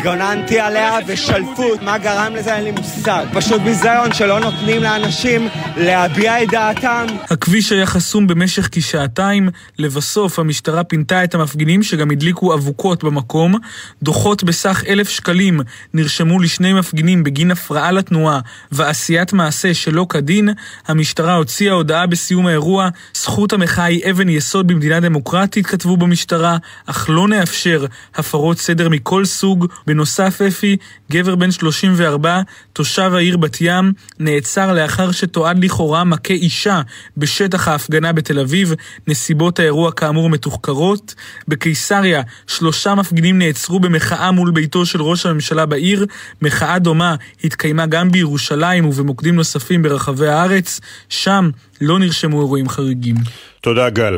Speaker 42: גוננתי עליה ושלפו, מה גרם לזה אין לי מושג. פשוט ביזיון שלא נותנים לאנשים להביע את דעתם.
Speaker 41: הכביש היה חסום במשך כשעתיים, לבסוף המשטרה פינתה את המפגינים שגם הדליקו אבוקות במקום. דוחות בסך אלף שקלים נרשמו לשני מפגינים בגין הפרעה לתנועה ועשיית מעשה שלא כדין. המשטרה הוציאה הודעה בסיום האירוע, זכות המחאה היא אבן יסוד במדינה דמוקרטית, כתבו במשטרה, אך לא נאפשר הפרות סדר מכל סוג. בנוסף, אפי, גבר בן 34, תושב העיר בת ים, נעצר לאחר שתועד לכאורה מכה אישה בשטח ההפגנה בתל אביב, נסיבות האירוע כאמור מתוחקרות. בקיסריה, שלושה מפגינים נעצרו במחאה מול ביתו של ראש הממשלה בעיר. מחאה דומה התקיימה גם בירושלים ובמוקדים נוספים ברחבי הארץ. שם לא נרשמו אירועים חריגים.
Speaker 1: תודה גל.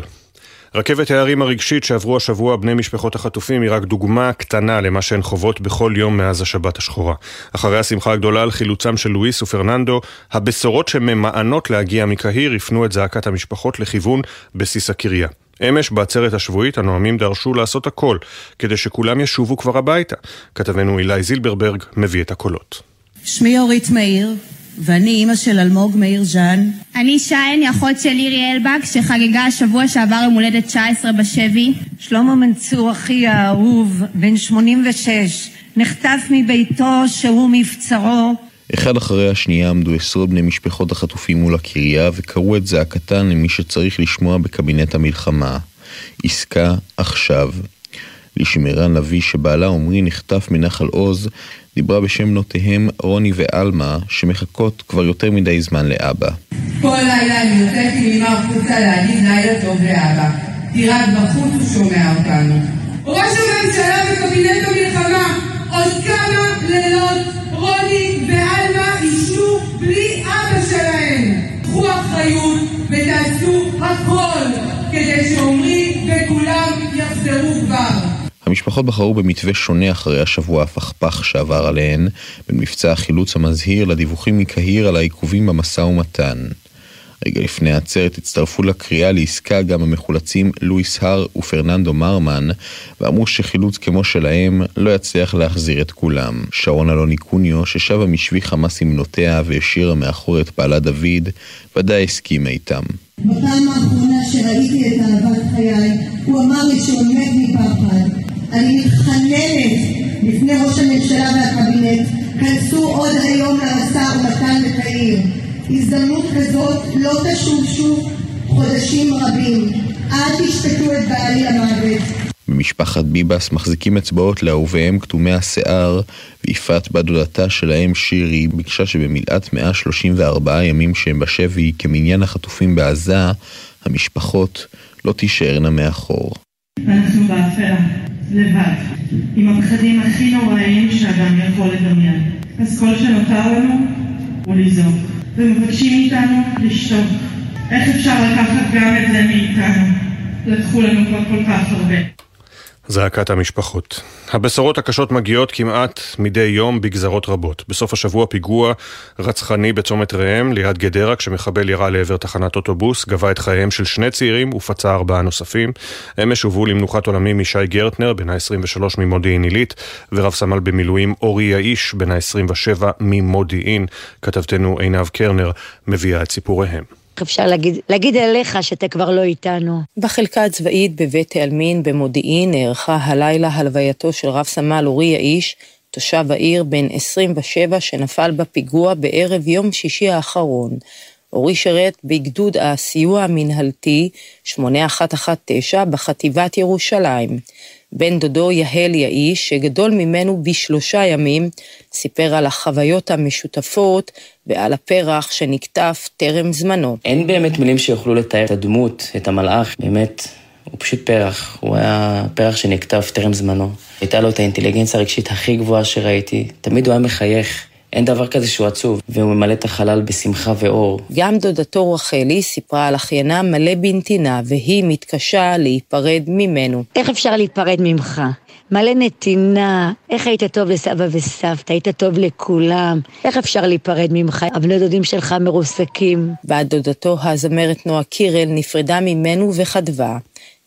Speaker 1: רכבת הערים הרגשית שעברו השבוע בני משפחות החטופים היא רק דוגמה קטנה למה שהן חוות בכל יום מאז השבת השחורה. אחרי השמחה הגדולה על חילוצם של לואיס ופרננדו, הבשורות שממאנות להגיע מקהיר הפנו את זעקת המשפחות לכיוון בסיס הקריה. אמש בעצרת השבועית הנואמים דרשו לעשות הכל כדי שכולם ישובו כבר הביתה. כתבנו אילי זילברברג מביא את הקולות.
Speaker 43: שמי אורית מאיר, ואני אימא של אלמוג מאיר ז'אן.
Speaker 44: אני שיין, אחות של לירי אלבק, שחגגה השבוע שעבר יום הולדת 19 בשבי.
Speaker 43: שלמה מנצור, אחי האהוב, בן 86, נחטף מביתו שהוא מבצרו.
Speaker 45: אחד אחרי השנייה עמדו עשרות בני משפחות החטופים מול הקריה וקראו את זעקתן למי שצריך לשמוע בקבינט המלחמה. עסקה עכשיו. לשמירה נביא שבעלה עמרי נחטף מנחל עוז, דיברה בשם בנותיהם רוני ועלמה, שמחכות כבר יותר מדי זמן לאבא.
Speaker 46: כל לילה אני יוצאת עם אמא החוצה להגיד לילה טוב לאבא. רק בחוץ הוא שומע אותנו. ראש הממשלה וקבינט המלחמה, עוד כמה לילות רוני ועלמה ישנו בלי אבא שלהם. קחו אחריות ותעשו הכל כדי שעמרי וכולם יחזרו כבר.
Speaker 45: המשפחות בחרו במתווה שונה אחרי השבוע הפכפך שעבר עליהן, בין מבצע החילוץ המזהיר לדיווחים מקהיר על העיכובים במשא ומתן. רגע לפני העצרת הצטרפו לקריאה לעסקה גם המחולצים לואיס הר ופרננדו מרמן, ואמרו שחילוץ כמו שלהם לא יצליח להחזיר את כולם. שרון אלוני קוניו, ששבה משבי חמאס עם בנותיה והשאירה מאחור את בעלה דוד, ודאי הסכימה איתם.
Speaker 33: בפעם האחרונה שראיתי את אהבת חיי, הוא אמר לי שהוא מת מפחד. אני מתחננת בפני ראש הממשלה והקבינט, כנסו עוד היום למשא ומתן בקהיר. הזדמנות כזאת לא תשוב שוב חודשים רבים. אל תשפטו את בעלי למוות.
Speaker 45: במשפחת ביבס מחזיקים אצבעות לאהוביהם כתומי השיער, ויפעת בת דודתה של האם שירי ביקשה שבמלאת 134 ימים שהם בשבי כמניין החטופים בעזה, המשפחות לא תישארנה מאחור.
Speaker 43: אנחנו באפלה. לבד, עם הפחדים הכי נוראים שאדם יכול לדמיין. אז כל שנותר לנו הוא לזעוק, ומבקשים מאיתנו לשתוק. איך אפשר לקחת גם את זה מאיתנו? לקחו לנו כבר כל כך הרבה.
Speaker 1: זעקת המשפחות. הבשורות הקשות מגיעות כמעט מדי יום בגזרות רבות. בסוף השבוע פיגוע רצחני בצומת ראם ליד גדרה כשמחבל ירה לעבר תחנת אוטובוס, גבה את חייהם של שני צעירים ופצע ארבעה נוספים. אמש הובאו למנוחת עולמים ישי גרטנר, בן ה-23 ממודיעין עילית, ורב סמל במילואים אורי יאיש, בן ה-27 ממודיעין. כתבתנו עינב קרנר מביאה את סיפוריהם.
Speaker 47: איך אפשר להגיד, להגיד עליך שאתה כבר לא איתנו.
Speaker 48: בחלקה הצבאית בבית העלמין במודיעין נערכה הלילה הלווייתו של רב סמל אורי יאיש, תושב העיר בן 27 שנפל בפיגוע בערב יום שישי האחרון. אורי שרת בגדוד הסיוע המינהלתי 8119 בחטיבת ירושלים. בן דודו יהל יאיש, שגדול ממנו בשלושה ימים, סיפר על החוויות המשותפות ועל הפרח שנקטף טרם זמנו.
Speaker 5: אין באמת מילים שיוכלו לתאר את הדמות, את המלאך, באמת. הוא פשוט פרח, הוא היה פרח שנקטף טרם זמנו. הייתה לו את האינטליגנציה הרגשית הכי גבוהה שראיתי. תמיד הוא היה מחייך. אין דבר כזה שהוא עצוב, והוא ממלא את החלל בשמחה ואור.
Speaker 48: גם דודתו רחלי סיפרה על אחיינה מלא בנתינה, והיא מתקשה להיפרד ממנו.
Speaker 47: איך אפשר להיפרד ממך? מלא נתינה, איך היית טוב לסבא וסבתא, היית טוב לכולם, איך אפשר להיפרד ממך? הבני דודים שלך מרוסקים.
Speaker 48: בת דודתו הזמרת נועה קירל נפרדה ממנו וכתבה,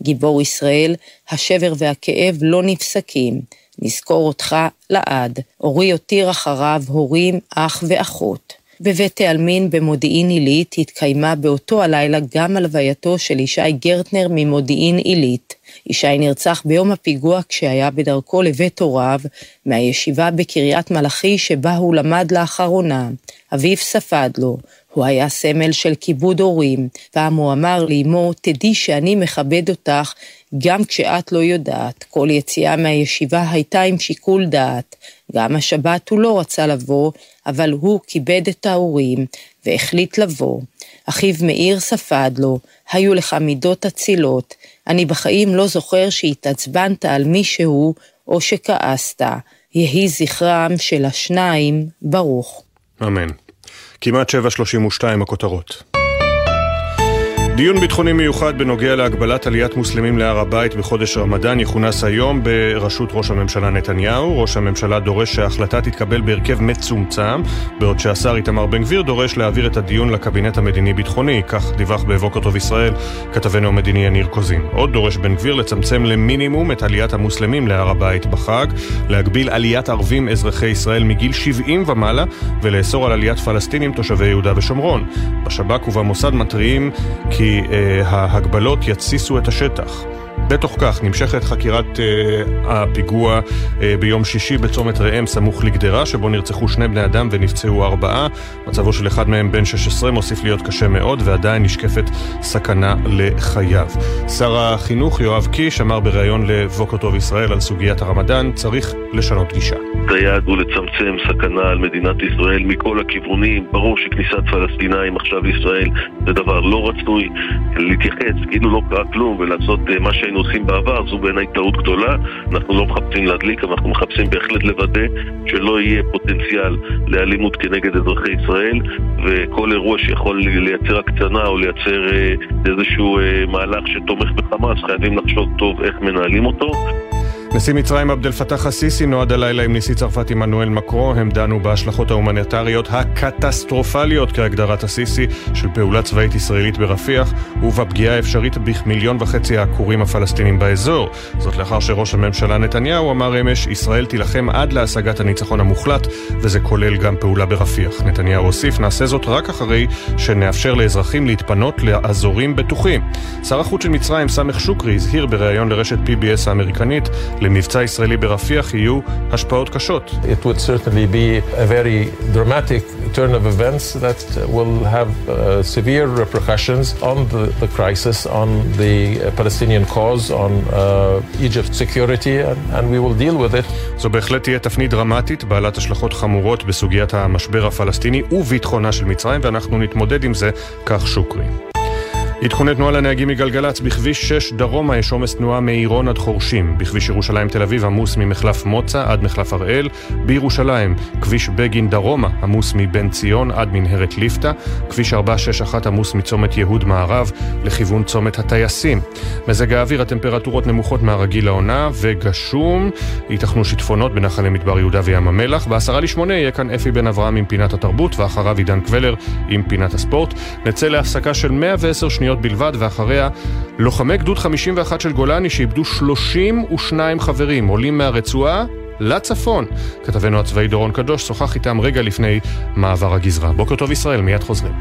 Speaker 48: גיבור ישראל, השבר והכאב לא נפסקים. נזכור אותך לעד. אורי הותיר אחריו הורים, אח ואחות. בבית העלמין במודיעין עילית התקיימה באותו הלילה גם הלווייתו של ישי גרטנר ממודיעין עילית. ישי נרצח ביום הפיגוע כשהיה בדרכו לבית הוריו, מהישיבה בקריית מלאכי שבה הוא למד לאחרונה. אביו ספד לו, הוא היה סמל של כיבוד הורים. פעם הוא אמר לאמו, תדעי שאני מכבד אותך גם כשאת לא יודעת, כל יציאה מהישיבה הייתה עם שיקול דעת. גם השבת הוא לא רצה לבוא, אבל הוא כיבד את ההורים והחליט לבוא. אחיו מאיר ספד לו, היו לך מידות אצילות. אני בחיים לא זוכר שהתעצבנת על מישהו או שכעסת. יהי זכרם של השניים ברוך.
Speaker 1: אמן. כמעט 7.32 הכותרות. דיון ביטחוני מיוחד בנוגע להגבלת עליית מוסלמים להר הבית בחודש רמדאן יכונס היום בראשות ראש הממשלה נתניהו. ראש הממשלה דורש שההחלטה תתקבל בהרכב מצומצם, בעוד שהשר איתמר בן גביר דורש להעביר את הדיון לקבינט המדיני-ביטחוני, כך דיווח בבוקר טוב ישראל כתבנו המדיני יניר קוזין. עוד דורש בן גביר לצמצם למינימום את עליית המוסלמים להר הבית בחג, להגביל עליית ערבים אזרחי ישראל מגיל 70 ומעלה, ולאסור על עליית פלסטינים תושבי יהודה ושומרון. בשב"כ ובמוסד מתריעים כי אה, ההגבלות יתסיסו את השטח. בתוך כך נמשכת חקירת אה, הפיגוע אה, ביום שישי בצומת ראם סמוך לגדרה, שבו נרצחו שני בני אדם ונפצעו ארבעה. מצבו של אחד מהם בן 16 מוסיף להיות קשה מאוד, ועדיין נשקפת סכנה לחייו. שר החינוך יואב קיש אמר בריאיון לבוקר טוב ישראל על סוגיית הרמדאן, צריך לשנות גישה.
Speaker 32: היעד הוא לצמצם סכנה על מדינת ישראל מכל הכיוונים. ברור שכניסת פלסטינאים עכשיו לישראל זה דבר לא רצוי. להתייחס כאילו לא קרה כלום ולעשות אה, מה שהיינו עושים בעבר זו בעיניי טעות גדולה. אנחנו לא מחפשים להדליק, אבל אנחנו מחפשים בהחלט לוודא שלא יהיה פוטנציאל לאלימות כנגד אזרחי ישראל וכל אירוע שיכול לייצר הקצנה או לייצר אה, איזשהו אה, מהלך שתומך בחמאס חייבים לחשוב טוב איך מנהלים אותו.
Speaker 1: נשיא מצרים עבד אל פתאח א-סיסי נועד הלילה עם נשיא צרפת עמנואל מקרו, הם דנו בהשלכות ההומניטריות הקטסטרופליות כהגדרת א-סיסי של פעולה צבאית ישראלית ברפיח ובפגיעה האפשרית בכמיליון וחצי העקורים הפלסטינים באזור. זאת לאחר שראש הממשלה נתניהו אמר אמש, ישראל תילחם עד להשגת הניצחון המוחלט וזה כולל גם פעולה ברפיח. נתניהו הוסיף, נעשה זאת רק אחרי שנאפשר לאזרחים להתפנות לאזורים בטוחים. שר החוץ של מצרים סמך שוקרי הזהיר בריאיון לרשת PBS האמריקנית למבצע ישראלי ברפיח יהיו השפעות קשות.
Speaker 37: It would certainly be a very dramatic turn of events that will have uh, severe repercussions on the, the crisis, on the Palestinian cause, on uh, Egypt's security, and, and we will deal with it.
Speaker 1: זו בהחלט תהיה תפנית דרמטית, בעלת השלכות חמורות בסוגיית המשבר הפלסטיני וביטחונה של מצרים, ואנחנו נתמודד עם זה, כך שוקרי. עדכוני תנועה לנהגים מגלגלצ, בכביש 6 דרומה יש עומס תנועה מעירון עד חורשים. בכביש ירושלים תל אביב עמוס ממחלף מוצא עד מחלף הראל. בירושלים, כביש בגין דרומה עמוס מבן ציון עד מנהרת ליפתא. כביש 461 עמוס מצומת יהוד מערב לכיוון צומת הטייסים. מזג האוויר, הטמפרטורות נמוכות מהרגיל לעונה וגשום. ייתכנו שיטפונות בנחלי מדבר יהודה וים המלח. בעשרה לשמונה יהיה כאן אפי בן אברהם עם פינת התרבות ואחריו עידן קבלר עם פינת הספורט. נצא להפסקה של 110 שניות שניות בלבד, ואחריה לוחמי גדוד 51 של גולני שאיבדו 32 חברים, עולים מהרצועה לצפון. כתבנו הצבאי דורון קדוש שוחח איתם רגע לפני מעבר הגזרה. בוקר טוב ישראל, מיד חוזרים.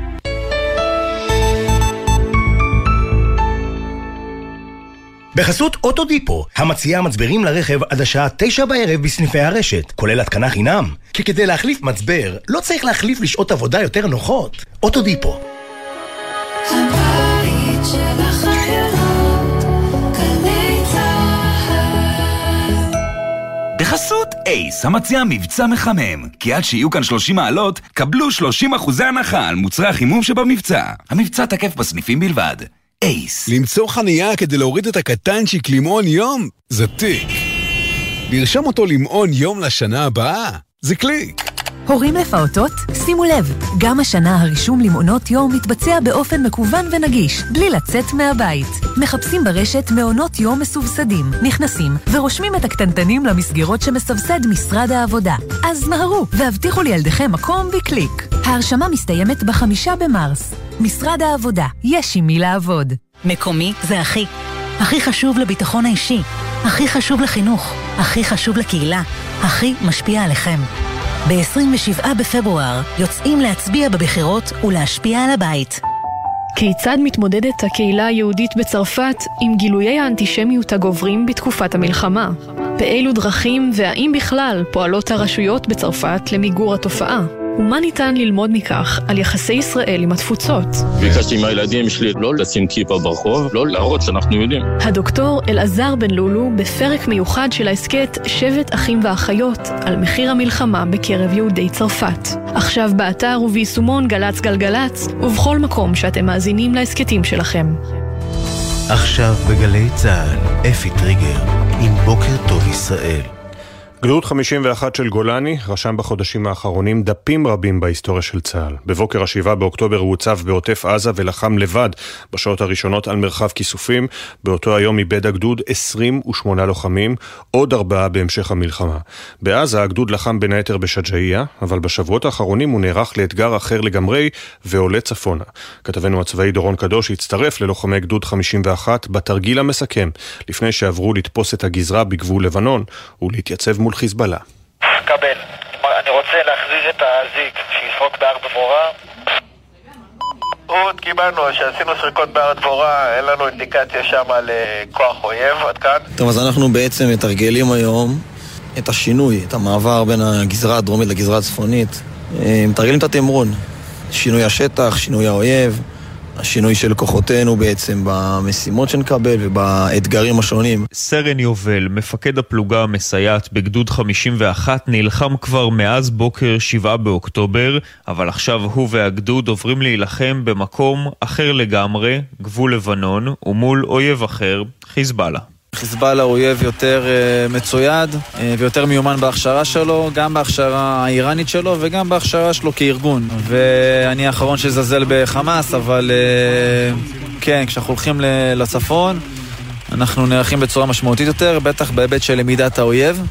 Speaker 7: בחסות אוטודיפו, המציעה מצברים לרכב עד השעה תשע בערב בסניפי הרשת, כולל התקנה חינם. כי כדי להחליף מצבר, לא צריך להחליף לשעות עבודה יותר נוחות. אוטודיפו.
Speaker 49: בחסות אייס, המציע מבצע מחמם. כי עד שיהיו כאן 30 מעלות, קבלו 30 אחוזי הנחה על מוצרי החימום שבמבצע. המבצע תקף בסניפים בלבד. אייס.
Speaker 50: למצוא חנייה כדי להוריד את הקטנצ'יק למעון יום? זה תיק. לרשום אותו למעון יום לשנה הבאה? זה קליק.
Speaker 51: הורים לפעוטות? שימו לב, גם השנה הרישום למעונות יום מתבצע באופן מקוון ונגיש, בלי לצאת מהבית. מחפשים ברשת מעונות יום מסובסדים, נכנסים ורושמים את הקטנטנים למסגרות שמסבסד משרד העבודה. אז מהרו והבטיחו לילדיכם מקום בקליק. ההרשמה מסתיימת בחמישה במרס. משרד העבודה, יש עם מי לעבוד.
Speaker 52: מקומי זה הכי. הכי חשוב לביטחון האישי, הכי חשוב לחינוך, הכי חשוב לקהילה, הכי משפיע עליכם. ב-27 בפברואר יוצאים להצביע בבחירות ולהשפיע על הבית.
Speaker 53: כיצד מתמודדת הקהילה היהודית בצרפת עם גילויי האנטישמיות הגוברים בתקופת המלחמה? באילו דרכים והאם בכלל פועלות הרשויות בצרפת למיגור התופעה?
Speaker 54: ומה ניתן ללמוד מכך על יחסי ישראל עם התפוצות.
Speaker 55: ביקשתי מהילדים שלי לא לשים כיפה ברחוב, לא להראות שאנחנו יודעים.
Speaker 54: הדוקטור אלעזר בן לולו בפרק מיוחד של ההסכת שבט אחים ואחיות על מחיר המלחמה בקרב יהודי צרפת. עכשיו באתר וביישומון גל"צ גלגלצ ובכל מקום שאתם מאזינים להסכתים שלכם.
Speaker 15: עכשיו בגלי צה"ל, אפי טריגר, עם בוקר טוב ישראל.
Speaker 1: גדוד 51 של גולני רשם בחודשים האחרונים דפים רבים בהיסטוריה של צה"ל. בבוקר ה-7 באוקטובר הוא הוצב בעוטף עזה ולחם לבד בשעות הראשונות על מרחב כיסופים. באותו היום איבד הגדוד 28 לוחמים, עוד ארבעה בהמשך המלחמה. בעזה הגדוד לחם בין היתר בשג'אעיה, אבל בשבועות האחרונים הוא נערך לאתגר אחר לגמרי ועולה צפונה. כתבנו הצבאי דורון קדוש הצטרף ללוחמי גדוד 51 בתרגיל המסכם, לפני שעברו לתפוס את הגזרה בגבול לבנון ולהתייצב מול חיזבאללה.
Speaker 56: קבל. אני רוצה להחזיר את הזיק שיסרוק בהר דבורה. רות, קיבלנו, שעשינו סריקות בהר דבורה, אין לנו אינדיקציה שם על אה, כוח אויב, עד כאן.
Speaker 57: טוב, אז אנחנו בעצם מתרגלים היום את השינוי, את המעבר בין הגזרה הדרומית לגזרה הצפונית. אה, מתרגלים את התמרון, שינוי השטח, שינוי האויב, השינוי של כוחותינו בעצם במשימות שנקבל ובאתגרים השונים.
Speaker 12: סרן יובל, מפקד הפלוגה המסייעת בגדוד 51, נלחם כבר מאז בוקר 7 באוקטובר, אבל עכשיו הוא והגדוד עוברים להילחם במקום אחר לגמרי, גבול לבנון, ומול אויב אחר, חיזבאללה.
Speaker 58: חיזבאללה הוא אויב יותר uh, מצויד uh, ויותר מיומן בהכשרה שלו, גם בהכשרה האיראנית שלו וגם בהכשרה שלו כארגון. ואני האחרון שזלזל בחמאס, אבל uh, כן, כשאנחנו הולכים לצפון, אנחנו נערכים בצורה משמעותית יותר, בטח בהיבט של למידת האויב.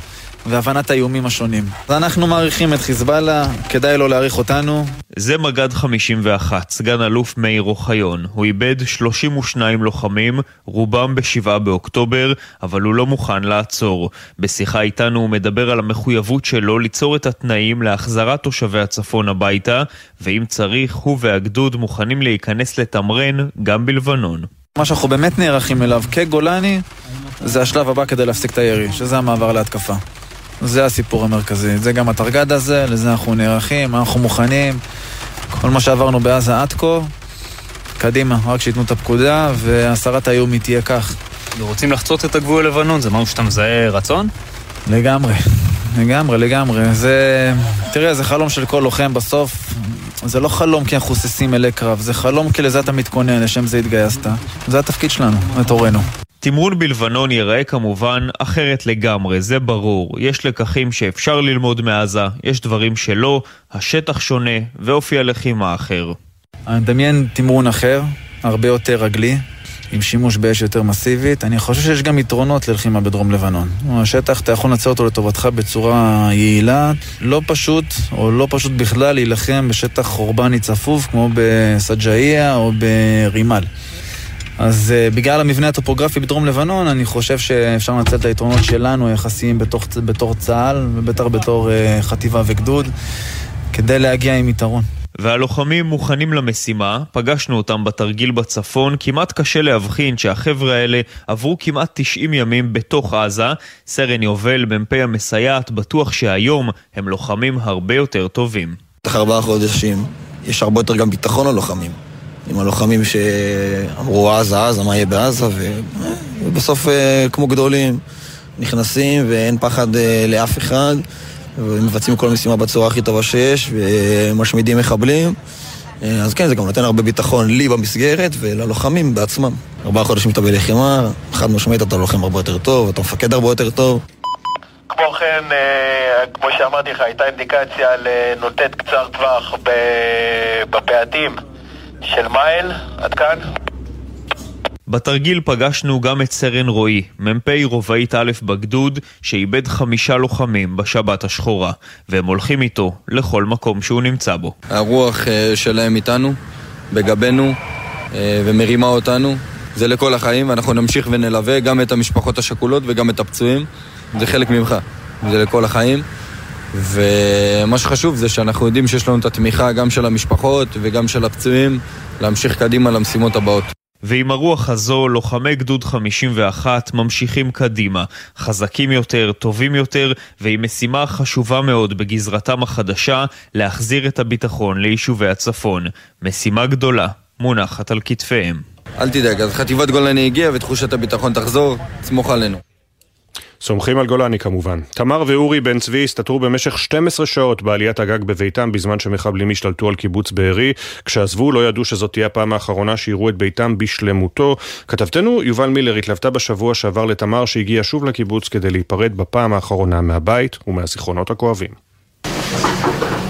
Speaker 58: והבנת האיומים השונים. אנחנו מעריכים את חיזבאללה, כדאי לו להעריך אותנו.
Speaker 12: זה מג"ד 51, סגן אלוף מאיר אוחיון. הוא איבד 32 לוחמים, רובם ב-7 באוקטובר, אבל הוא לא מוכן לעצור. בשיחה איתנו הוא מדבר על המחויבות שלו ליצור את התנאים להחזרת תושבי הצפון הביתה, ואם צריך, הוא והגדוד מוכנים להיכנס לתמרן גם בלבנון.
Speaker 58: מה שאנחנו באמת נערכים אליו כגולני, זה השלב הבא כדי להפסיק את הירי, שזה המעבר להתקפה. זה הסיפור המרכזי. זה גם התרגד הזה, לזה אנחנו נערכים, אנחנו מוכנים. כל מה שעברנו בעזה עד כה, קדימה, רק שייתנו את הפקודה, והסרת האיום היא תהיה כך.
Speaker 59: רוצים לחצות את הגבול ללבנון, זה משהו שאתה מזהה רצון?
Speaker 58: לגמרי, לגמרי, לגמרי. זה... תראה, זה חלום של כל לוחם בסוף. זה לא חלום כי אנחנו חוססים אלי קרב, זה חלום כי לזה אתה מתכונן, לשם זה התגייסת. זה התפקיד שלנו, את הורינו.
Speaker 12: תמרון בלבנון ייראה כמובן אחרת לגמרי, זה ברור. יש לקחים שאפשר ללמוד מעזה, יש דברים שלא, השטח שונה ואופי הלחימה אחר.
Speaker 58: אני מדמיין תמרון אחר, הרבה יותר רגלי, עם שימוש באש יותר מסיבית. אני חושב שיש גם יתרונות ללחימה בדרום לבנון. השטח, אתה יכול לנצל אותו לטובתך בצורה יעילה. לא פשוט, או לא פשוט בכלל, להילחם בשטח אורבני צפוף, כמו בסג'אעיה או ברימל. אז uh, בגלל המבנה הטופוגרפי בדרום לבנון, אני חושב שאפשר לנצל את היתרונות שלנו, היחסיים בתוך, בתור צה"ל, ובטח בתור uh, חטיבה וגדוד, כדי להגיע עם יתרון.
Speaker 12: והלוחמים מוכנים למשימה, פגשנו אותם בתרגיל בצפון, כמעט קשה להבחין שהחבר'ה האלה עברו כמעט 90 ימים בתוך עזה. סרן יובל, מ"פ המסייעת, בטוח שהיום הם לוחמים הרבה יותר טובים.
Speaker 57: תוך ארבעה חודשים יש הרבה יותר גם ביטחון ללוחמים. עם הלוחמים שאמרו עזה, עזה, מה יהיה בעזה, ו... ובסוף כמו גדולים נכנסים ואין פחד לאף אחד ומבצעים כל משימה בצורה הכי טובה שיש ומשמידים מחבלים אז כן, זה גם נותן הרבה ביטחון לי במסגרת וללוחמים בעצמם. ארבעה חודשים אתה בלחימה, חד משמעית אתה לוחם הרבה יותר טוב, אתה מפקד הרבה יותר טוב.
Speaker 56: כמו כן, כמו שאמרתי לך, הייתה אינדיקציה לנוטט קצר טווח בפאתים של מייל, עד כאן.
Speaker 12: בתרגיל פגשנו גם את סרן רועי, מ"פ רובעית א' בגדוד, שאיבד חמישה לוחמים בשבת השחורה, והם הולכים איתו לכל מקום שהוא נמצא בו.
Speaker 57: הרוח שלהם איתנו, בגבנו, ומרימה אותנו. זה לכל החיים, ואנחנו נמשיך ונלווה גם את המשפחות השכולות וגם את הפצועים. זה חלק ממך, זה לכל החיים. ומה שחשוב זה שאנחנו יודעים שיש לנו את התמיכה גם של המשפחות וגם של הפצועים להמשיך קדימה למשימות הבאות.
Speaker 60: ועם הרוח הזו, לוחמי גדוד 51 ממשיכים קדימה, חזקים יותר, טובים יותר, ועם משימה חשובה מאוד בגזרתם החדשה, להחזיר את הביטחון ליישובי הצפון. משימה גדולה, מונחת על כתפיהם.
Speaker 57: אל תדאג, אז חטיבת גולני הגיעה ותחושת הביטחון תחזור, סמוך עלינו.
Speaker 1: סומכים על גולני כמובן. תמר ואורי בן צבי הסתתרו במשך 12 שעות בעליית הגג בביתם בזמן שמחבלים השתלטו על קיבוץ בארי. כשעזבו לא ידעו שזאת תהיה הפעם האחרונה שיראו את ביתם בשלמותו. כתבתנו יובל מילר התלוותה בשבוע שעבר לתמר שהגיעה שוב לקיבוץ כדי להיפרד בפעם האחרונה מהבית ומהזיכרונות הכואבים.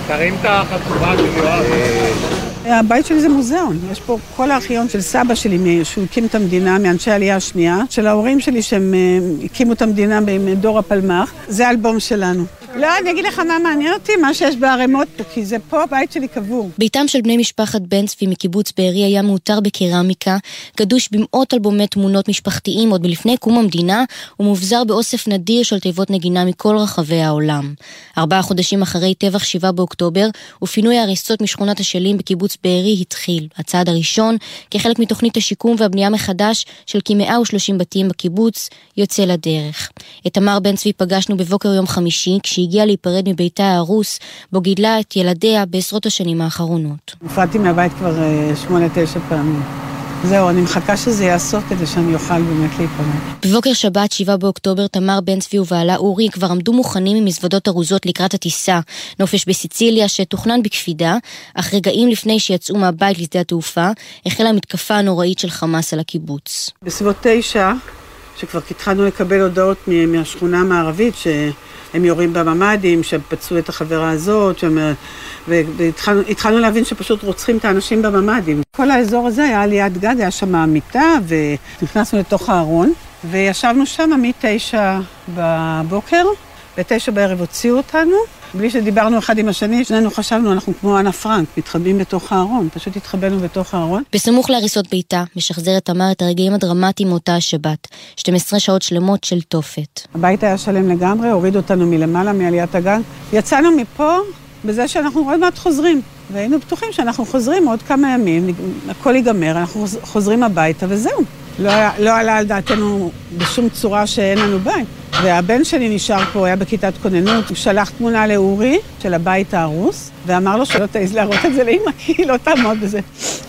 Speaker 61: תרים את החצובה של יואב.
Speaker 54: הבית שלי זה מוזיאון, יש פה כל הארכיון של סבא שלי, שהוא הקים את המדינה, מאנשי העלייה השנייה, של ההורים שלי שהם אה, הקימו את המדינה עם דור הפלמ"ח, זה האלבום שלנו. לא, אני אגיד לך מה מעניין אותי, מה שיש בערימות פה, כי זה פה הבית שלי קבור.
Speaker 62: ביתם של בני משפחת בן צבי מקיבוץ בארי היה מעוטר בקרמיקה, גדוש במאות אלבומי תמונות משפחתיים עוד מלפני קום המדינה, ומובזר באוסף נדיר של תיבות נגינה מכל רחבי העולם. ארבעה חודשים אחרי טבח 7 באוקטובר, ופינוי ההריסות משכונת אשלים בקיבוץ בארי התחיל. הצעד הראשון, כחלק מתוכנית השיקום והבנייה מחדש של כ-130 בתים בקיבוץ, יוצא לדרך. את תמר בן צבי פגשנו בבוקר יום חמישי, כשהגיעה להיפרד מביתה ההרוס, בו גידלה את ילדיה בעשרות השנים האחרונות.
Speaker 54: נפרדתי מהבית כבר אה, שמונה, תשע פעמים. זהו, אני מחכה שזה יעשור כדי שאני אוכל באמת להיפרד.
Speaker 62: בבוקר שבת, 7 באוקטובר, תמר בן צבי ובעלה אורי כבר עמדו מוכנים עם מזוודות ארוזות לקראת הטיסה. נופש בסיציליה שתוכנן בקפידה, אך רגעים לפני שיצאו מהבית לשדה התעופה, החלה המתקפה הנוראית של חמאס על הקיבוץ.
Speaker 54: בסביבות תשע, שכבר התחלנו לקבל הודעות מהשכונה המערבית, שהם יורים בממ"דים, שהם פצעו את החברה הזאת, שהם... והתחלנו התחלנו להבין שפשוט רוצחים את האנשים בממ"דים. כל האזור הזה היה ליד גג, היה שם מיטה, ונכנסנו לתוך הארון, וישבנו שם מתשע בבוקר, בתשע בערב הוציאו אותנו, בלי שדיברנו אחד עם השני, שנינו חשבנו, אנחנו כמו אנה פרנק, מתחבאים בתוך הארון, פשוט התחבאנו בתוך הארון.
Speaker 62: בסמוך להריסות ביתה, משחזרת תמר את הרגעים הדרמטיים מאותה השבת. 12 שעות שלמות של תופת.
Speaker 54: הבית היה שלם לגמרי, הורידו אותנו מלמעלה, מעליית הגג. יצאנו מפה בזה שאנחנו עוד מעט חוזרים. והיינו בטוחים שאנחנו חוזרים עוד כמה ימים, הכל ייגמר, אנחנו חוז- חוזרים הביתה וזהו. לא, היה- לא עלה על דעתנו בשום צורה שאין לנו בית. והבן שלי נשאר פה, היה בכיתת כוננות, הוא שלח תמונה לאורי של הבית ההרוס, ואמר לו שלא תעז להראות את זה לאמא, כי היא לא תעמוד בזה.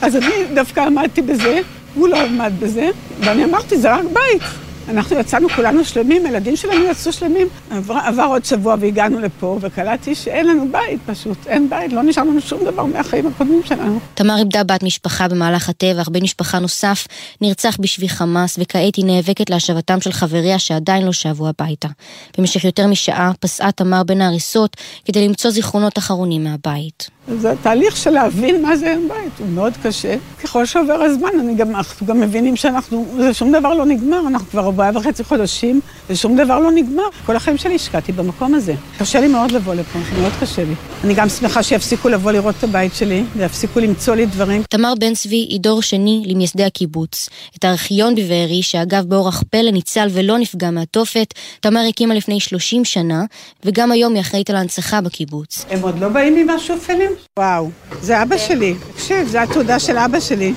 Speaker 54: אז אני דווקא עמדתי בזה, הוא לא עמד בזה, ואני אמרתי, זה רק בית. אנחנו יצאנו כולנו שלמים, הילדים שלנו יצאו שלמים. עבר, עבר עוד שבוע והגענו לפה, וקלטתי שאין לנו בית פשוט, אין בית, לא נשאר לנו שום דבר מהחיים הקודמים שלנו.
Speaker 62: תמר איבדה בת משפחה במהלך הטבח, בן משפחה נוסף נרצח בשבי חמאס, וכעת היא נאבקת להשבתם של חבריה שעדיין לא שבו הביתה. במשך יותר משעה פסעה תמר בין ההריסות כדי למצוא זיכרונות אחרונים מהבית.
Speaker 54: זה תהליך של להבין מה זה אין בית, הוא מאוד קשה. ככל שעובר הזמן, אני גם, אנחנו גם מבינים שאנחנו, זה שום דבר לא נגמר, אנחנו כבר ארבעה וחצי חודשים, ושום דבר לא נגמר. כל החיים שלי השקעתי במקום הזה. קשה לי מאוד לבוא לפה, מאוד קשה לי. אני גם שמחה שיפסיקו לבוא לראות את הבית שלי, ויפסיקו למצוא לי דברים.
Speaker 62: תמר בן צבי היא דור שני למייסדי הקיבוץ. את הארכיון בבארי, שאגב באורח פלא ניצל ולא נפגע מהתופת, תמר הקימה לפני 30 שנה, וגם היום היא אחראית על ההנצחה בקיבוץ.
Speaker 54: הם עוד לא באים עם השופלים? וואו, זה אבא שלי. תקשיב, זה התעודה של אבא שלי.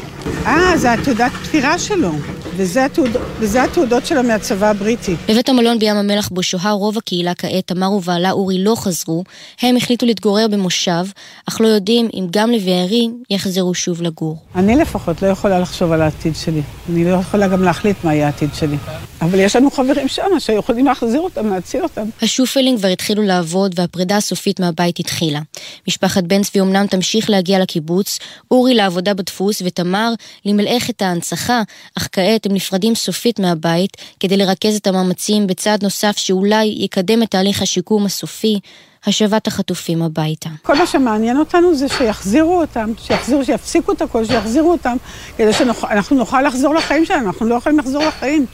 Speaker 54: אה, זה התעודת פטירה שלו. וזה, התעוד... וזה התעודות שלו מהצבא הבריטי.
Speaker 62: בבית המלון בים המלח בו שוהה רוב הקהילה כעת, תמר ובעלה אורי לא חזרו, הם החליטו להתגורר במושב, אך לא יודעים אם גם לבארי יחזרו שוב לגור.
Speaker 54: אני לפחות לא יכולה לחשוב על העתיד שלי. אני לא יכולה גם להחליט מה יהיה העתיד שלי. אבל יש לנו חברים שם שיכולים להחזיר אותם, להציל אותם.
Speaker 62: השופלים כבר התחילו לעבוד והפרידה הסופית מהבית התחילה. משפחת בן צבי אמנם תמשיך להגיע לקיבוץ, אורי לעבודה בדפוס ותמר למלאכת ההנצחה, אך כעת הם נפרדים סופית מהבית כדי לרכז את המאמצים בצעד נוסף שאולי יקדם את תהליך השיקום הסופי, השבת החטופים הביתה.
Speaker 54: כל מה שמעניין אותנו זה שיחזירו אותם, שיחזירו, שיפסיקו את הכל, שיחזירו אותם, כדי שאנחנו נוכל לחזור לחיים שלנו, אנחנו לא יכולים לחזור לחיים.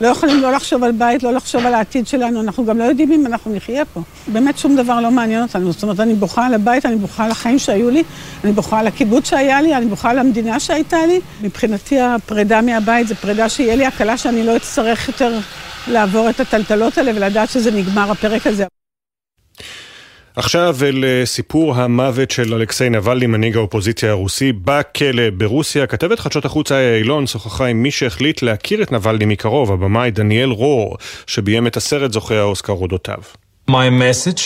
Speaker 54: לא יכולים לא לחשוב על בית, לא לחשוב על העתיד שלנו, אנחנו גם לא יודעים אם אנחנו נחיה פה. באמת שום דבר לא מעניין אותנו. זאת אומרת, אני בוכה על הבית, אני בוכה על החיים שהיו לי, אני בוכה על הקיבוץ שהיה לי, אני בוכה על המדינה שהייתה לי. מבחינתי הפרידה מהבית זה פרידה שיהיה לי הקלה שאני לא אצטרך יותר לעבור את הטלטלות האלה ולדעת שזה נגמר הפרק הזה.
Speaker 1: עכשיו אל אה, סיפור המוות של אלכסיי נבלני, מנהיג האופוזיציה הרוסי, בכלא ברוסיה. כתבת חדשות החוץ איה אילון שוחחה עם מי שהחליט להכיר את נבלני מקרוב, הבמאי דניאל רור, שביים את הסרט זוכה האוסקר אודותיו.
Speaker 63: My message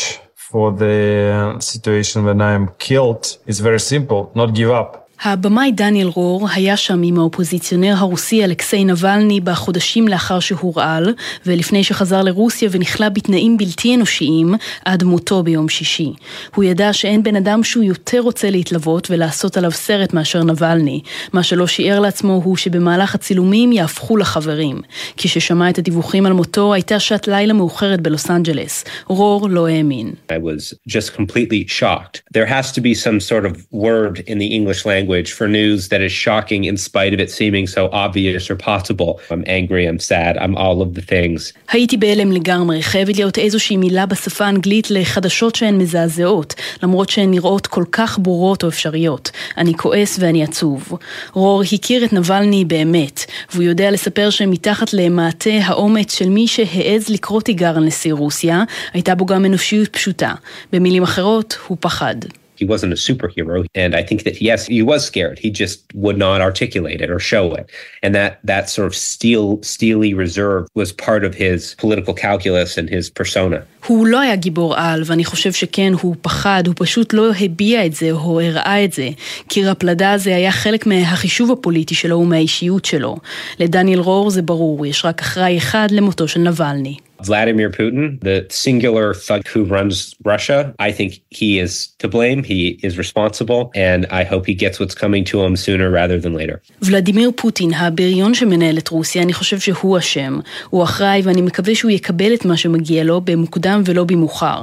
Speaker 63: for the situation when I am killed is very simple, not give up.
Speaker 53: הבמאי דניאל רור היה שם עם האופוזיציונר הרוסי אלכסיי נבלני בחודשים לאחר שהורעל, ולפני שחזר לרוסיה ונכלא בתנאים בלתי אנושיים עד מותו ביום שישי. הוא ידע שאין בן אדם שהוא יותר רוצה להתלוות ולעשות עליו סרט מאשר נבלני. מה שלא שיער לעצמו הוא שבמהלך הצילומים יהפכו לחברים. כששמע את הדיווחים על מותו הייתה שעת לילה מאוחרת בלוס אנג'לס. רור לא האמין.
Speaker 64: I was just completely shocked. There has to be some sort of word in the English language for news that is shocking in spite of it seeming so obvious or possible. I'm angry, I'm sad, I'm all of the things.
Speaker 53: הייתי בהלם לגמרי, חייבת להיות איזושהי מילה בשפה האנגלית לחדשות שהן מזעזעות, למרות שהן נראות כל כך ברורות או אפשריות. אני כועס ואני עצוב. רור הכיר את נבלני באמת, והוא יודע לספר שמתחת למעטה האומץ של מי שהעז לקרוא תיגר על נשיא רוסיה, הייתה בו גם אנושיות פשוטה. במילים אחרות, הוא פחד.
Speaker 64: He wasn't a superhero, and I think that yes, he was scared. He just would not articulate it or show it, and that that sort of steel, steely reserve was part of his political calculus and his persona.
Speaker 53: הוא לא היה גיבור על, ואני חושב שכן, הוא פחד, הוא פשוט לא הביע את זה או הראה את זה. קיר הפלדה הזה היה חלק מהחישוב הפוליטי שלו ומהאישיות שלו. לדניאל רור זה ברור, יש רק אחראי אחד למותו של נבלני.
Speaker 64: Vladimir Putin, the singular thug who runs Russia, I think he is to blame. He is responsible, and I hope he gets what's coming to him sooner rather than later.
Speaker 53: ולדימיר פוטין, הבריון שמנהל את רוסיה, אני חושב שהוא אשם. הוא אחראי ואני מקווה שהוא יקבל את מה שמגיע לו במוקדם ולא במאוחר.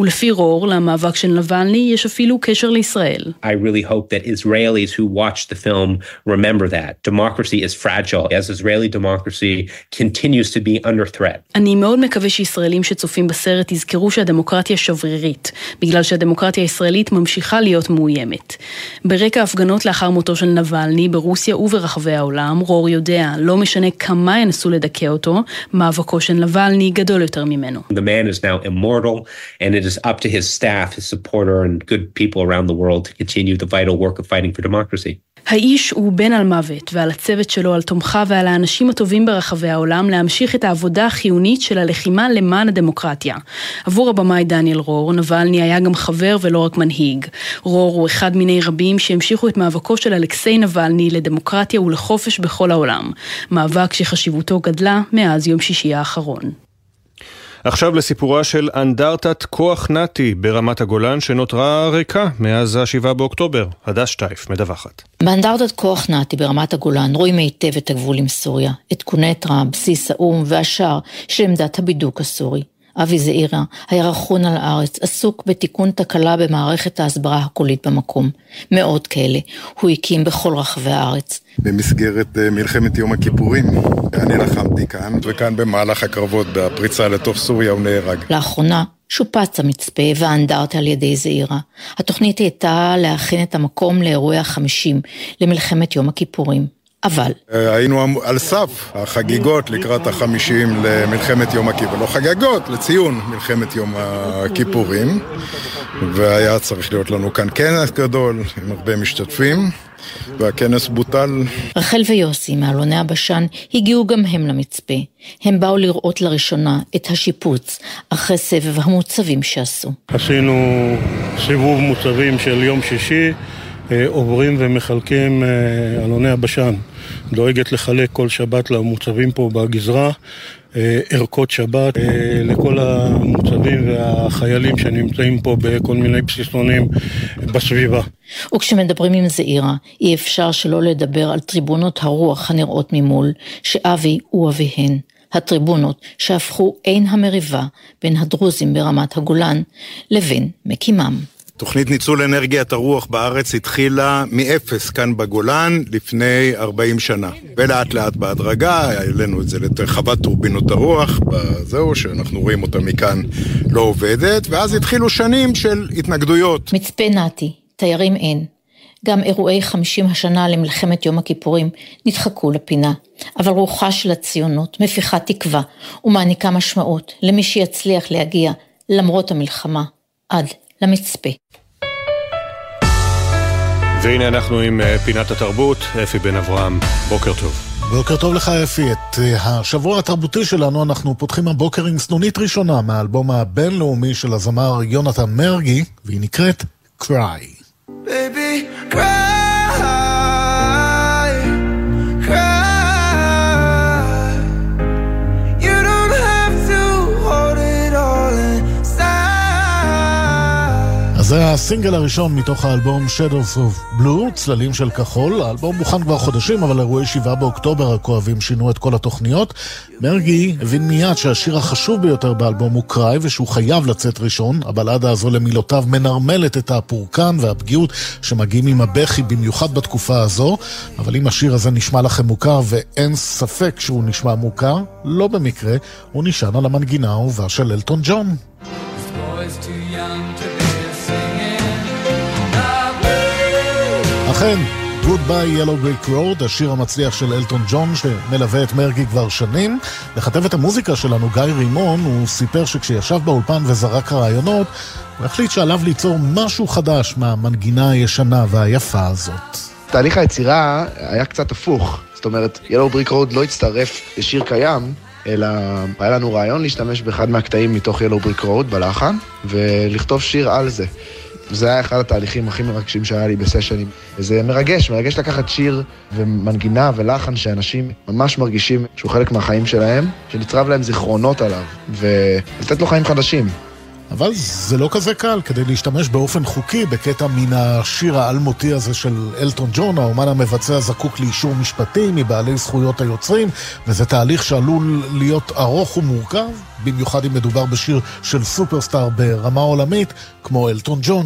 Speaker 53: ולפי רור, למאבק של נבלני יש אפילו קשר לישראל.
Speaker 64: I really hope that Israelis who watch the film remember that. Democracy is fragile as Israeli democracy continues to be under threat.
Speaker 53: אני מאוד מקווה שישראלים שצופים בסרט יזכרו שהדמוקרטיה שברירית, בגלל שהדמוקרטיה הישראלית ממשיכה להיות מאוימת. ברקע ההפגנות לאחר מותו של נבלני ברוסיה וברחבי העולם, רור יודע, לא משנה כמה ינסו לדכא אותו, מאבקו של נבלני גדול יותר ממנו.
Speaker 64: The man is now immortal, and it is up to his staff, his supporter, and good people around the world to continue the vital work of fighting for democracy.
Speaker 53: האיש הוא בן על מוות, ועל הצוות שלו, על תומכיו ועל האנשים הטובים ברחבי העולם להמשיך את העבודה החיונית של הלחימה למען הדמוקרטיה. עבור הבמאי דניאל רור, נבלני היה גם חבר ולא רק מנהיג. רור הוא אחד מיני רבים שהמשיכו את מאבקו של אלכסיי נבלני לדמוקרטיה ולחופש בכל העולם. מאבק שחשיבותו גדלה מאז יום שישי האחרון.
Speaker 1: עכשיו לסיפורה של אנדרטת כוח נאט"י ברמת הגולן שנותרה ריקה מאז ה-7 באוקטובר. הדס שטייף מדווחת.
Speaker 57: באנדרטת כוח נאט"י ברמת הגולן רואים היטב את הגבול עם סוריה, את קונטרה, בסיס האו"ם והשאר של עמדת הבידוק הסורי. אבי זעירה היה רכון על הארץ, עסוק בתיקון תקלה במערכת ההסברה הקולית במקום. מאות כאלה הוא הקים בכל רחבי הארץ.
Speaker 65: במסגרת אה, מלחמת יום הכיפורים. אני לחמתי כאן, וכאן במהלך הקרבות בפריצה לתוך סוריה הוא נהרג.
Speaker 57: לאחרונה שופץ המצפה והאנדרטה על ידי זעירה. התוכנית הייתה להכין את המקום לאירועי החמישים למלחמת יום הכיפורים. אבל
Speaker 65: אה, היינו אמ- על סף החגיגות לקראת החמישים למלחמת יום הכיפורים, לא חגיגות, לציון מלחמת יום הכיפורים, והיה צריך להיות לנו כאן כנס גדול עם הרבה משתתפים, והכנס בוטל.
Speaker 57: רחל ויוסי מאלוני הבשן הגיעו גם הם למצפה. הם באו לראות לראשונה את השיפוץ אחרי סבב המוצבים שעשו.
Speaker 66: עשינו סיבוב מוצבים של יום שישי, עוברים ומחלקים אה, אלוני הבשן. דואגת לחלק כל שבת למוצבים פה בגזרה, אה, ערכות שבת אה, לכל המוצבים והחיילים שנמצאים פה בכל מיני בסיסונים בסביבה.
Speaker 57: וכשמדברים עם זעירה, אי אפשר שלא לדבר על טריבונות הרוח הנראות ממול, שאבי הוא אביהן. הטריבונות שהפכו עין המריבה בין הדרוזים ברמת הגולן לבין מקימם.
Speaker 65: תוכנית ניצול אנרגיית הרוח בארץ התחילה מאפס כאן בגולן לפני 40 שנה. ולאט לאט בהדרגה העלינו את זה לחוות טורבינות הרוח, זהו, שאנחנו רואים אותה מכאן לא עובדת, ואז התחילו שנים של התנגדויות.
Speaker 57: מצפה נתי, תיירים אין. גם אירועי 50 השנה למלחמת יום הכיפורים נדחקו לפינה, אבל רוחה של הציונות מפיחה תקווה ומעניקה משמעות למי שיצליח להגיע למרות המלחמה
Speaker 67: עד למצפה.
Speaker 1: והנה אנחנו עם אה, פינת התרבות, אפי בן אברהם, בוקר טוב.
Speaker 68: בוקר טוב לך אפי, את אה, השבוע התרבותי שלנו אנחנו פותחים הבוקר עם סנונית ראשונה מהאלבום הבינלאומי של הזמר יונתן מרגי, והיא נקראת Cry. Baby, cry זה הסינגל הראשון מתוך האלבום Shadows of Blue, צללים של כחול. האלבום מוכן כבר חודשים, אבל אירועי 7 באוקטובר הכואבים שינו את כל התוכניות. מרגי הבין מיד שהשיר החשוב ביותר באלבום הוא קראי, ושהוא חייב לצאת ראשון. הבלדה הזו למילותיו מנרמלת את הפורקן והפגיעות שמגיעים עם הבכי, במיוחד בתקופה הזו. אבל אם השיר הזה נשמע לכם מוכר, ואין ספק שהוא נשמע מוכר, לא במקרה, הוא נשען על המנגינה האהובה של אלטון ג'ון. אכן, Goodbye Yellow Brick Road, השיר המצליח של אלטון ג'ון שמלווה את מרגי כבר שנים. לכתב את המוזיקה שלנו, גיא רימון, הוא סיפר שכשישב באולפן וזרק רעיונות, הוא החליט שעליו ליצור משהו חדש מהמנגינה הישנה והיפה הזאת.
Speaker 57: תהליך היצירה היה קצת הפוך. זאת אומרת, Yellow Brick Road לא הצטרף לשיר קיים, אלא היה לנו רעיון להשתמש באחד מהקטעים מתוך Yellow Brick Road בלחן, ולכתוב שיר על זה. זה היה אחד התהליכים הכי מרגשים שהיה לי בסשנים. וזה מרגש, מרגש לקחת שיר ומנגינה ולחן שאנשים ממש מרגישים שהוא חלק מהחיים שלהם, שנצרב להם זיכרונות עליו, ולתת לו חיים חדשים.
Speaker 68: אבל זה לא כזה קל כדי להשתמש באופן חוקי בקטע מן השיר האלמותי הזה של אלטון ג'ון, האומן המבצע זקוק לאישור משפטי מבעלי זכויות היוצרים, וזה תהליך שעלול להיות ארוך ומורכב, במיוחד אם מדובר בשיר של סופרסטאר ברמה עולמית, כמו אלטון ג'ון.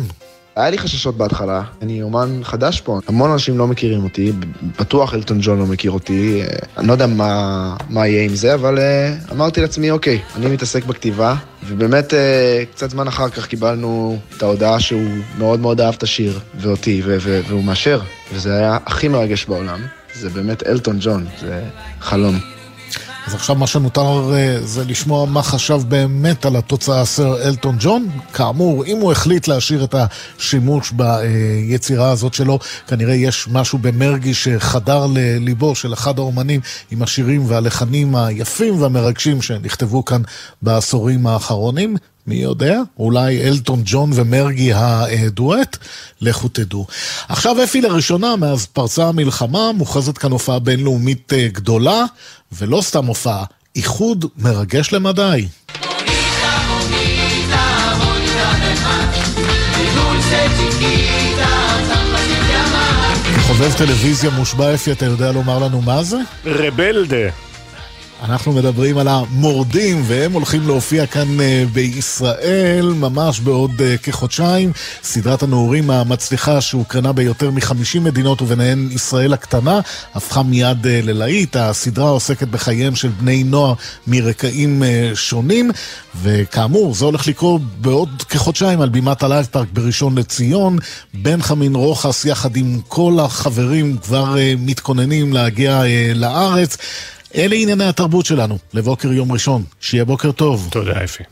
Speaker 57: היה לי חששות בהתחלה, אני אומן חדש פה, המון אנשים לא מכירים אותי, בטוח אלטון ג'ון לא מכיר אותי, אה, אני לא יודע מה, מה יהיה עם זה, אבל uh, אמרתי לעצמי, אוקיי, אני מתעסק בכתיבה, ובאמת uh, קצת זמן אחר כך קיבלנו את ההודעה שהוא מאוד מאוד אהב את השיר, ואותי, ו- ו- והוא מאשר, וזה היה הכי מרגש בעולם, זה באמת אלטון ג'ון, זה חלום.
Speaker 68: אז עכשיו מה שנותר אה, זה לשמוע מה חשב באמת על התוצאה סר אלטון ג'ון. כאמור, אם הוא החליט להשאיר את השימוש ביצירה הזאת שלו, כנראה יש משהו במרגי שחדר לליבו של אחד האומנים עם השירים והלחנים היפים והמרגשים שנכתבו כאן בעשורים האחרונים. מי יודע? אולי אלטון ג'ון ומרגי הדואט? לכו תדעו. עכשיו אפי לראשונה, מאז פרצה המלחמה, מוכרזת כאן הופעה בינלאומית אה, גדולה, ולא סתם הופעה, איחוד מרגש למדי. חובב טלוויזיה מושבע אפי, אתה יודע לומר לנו מה זה?
Speaker 1: Rebelde.
Speaker 68: אנחנו מדברים על המורדים, והם הולכים להופיע כאן אה, בישראל ממש בעוד אה, כחודשיים. סדרת הנעורים המצליחה שהוקרנה ביותר מ-50 מדינות, וביניהן ישראל הקטנה, הפכה מיד אה, ללהיט. הסדרה עוסקת בחייהם של בני נוער מרקעים שונים, וכאמור, זה הולך לקרות בעוד כחודשיים על בימת ה Live Park בראשון לציון. בן חמין רוחס יחד עם כל החברים כבר מתכוננים להגיע לארץ. אלה ענייני התרבות שלנו, לבוקר יום ראשון. שיהיה בוקר טוב.
Speaker 1: תודה, אפי.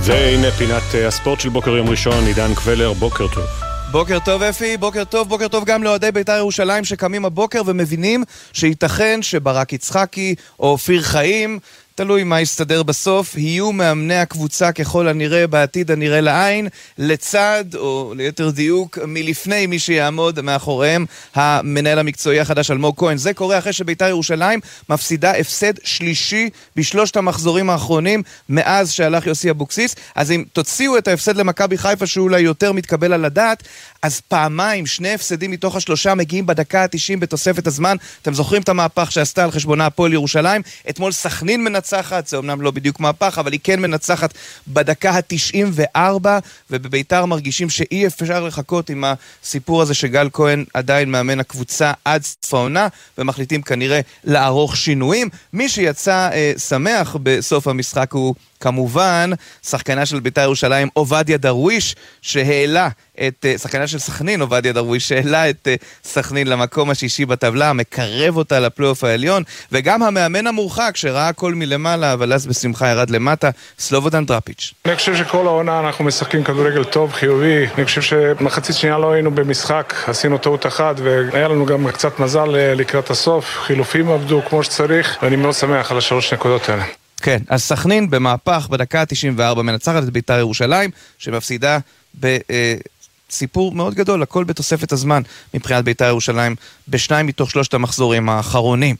Speaker 1: והנה פינת אה, הספורט של בוקר יום ראשון, עידן קבלר, בוקר טוב.
Speaker 38: בוקר טוב אפי, בוקר טוב, בוקר טוב גם לאוהדי בית"ר ירושלים שקמים הבוקר ומבינים שייתכן שברק יצחקי או אופיר חיים תלוי מה יסתדר בסוף, יהיו מאמני הקבוצה ככל הנראה בעתיד הנראה לעין, לצד, או ליתר דיוק, מלפני מי שיעמוד מאחוריהם, המנהל המקצועי החדש אלמוג כהן. זה קורה אחרי שביתר ירושלים מפסידה הפסד שלישי בשלושת המחזורים האחרונים מאז שהלך יוסי אבוקסיס. אז אם תוציאו את ההפסד למכבי חיפה, שהוא אולי יותר מתקבל על הדעת, אז פעמיים, שני הפסדים מתוך השלושה מגיעים בדקה ה-90 בתוספת הזמן. אתם זוכרים את המהפך שעשתה על חשבונה הפועל ירושלים? אתמול סכנין מנצחת, זה אמנם לא בדיוק מהפך, אבל היא כן מנצחת בדקה ה-94, ובביתר מרגישים שאי אפשר לחכות עם הסיפור הזה שגל כהן עדיין מאמן הקבוצה עד סוף העונה, ומחליטים כנראה לערוך שינויים. מי שיצא אה, שמח בסוף המשחק הוא כמובן, שחקנה של בית"ר ירושלים, עובדיה דרוויש, שהעלה את אה, שחקנה של סכנין, עובדיה דרוויש, שהעלה את אה, סכנין למקום השישי בטבלה, מקרב אותה לפלייאוף העליון, וגם המאמן המורחק שראה הכל מלמעלה, אבל אז בשמחה ירד למטה, סלובודן דראפיץ'.
Speaker 57: אני חושב שכל העונה אנחנו משחקים כדורגל טוב, חיובי. אני חושב שמחצית שנייה לא היינו במשחק, עשינו טעות אחת, והיה לנו גם קצת מזל אה, לקראת הסוף. חילופים עבדו כמו שצריך, ואני מאוד שמח על השלוש נקודות האלה.
Speaker 38: כן, אז סכנין במהפך בדקה ה-94 מנצחת את בית"ר ירושלים, שמפסידה בסיפור מאוד גדול, הכל בתוספת הזמן מבחינת בית"ר ירושלים, בשניים מתוך שלושת המחזורים האחרונים.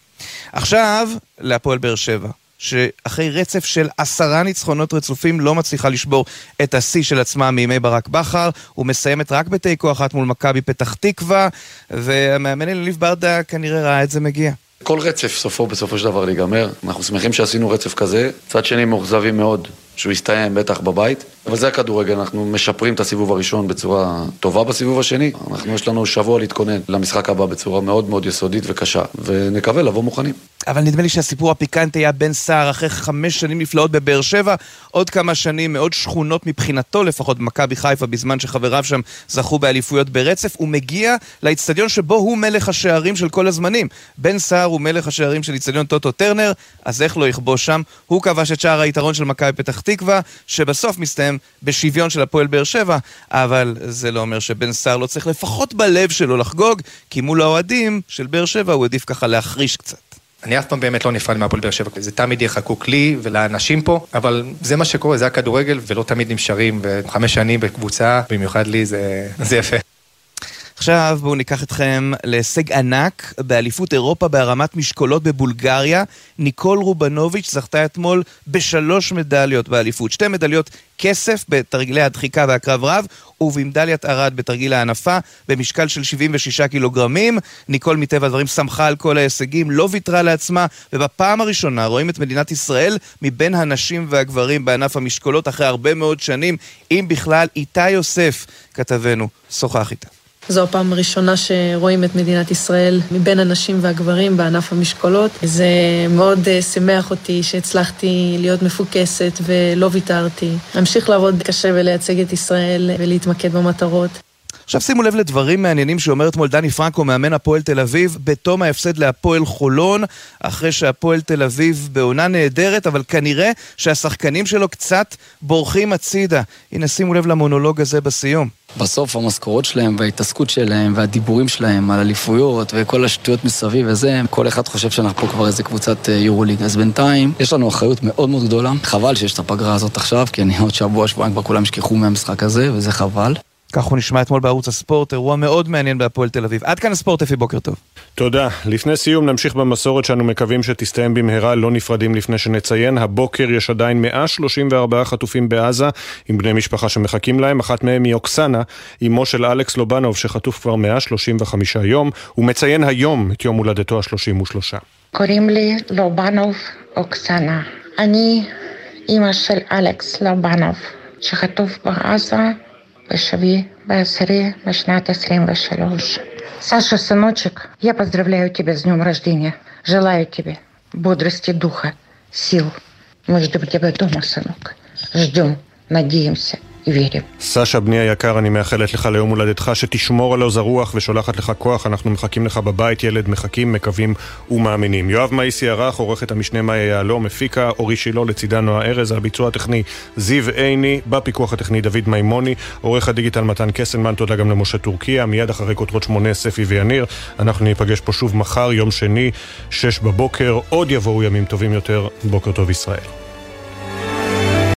Speaker 38: עכשיו, להפועל באר שבע. שאחרי רצף של עשרה ניצחונות רצופים לא מצליחה לשבור את השיא של עצמה מימי ברק בכר ומסיימת רק בתיקו אחת מול מכבי פתח תקווה והמאמן אליניב ברדה כנראה ראה את זה מגיע.
Speaker 69: כל רצף סופו בסופו של דבר להיגמר. אנחנו שמחים שעשינו רצף כזה. צד שני מאוכזבים מאוד שהוא יסתיים בטח בבית. אבל זה הכדורגל, אנחנו משפרים את הסיבוב הראשון בצורה טובה בסיבוב השני. אנחנו, יש לנו שבוע להתכונן למשחק הבא בצורה מאוד מאוד יסודית וקשה, ונקווה לבוא מוכנים.
Speaker 38: אבל נדמה לי שהסיפור הפיקנטי היה בן סער אחרי חמש שנים נפלאות בבאר שבע, עוד כמה שנים מאוד שכונות מבחינתו, לפחות במכבי חיפה, בזמן שחבריו שם זכו באליפויות ברצף, הוא מגיע לאיצטדיון שבו הוא מלך השערים של כל הזמנים. בן סער הוא מלך השערים של איצטדיון טוטו טרנר, אז איך לא יכבוש שם? הוא כבש את שער היתרון של מכבי פתח תקווה, שבסוף מסתיים בשוויון של הפועל באר שבע, אבל זה לא אומר שבן סער לא צריך לפחות בלב שלו לחגוג, כי מול האוהדים של באר שבע הוא עדיף ככה להחריש קצת.
Speaker 70: אני אף פעם באמת לא נפרד מהפועל באר שבע, זה תמיד יהיה חקוק לי ולאנשים פה, אבל זה מה שקורה, זה הכדורגל, ולא תמיד נשארים, וחמש שנים בקבוצה, במיוחד לי זה, זה יפה.
Speaker 38: עכשיו בואו ניקח אתכם להישג ענק באליפות אירופה בהרמת משקולות בבולגריה. ניקול רובנוביץ' זכתה אתמול בשלוש מדליות באליפות. שתי מדליות כסף בתרגילי הדחיקה והקרב רב, ובמדליית ארד בתרגיל ההנפה במשקל של 76 קילוגרמים. ניקול מטבע הדברים שמחה על כל ההישגים, לא ויתרה לעצמה, ובפעם הראשונה רואים את מדינת ישראל מבין הנשים והגברים בענף המשקולות אחרי הרבה מאוד שנים, אם בכלל. איתי יוסף, כתבנו, שוחח איתה.
Speaker 71: זו הפעם הראשונה שרואים את מדינת ישראל מבין הנשים והגברים בענף המשקולות. זה מאוד uh, שימח אותי שהצלחתי להיות מפוקסת ולא ויתרתי. להמשיך לעבוד קשה ולייצג את ישראל ולהתמקד במטרות.
Speaker 38: עכשיו שימו לב לדברים מעניינים שאומר אתמול דני פרנקו, מאמן הפועל תל אביב, בתום ההפסד להפועל חולון, אחרי שהפועל תל אביב בעונה נהדרת, אבל כנראה שהשחקנים שלו קצת בורחים הצידה. הנה שימו לב למונולוג הזה בסיום.
Speaker 53: בסוף המשכורות שלהם וההתעסקות שלהם והדיבורים שלהם על אליפויות וכל השטויות מסביב וזה, כל אחד חושב שאנחנו פה כבר איזה קבוצת יורוליג. אז בינתיים יש לנו אחריות מאוד מאוד גדולה. חבל שיש את הפגרה הזאת עכשיו, כי אני עוד שבוע, שבועיים כבר כולם ישכחו מהמשחק הזה, וזה חבל.
Speaker 38: כך הוא נשמע אתמול בערוץ הספורט, אירוע מאוד מעניין בהפועל תל אביב. עד כאן הספורט, אפי, בוקר טוב.
Speaker 1: תודה. לפני סיום נמשיך במסורת שאנו מקווים שתסתיים במהרה, לא נפרדים לפני שנציין. הבוקר יש עדיין 134 חטופים בעזה, עם בני משפחה שמחכים להם. אחת מהם היא אוקסנה, אמו של אלכס לובנוב, שחטוף כבר 135 יום. הוא מציין היום את יום הולדתו ה-33.
Speaker 72: קוראים לי לובנוב אוקסנה. אני אימא של אלכס לובנוב, שחטוף בעזה Пашави, Басари, Машната, Слим, Вашалюш. Саша, сыночек, я поздравляю тебя с днем рождения. Желаю тебе бодрости духа, сил. Мы ждем тебя дома, сынок. Ждем, надеемся.
Speaker 1: סשה, בני היקר, אני מאחלת לך ליום הולדתך שתשמור על עוז הרוח ושולחת לך כוח. אנחנו מחכים לך בבית, ילד, מחכים, מקווים ומאמינים. יואב מאיסי ערך, עורכת המשנה מאיה יהלום, הפיקה, אורי שילה, לצידה נועה ארז, על ביצוע הטכני זיו עיני, בפיקוח הטכני דוד מימוני, עורך הדיגיטל מתן קסנמן, תודה גם למשה טורקיה, מיד אחרי כותרות שמונה, ספי ויניר. אנחנו ניפגש פה שוב מחר, יום שני, שש בבוקר, עוד יבואו ימים טובים יותר. בוקר טוב ישראל.